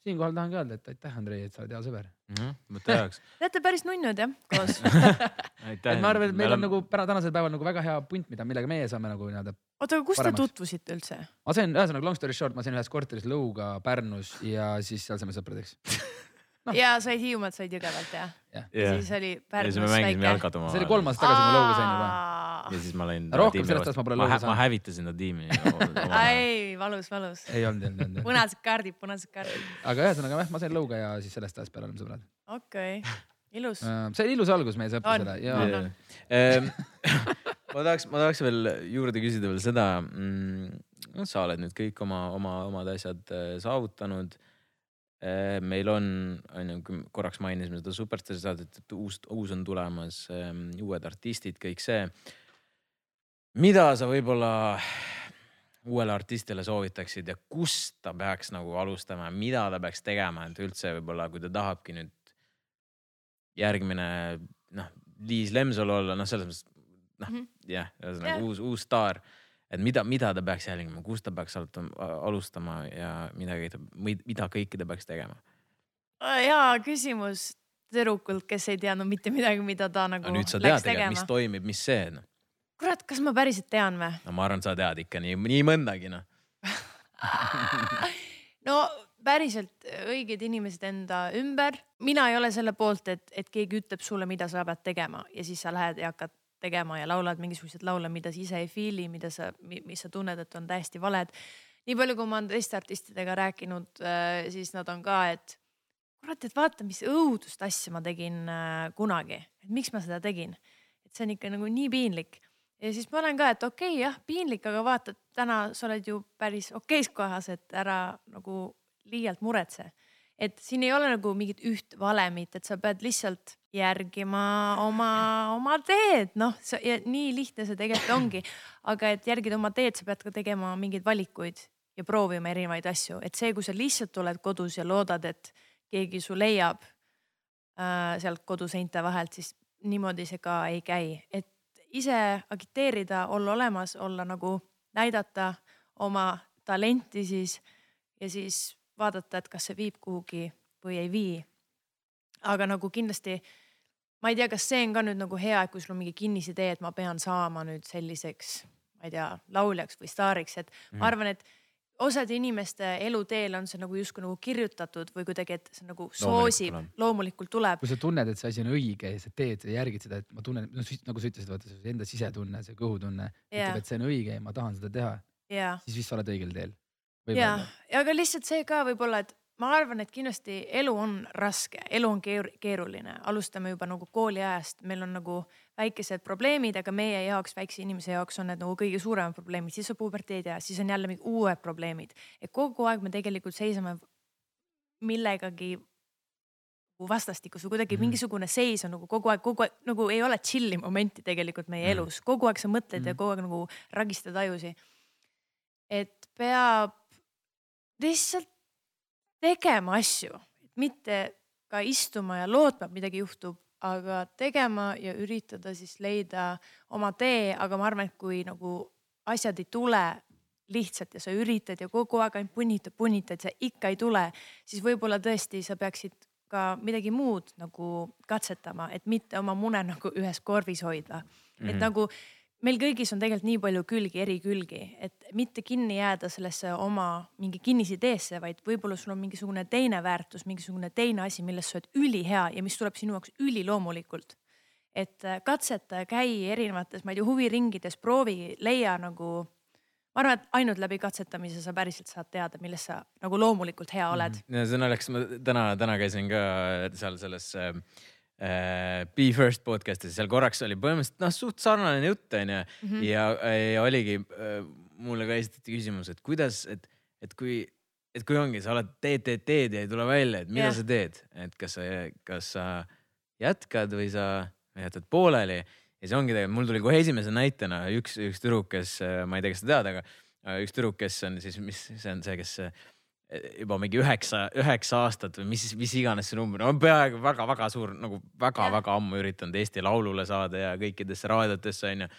siinkohal tahangi öelda, et aitäh, Andrei, et sa oled hea sõber mm. -hmm. mõtte heaks. Te olete päris nunnud jah, koos et ma arvan, et meil on nagu täna, tänasel päeval nagu väga hea punt, mida, millega meie saame nagu nii-öelda. oota, aga kus paremaks. te tutvusite üldse? ma sain, ühesõnaga long story short, ma sain ühes korteris Lõuga Pärnus ja siis seal saime sõpradeks no.. ja said Hiiumaalt, said Jõgevalt jah ja. ja.? siis oli Pärnus väike. see oli kolmas tagasi, kui ma Lõuga sain juba. Ja siis ma lõin. rohkem sellest ajast ma pole Lõuga saanud. ma hävitasin ta tiimi ei, valus, valus. ei olnud, ei olnud. punased kaardid, punased kaardid. aga ühesõnaga jah, ma sain Lõuga ja siis sellest ajast peale oleme sõbrad. okei okay., ilus. Äh, see oli ilus algus meie sõprusele ja. Ehm, ma tahaks, ma tahaks veel juurde küsida veel seda mm,. noh, sa oled nüüd kõik oma, oma, omad asjad äh, saavutanud Äh, meil on, on ju, korraks mainisime seda Superstaari saadet, et uus, uus on tulemas, ähm, uued artistid, kõik see. Mida sa võib-olla uuele artistile soovitaksid ja kust ta peaks nagu alustama, mida ta peaks tegema, et üldse võib-olla, kui ta tahabki nüüd järgmine noh, Liis Lemsalu olla, noh, selles mõttes noh mm -hmm., jah, ühesõnaga yeah. uus, uus staar et mida, mida ta peaks jälgima, kust ta peaks alustama ja midagi, mida kõike ta peaks tegema? hea küsimus tüdrukult, kes ei teadnud mitte midagi, mida ta nagu no, nüüd sa tead tegelikult, mis toimib, mis see no.. Kurat, kas ma päriselt tean või? no ma arvan, sa tead ikka nii, nii mõndagi noh no päriselt õiged inimesed enda ümber. mina ei ole selle poolt, et, et keegi ütleb sulle, mida sa pead tegema ja siis sa lähed ja hakkad tegema ja laulad mingisuguseid laule, mida sa ise ei feel'i, mida sa, mis sa tunned, et on täiesti valed. nii palju, kui ma olen teiste artistidega rääkinud, äh, siis nad on ka, et kurat, et vaata, mis õudust asja ma tegin äh, kunagi, et miks ma seda tegin. et see on ikka nagu nii piinlik ja siis ma olen ka, et okei okay, jah, piinlik, aga vaata, täna sa oled ju päris okeis kohas, et ära nagu liialt muretse. et siin ei ole nagu mingit üht valemit, et sa pead lihtsalt järgima oma, oma teed, noh, nii lihtne see tegelikult ongi. aga et järgida oma teed, sa pead ka tegema mingeid valikuid ja proovima erinevaid asju, et see, kui sa lihtsalt oled kodus ja loodad, et keegi su leiab äh, sealt koduseinte vahelt, siis niimoodi see ka ei käi, et ise agiteerida, olla olemas, olla nagu näidata oma talenti siis ja siis vaadata, et kas see viib kuhugi või ei vii. aga nagu kindlasti ma ei tea, kas see on ka nüüd nagu hea, et kui sul on mingi kinnisidee, et ma pean saama nüüd selliseks, ma ei tea, lauljaks või staariks, et ma arvan, et osade inimeste eluteel on see nagu justkui nagu kirjutatud või kuidagi, et see nagu soosib, loomulikult tuleb. kui sa tunned, et see asi on õige ja sa teed ja järgid seda, et ma tunnen, no nagu sa ütlesid, vaata see enda sisetunne, see kõhutunne Jaa. ütleb, et see on õige ja ma tahan seda teha, ja, siis vist sa oled õigel teel. ja, ja aga lihtsalt see ka võib-olla, et ma arvan, et kindlasti elu on raske, elu on keer-, keeruline, alustame juba nagu kooliajast, meil on nagu väikesed probleemid, aga meie jaoks, väikse inimese jaoks on need nagu kõige suuremad probleemid, siis on puberteedi aja, siis on jälle mingid uued probleemid. et kogu aeg me tegelikult seisame millegagi nagu vastastikus või kuidagi Mhm. mingisugune seis on nagu kogu aeg, kogu aeg nagu ei ole chill'i momenti tegelikult meie Mhm. elus, kogu aeg sa mõtled ja Mhm. kogu aeg nagu ragistad ajusi. et peab lihtsalt tegema asju, mitte ka istuma ja lootma, et midagi juhtub, aga tegema ja üritada siis leida oma tee, aga ma arvan, et kui nagu asjad ei tule lihtsalt ja sa üritad ja kogu aeg ainult punnitad, punnitad, see ikka ei tule, siis võib-olla tõesti sa peaksid ka midagi muud nagu katsetama, et mitte oma mune nagu ühes korvis hoida mm. -hmm. et nagu meil kõigis on tegelikult nii palju külgi, eri külgi, et mitte kinni jääda sellesse oma mingi kinnisideesse, vaid võib-olla sul on mingisugune teine väärtus, mingisugune teine asi, milles sa oled ülihea ja mis tuleb sinu jaoks üliloomulikult. et äh, katseta käi erinevates, ma ei tea, huviringides, proovi, leia nagu. ma arvan, et ainult läbi katsetamise sa päriselt saad teada, milles sa nagu loomulikult hea oled mm. ja see naljakas, ma täna, täna käisin ka seal selles äh, Be First podcast'is, seal korraks oli põhimõtteliselt noh, suht sarnane jutt onju mm -hmm. ja, ja oligi äh, mulle ka esitati küsimus, et kuidas, et, et kui, et kui ongi, sa oled teed, teed, teed ja ei tule välja, et mida Jah. sa teed, et kas sa, kas sa jätkad või sa jätad pooleli ja see ongi tegelikult, mul tuli kohe esimese näitena üks, üks tüdruk, kes, ma ei tea, kas sa tead, aga äh, üks tüdruk, kes on siis, mis see on see, kes äh, juba mingi üheksa, üheksa aastat või mis, mis iganes see number on, peaaegu väga-väga suur nagu väga-väga ammu üritanud Eesti Laulule saada ja kõikidesse raadiotesse onju.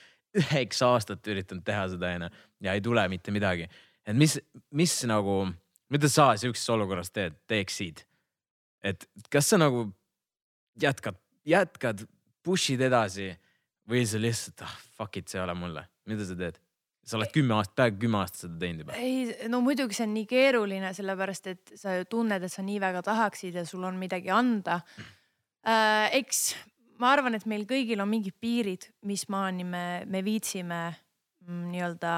üheksa aastat üritanud teha seda onju ja ei tule mitte midagi. et mis, mis nagu, mida sa sihukeses olukorras teed, teeksid? et kas sa nagu jätkad, jätkad, push'id edasi või sa lihtsalt ah, fuck it, see ei ole mulle, mida sa teed? Sa oled kümme aastat, peaaegu kümme aastat seda teinud juba. ei, no muidugi see on nii keeruline, sellepärast et sa ju tunned, et sa nii väga tahaksid ja sul on midagi anda äh,. eks ma arvan, et meil kõigil on mingid piirid, mis maani me, me viitsime mm, nii-öelda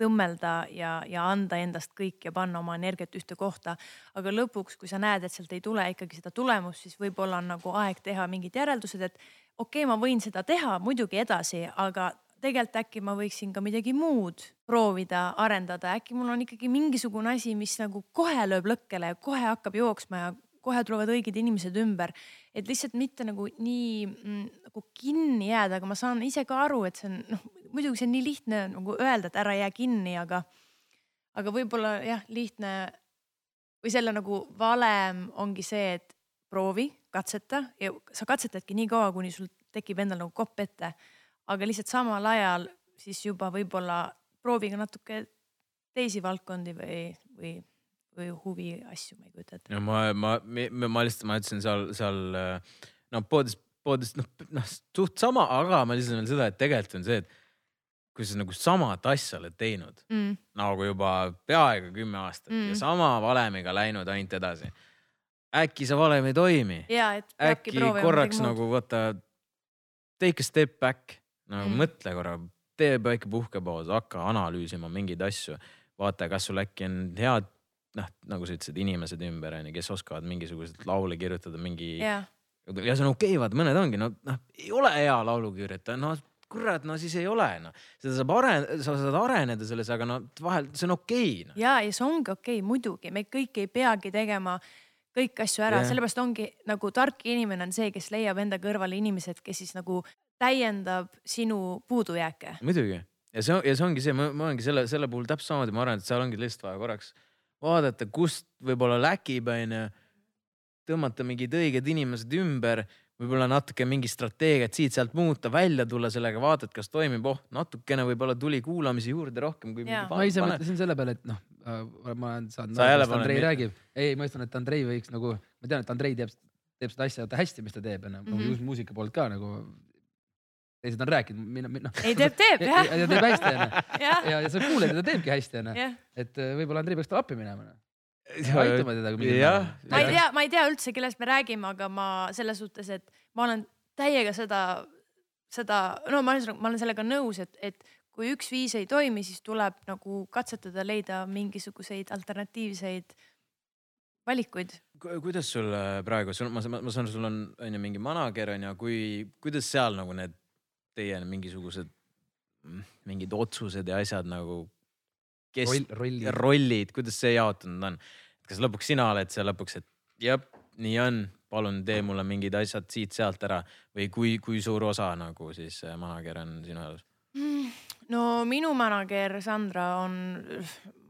tõmmelda ja, ja anda endast kõik ja panna oma energiat ühte kohta. aga lõpuks, kui sa näed, et sealt ei tule ikkagi seda tulemust, siis võib-olla on nagu aeg teha mingid järeldused, et okei okay,, ma võin seda teha muidugi edasi, aga tegelikult äkki ma võiksin ka midagi muud proovida arendada, äkki mul on ikkagi mingisugune asi, mis nagu kohe lööb lõkkele ja kohe hakkab jooksma ja kohe tulevad õiged inimesed ümber. et lihtsalt mitte nagu nii mm, nagu kinni jääda, aga ma saan ise ka aru, et see on noh, muidugi see on nii lihtne nagu öelda, et ära jää kinni, aga, aga võib-olla jah, lihtne või selle nagu valem ongi see, et proovi, katseta ja sa katsetadki nii kaua, kuni sul tekib endal nagu kopp ette. Aga lihtsalt samal ajal siis juba võib-olla proovi ka natuke teisi valdkondi või, või, või huviasju, ma ei kujuta ette. no ma, ma, ma, lihtsalt, ma ütlesin seal, seal no poodis, poodis noh, noh suht sama, aga ma lisan veel seda, et tegelikult on see, et kui sa nagu samat asja oled teinud Mm, nagu juba peaaegu kümme aastat mm. Ja sama valemiga läinud ainult edasi. äkki see valem ei toimi, ja et peabki äkki korraks nagu vaata, take a step back, nagu mm. Mõtle korra, tee väike puhkepaus, hakka analüüsima mingeid asju, vaata, kas sul äkki on head noh, nagu sa ütlesid, inimesed ümber onju, kes oskavad mingisuguseid laule kirjutada, mingi jah, ja see on okei okay,, vaata mõned ongi no noh, ei ole hea laulukirjutaja, no kurat, no siis ei ole noh, seda saab areneda, sa saad areneda selles, aga no vahel see on okei okay, no.. ja, ja see ongi okei okay,, muidugi me kõik ei peagi tegema kõiki asju ära yeah., sellepärast ongi nagu tark inimene on see, kes leiab enda kõrvale inimesed, kes siis nagu täiendab sinu puudujääke. muidugi ja see on ja see ongi see, ma, olengi selle, selle puhul täpselt samamoodi, ma arvan, et seal ongi lihtsalt vaja korraks vaadata, kust võib-olla läkib, onju. tõmmata mingid õiged inimesed ümber, võib-olla natuke mingi strateegiat siit-sealt muuta, välja tulla sellega, vaatad, kas toimib, oh natukene võib-olla tuli kuulamisi juurde rohkem kui. Ma ise mõtlesin selle peale, et noh, ma olen saanud aru, paned Andrei räägib. ei, ma ütlen, et Andrei võiks nagu, ma tean, et Andrei teeb, teeb seda asja hästi, mis ta teeb onju mm Mhm. -hmm., muusika poolt ka nagu. Teised on rääkinud, mina, noh. ei, teeb, teeb jah. ja teeb hästi onju jah, ja, ja sa kuuled ja ta teebki hästi onju, et äh, võib-olla Andrei peaks talle appi minema. aitama teda. ma ei tea, ma ei tea üldse, kellest me räägime, aga ma selles suhtes, et ma olen täiega seda, seda, no ma olen, ma olen sellega nõus, et, et kui üks viis ei toimi, siis tuleb nagu katsetada leida mingisuguseid alternatiivseid valikuid. kuidas sul äh, praegu, sul, ma, ma saan, sul on on ju mingi manager on ju, kui, kuidas seal nagu need teie mingisugused mm, mingid otsused ja asjad nagu. kes roll, rolli. rollid, kuidas see jaotunud on? kas lõpuks sina oled seal lõpuks, et jah, nii on, palun tee mulle mingid asjad siit-sealt ära või kui, kui suur osa nagu siis äh, manager on sinu elus? no minu manager Sandra on,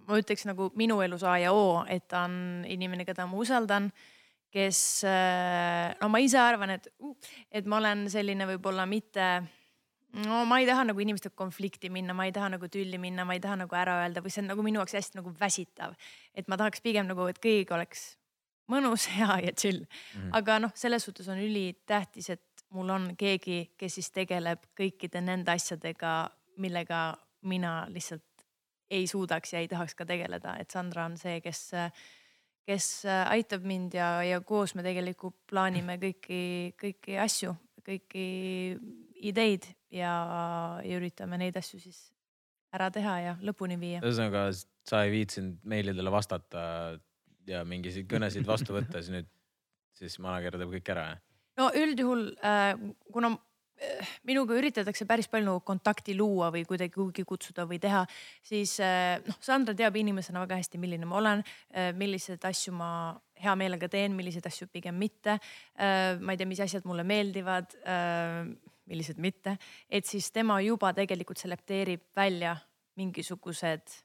ma ütleks nagu minu elus A ja O, et ta on inimene, keda ma usaldan, kes, no ma ise arvan, et, et ma olen selline võib-olla mitte no ma ei taha nagu inimestega konflikti minna, ma ei taha nagu tülli minna, ma ei taha nagu ära öelda või see on nagu minu jaoks hästi nagu väsitav. et ma tahaks pigem nagu, et kõigiga oleks mõnus, hea ja chill mm. aga noh, selles suhtes on ülitähtis, et mul on keegi, kes siis tegeleb kõikide nende asjadega, millega mina lihtsalt ei suudaks ja ei tahaks ka tegeleda, et Sandra on see, kes, kes aitab mind ja, ja koos me tegelikult plaanime kõiki, kõiki asju, kõiki ideid ja, ja üritame neid asju siis ära teha ja lõpuni viia. ühesõnaga, sa ei viitsinud meilidele vastata ja mingisuguseid kõnesid vastu võtta, siis nüüd, siis manager teeb kõik ära, jah? no üldjuhul äh,, kuna äh, minuga üritatakse päris palju kontakti luua või kuidagi kuhugi kutsuda või teha, siis äh, noh, Sandra teab inimesena väga hästi, milline ma olen äh,, milliseid asju ma hea meelega teen, milliseid asju pigem mitte ma ei tea, mis asjad mulle meeldivad millised mitte, et siis tema juba tegelikult selekteerib välja mingisugused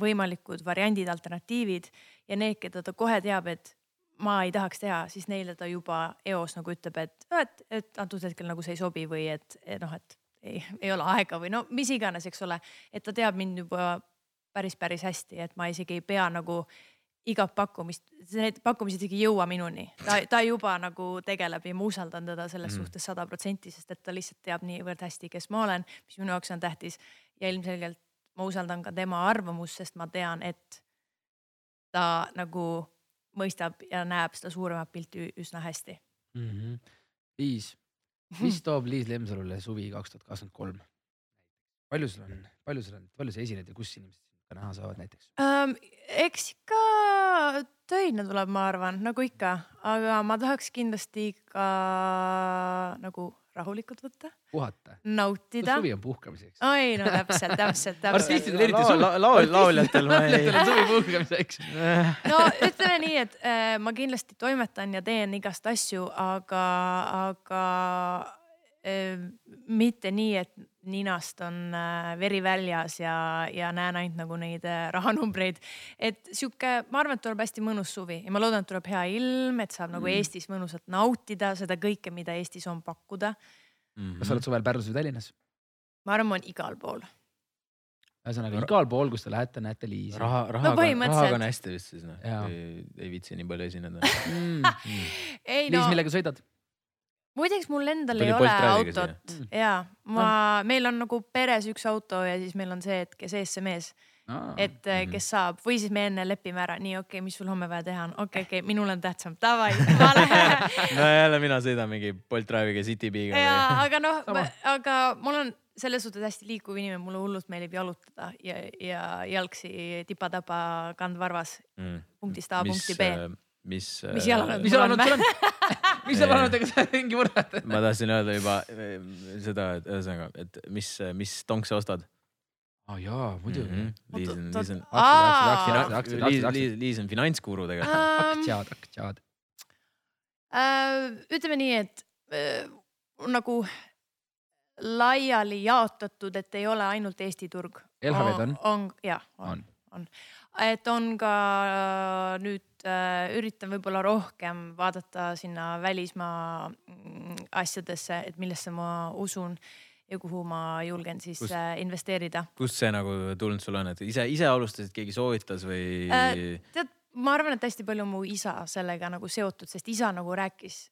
võimalikud variandid, alternatiivid ja need, keda ta kohe teab, et ma ei tahaks teha, siis neile ta juba eos nagu ütleb, et, et, et antud hetkel nagu see ei sobi või et, et noh, et ei, ei ole aega või no mis iganes, eks ole. et ta teab mind juba päris, päris hästi, et ma isegi ei pea nagu igat pakkumist, need pakkumised ei jõua minuni, ta, ta juba nagu tegeleb ja ma usaldan teda selles mm. suhtes sada protsenti, sest et ta lihtsalt teab niivõrd hästi, kes ma olen, mis minu jaoks on tähtis ja ilmselgelt ma usaldan ka tema arvamust, sest ma tean, et ta nagu mõistab ja näeb seda suuremat pilti üsna hästi. mm. -hmm. Liis, mis toob Liis Lemsalule suvi kaks tuhat kakskümmend kolm? palju sul on, palju sul on, palju sa esined ja kus inimesed ka näha saavad näiteks? ähm,. eks ikka töine tuleb, ma arvan, nagu ikka, aga ma tahaks kindlasti ka nagu rahulikult võtta, puhata? nautida. suvi on puhkamiseks. oi no täpselt, täpselt, täpselt. artistidel eriti suvi. laul- laul- lauljatel ma ei- suvi puhkamiseks. no ütleme nii, et äh, ma kindlasti toimetan ja teen igast asju, aga, aga mitte nii, et ninast on äh, veri väljas ja, ja näen ainult nagu neid äh, rahanumbreid. et sihuke, ma arvan, et tuleb hästi mõnus suvi ja ma loodan, et tuleb hea ilm, et saab nagu Eestis mõnusalt nautida seda kõike, mida Eestis on pakkuda. kas sa oled suvel Pärnus või Tallinnas? ma arvan, ma olen igal pool. ühesõnaga igal pool, kus te lähete, näete Liisi. raha, rahaga, põhimõtteliselt- rahaga on hästi vist siis noh, ei, ei viitsi nii palju esineda. Mm. ei Liis no, millega sõidad? Muideks mul endal Tuli ei ole autot Mm. ja ma, meil on nagu peres üks auto ja siis meil on see, et kes ees, see mees, et eh, Mhm. kes saab või siis me enne lepime ära, nii okei okay,, mis sul homme vaja teha on, okei okay,, okei okay,, minul on tähtsam, davai, ma lähen. no jälle mina sõidan mingi Bolt Drive'iga Citybiga ja aga noh aga mul on selles suhtes hästi liikuv inimene, mulle hullult meeldib jalutada ja, ja jalgsi tipa-tapa kandvarvas mm. punktist A punkti B. mis, Mis mis jalanõud sul on? mis jalanõudega sa ringi võrdled? ma tahtsin öelda juba eh, seda, et ühesõnaga, et mis, mis tonks sa ostad aa jaa, muidugi. -hmm. Liis on, Liis on, Aa. aktsiad, aktsiad, Liis, on finantsgurudega. aktsiad, aktsiad. Äh, ütleme nii, et äh, nagu laiali jaotatud, et ei ole ainult Eesti turg. LHV-d on? on jah, On. on, on., et on ka äh, nüüd äh, üritan võib-olla rohkem vaadata sinna välismaa mm, asjadesse, et millesse ma usun ja kuhu ma julgen siis Kus- äh, investeerida kust see nagu tulnud sul on, et ise, ise alustasid, keegi soovitas või Äh, tead, ma arvan, et hästi palju mu isa sellega nagu seotud, sest isa nagu rääkis.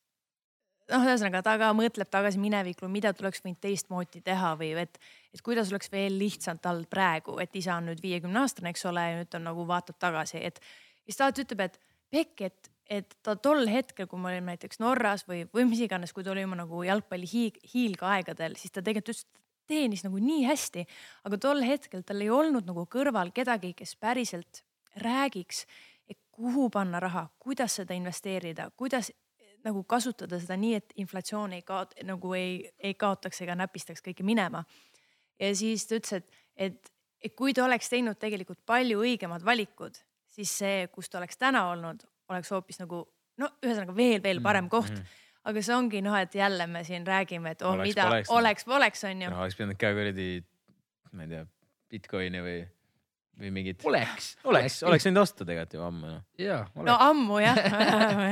noh, ühesõnaga ta ka mõtleb tagasi minevikule, mida tuleks võinud teistmoodi teha või et, et kuidas oleks veel lihtsam tal praegu, et isa on nüüd viiekümne aastane, eks ole, ja nüüd ta nagu vaatab tagasi, et. siis ta ütleb, et Pekk, et, et ta tol hetkel, kui me olime näiteks Norras või, või mis iganes, kui ta oli oma nagu jalgpalli hiig, hiilgeaegadel, siis ta tegelikult just teenis nagu nii hästi, aga tol hetkel tal ei olnud nagu kõrval kedagi, kes päriselt räägiks, et kuhu panna raha, kuidas seda investeerida, kuidas nagu kasutada seda nii, et inflatsioon ei kaot-, nagu ei, ei kaotaks ega näpistaks kõike minema. ja siis ta ütles, et, et, et kui ta oleks teinud tegelikult palju õigemad valikud, siis see, kus ta oleks täna olnud, oleks hoopis nagu no ühesõnaga veel, veel parem koht mm. -hmm. aga see ongi noh, et jälle me siin räägime, et oh, Oleks mida poleks. oleks, poleks on ju. oleks pidanud ka kuradi, ma ei tea, Bitcoini või, või mingit. oleks. oleks, oleks võinud osta tegelikult ju ammu noh, jaa, no ammu jah.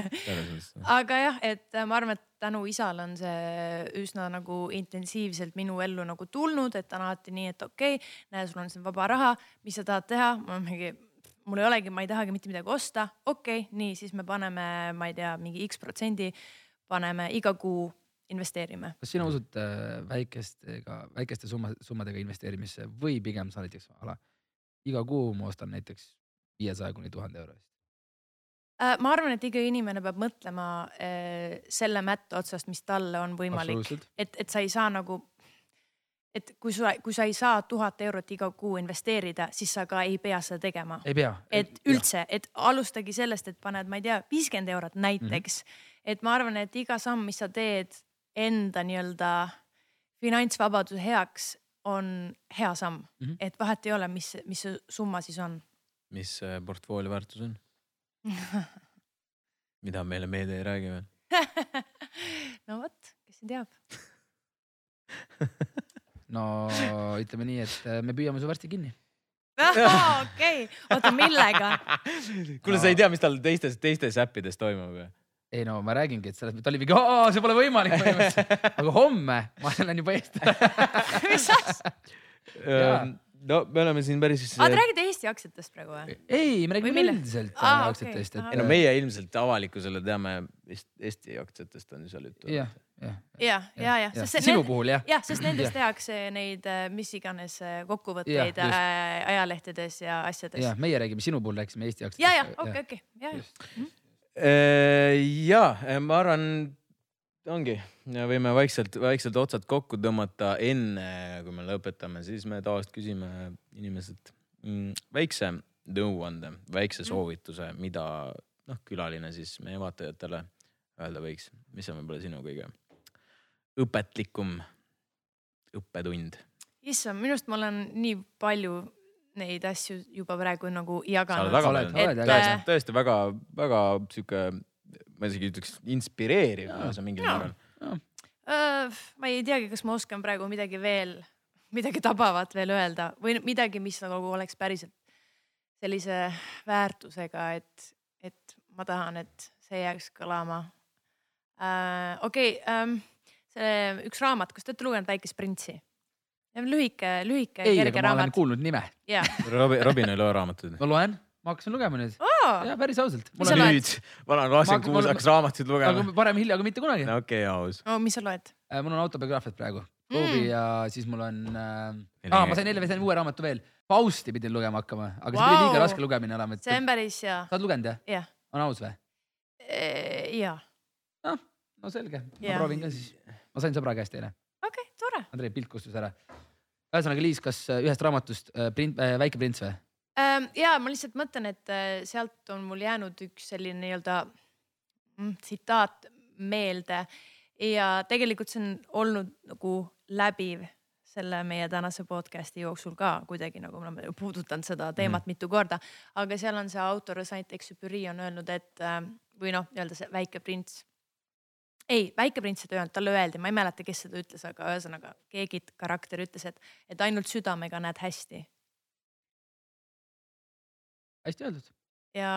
Aga jah, et äh, ma arvan, et tänu isale on see üsna nagu intensiivselt minu ellu nagu tulnud, et ta on alati nii, et okei okay,, näe, sul on siin vaba raha, mis sa tahad teha, ma mingi, mul ei olegi, ma ei tahagi mitte midagi osta, okei okay,, nii, siis me paneme, ma ei tea, mingi X protsendi, paneme iga kuu investeerime. kas sina usud äh, väikestega, väikeste summa, summadega investeerimisse või pigem sa näiteks ala iga kuu ma ostan näiteks viiesaja kuni tuhande euro eest? Äh, ma arvan, et iga inimene peab mõtlema äh, selle mätta otsast, mis talle on võimalik, et, et sa ei saa nagu, et kui sa, kui sa ei saa tuhat eurot iga kuu investeerida, siis sa ka ei pea seda tegema. ei pea. et üldse, et alustagi sellest, et paned, ma ei tea, viiskümmend eurot näiteks mm. -hmm. et ma arvan, et iga samm, mis sa teed enda nii-öelda finantsvabaduse heaks, on hea samm mm. -hmm. et vahet ei ole, mis, mis see summa siis on. mis äh, portfoolio väärtus on? mida meile meedia ei räägi veel? no vot, kes see teab. no ütleme nii, et äh, me püüame su varsti kinni. okei, oota, millega? kuule, sa ei tea, mis tal teistes, teistes äppides toimub või? Ei no ma räägingi, et selles mõttes, ta oli mingi, see pole võimalik põhimõtteliselt, aga homme ma lähen juba eest ära. mis asja? No me oleme siin päris. aa, te räägite Eesti aktsiatest praegu või? ei, me räägime üldiselt äh, okei. aktsiatest, Aa. et ei no meie ilmselt avalikkusele teame Est- Eesti aktsiatest on seal juttu. jah, jah. ja, ja, ja, sest see, sinu need, puhul jah. jah, sest nendes tehakse neid äh, mis iganes äh, kokkuvõtteid Jah, äh, ajalehtedes ja asjades. jah, meie räägime sinu puhul, rääkisime Eesti aktsiatest. ja, ja okei, okei, ja, ja. Just. ja ma arvan, ongi, võime vaikselt, vaikselt otsad kokku tõmmata, enne kui me lõpetame, siis me tavaliselt küsime inimeselt mm, väikse nõuande, väikse soovituse, mida noh, külaline siis meie vaatajatele öelda võiks, mis on võib-olla sinu kõige õpetlikum õppetund? issand, minu arust ma olen nii palju neid asju juba praegu nagu sa oled jaganud. väga oled- väga- tõesti, tõesti väga, väga sihuke, ma isegi ütleks inspireeriv lausa mingil määral. Äh, ma ei teagi, kas ma oskan praegu midagi veel, midagi tabavat veel öelda või midagi, mis nagu oleks päriselt sellise väärtusega, et, et ma tahan, et see jääks kõlama äh,. okei okay, ähm,, see üks raamat, kas te olete lugenud Väikest printsi? lühike, lühike, ei, kerge aga ma olen raamat. kuulnud nime. ja, Robin, Robin ei loe raamatuid. ma loen, ma hakkasin lugema nüüd. ja päris ausalt. Nüüd, vana kakskümmend Ma- ma- kuus hakkas raamatuid aga lugema. parem hilja kui mitte kunagi. okei, aus. no mis sa loed? mul on autobiograafiad praegu. Mm. Kobi ja siis mul on äh..., ah, ma sain jälle, sain uue raamatu veel. Fausti pidin lugema hakkama, aga see Vau! pidi liiga raske lugemine olema, et see on päris hea, sa oled lugenud jah? jah, on aus või? ja, no selge, ma proovin ka siis. ma sain sõbra käest eile. Andrei pilt kustus ära. ühesõnaga, Liis, kas äh, ühest raamatust äh, print, äh, Väike prints või? Ähm, ja ma lihtsalt mõtlen, et sealt on mul jäänud üks selline nii-öelda mm, tsitaat meelde ja tegelikult see on olnud nagu läbiv selle meie tänase podcast'i jooksul ka kuidagi nagu me oleme puudutanud seda teemat mm. mitu korda, aga seal on see autor Saint-Exupéry on öelnud, et või noh, nii-öelda see väike prints. ei, väike prints seda ei öelnud, talle öeldi, ma ei mäleta, kes seda ütles, aga ühesõnaga keegi karakter ütles, et, et ainult südamega näed hästi hästi öeldud. ja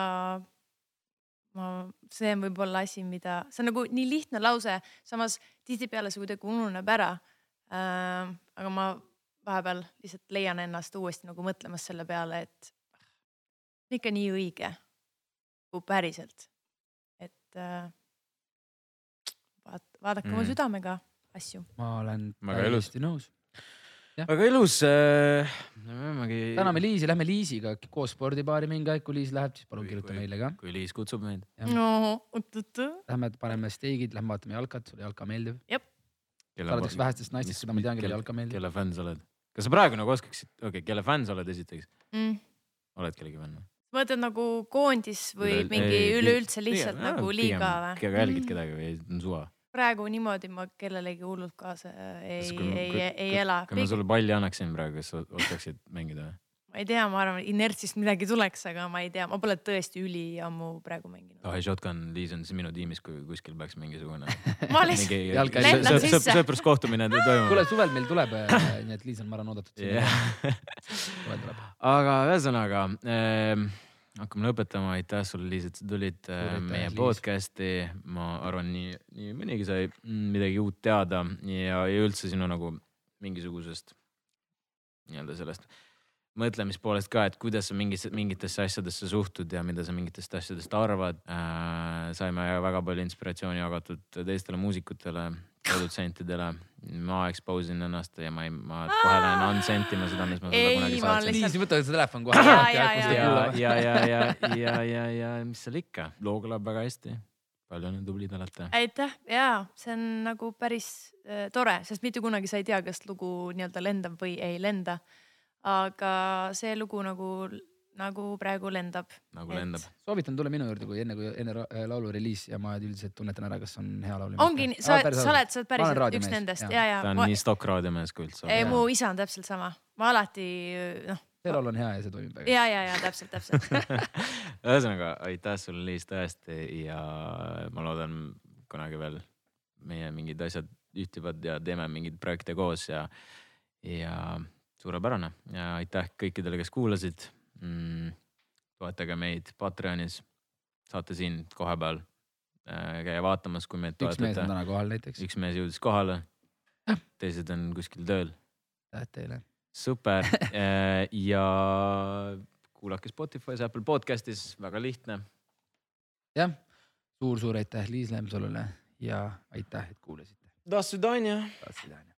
ma, see on võib-olla asi, mida, see on nagu nii lihtne lause, samas tihtipeale see kuidagi ununeb ära äh,. aga ma vahepeal lihtsalt leian ennast uuesti nagu mõtlemas selle peale, et ikka nii õige kui päriselt. et äh, vaadake mm. oma südamega asju. ma olen täiesti nõus. väga ilus äh,. me peamegi. täname Liisi, lähme Liisiga koos spordibaari mingi aeg, kui Liis läheb, siis palun kirjuta meile ka. kui Liis kutsub meid. no oot-oot, Lähme paneme steigid, lähme vaatame jalkat, sulle jalka meeldib. sa oled üks vähestest naistest, keda ma tean, kellele jalka meeldib. kelle fänn sa oled? kas sa praegu nagu oskaksid, okei okay,, kelle fänn sa oled esiteks? mm. oled kellegi fänn või? mõtled nagu koondis või Üleüld- mingi ei, üleüldse lihtsalt jaa, nagu liiga või? jälgid kedagi või on suva? Praegu niimoodi ma kellelegi hullult kaasa ei kui ma- ei kui-, ei ela. kui ma sulle palli annaksin praegu, kas sa oskaksid mängida või? ma ei tea, ma arvan, inertsist midagi tuleks, aga ma ei tea, ma pole tõesti üliammu praegu mänginud. oh, Shotgun Liis on siis minu tiimis, kui kuskil peaks mingisugune ma lihtsalt, Lendan sisse. sõpruskohtumine toimub kuule, suvel meil tuleb, nii et Liis on, ma arvan, oodatud. Suvel tuleb. aga ühesõnaga ähm, hakkame lõpetama, aitäh sulle, Liis, et sa tulid äh, aitäh, meie Liis. podcast'i. ma arvan, nii, nii mõnigi sai midagi uut teada ja, ja üldse sinu nagu mingisugusest nii-öelda sellest mõtlemispoolest ka, et kuidas sa mingisse, mingitesse asjadesse suhtud ja mida sa mingitest asjadest arvad äh,. saime väga palju inspiratsiooni jagatud teistele muusikutele, produtsentidele. ma expose in ennast ja ma ei, ma kohe lähen unsentima seda, mis ma sulle Ei, kunagi ma saatsin. Liis, võta see telefon kohe. Jaa, jaa, jaa. ja, ja, ja, ja, ja, ja, ja mis seal ikka, loo kõlab väga hästi. palju on tublid olete. aitäh ja see on nagu päris äh, tore, sest mitte kunagi sa ei tea, kas lugu nii-öelda lendab või ei lenda. aga see lugu nagu, nagu praegu lendab. nagu lendab. soovitan tulla minu juurde, kui enne, kui enne äh, laulu reliis ja ma üldiselt tunnetan ära, kas on hea laul. ongi, sa, sa oled, sa oled Ma olen päriselt üks nendest ja, ja, ta on ma, nii stokk raadiomees kui üldse. ei, mu isa on täpselt sama, ma alati noh, see laul on hea ja see toimib väga. ja, ja, ja täpselt, täpselt. ühesõnaga aitäh sulle, Liis, tõesti ja ma loodan kunagi veel meie mingid asjad ühtivad ja teeme mingeid projekte koos ja, ja suurepärane ja aitäh kõikidele, kes kuulasid mm, . toetage meid Patreonis , saate siin kohapeal äh, käia vaatamas , kui meid üks mees on toetate . täna kohal näiteks . üks mees jõudis kohale , teised on kuskil tööl , aitäh teile . super ja kuulake Spotify's , Apple podcast'is , väga lihtne jah , suur-suur aitäh Liis Lemsalule ja aitäh , et kuulasite . До свидания. tahtsid onju .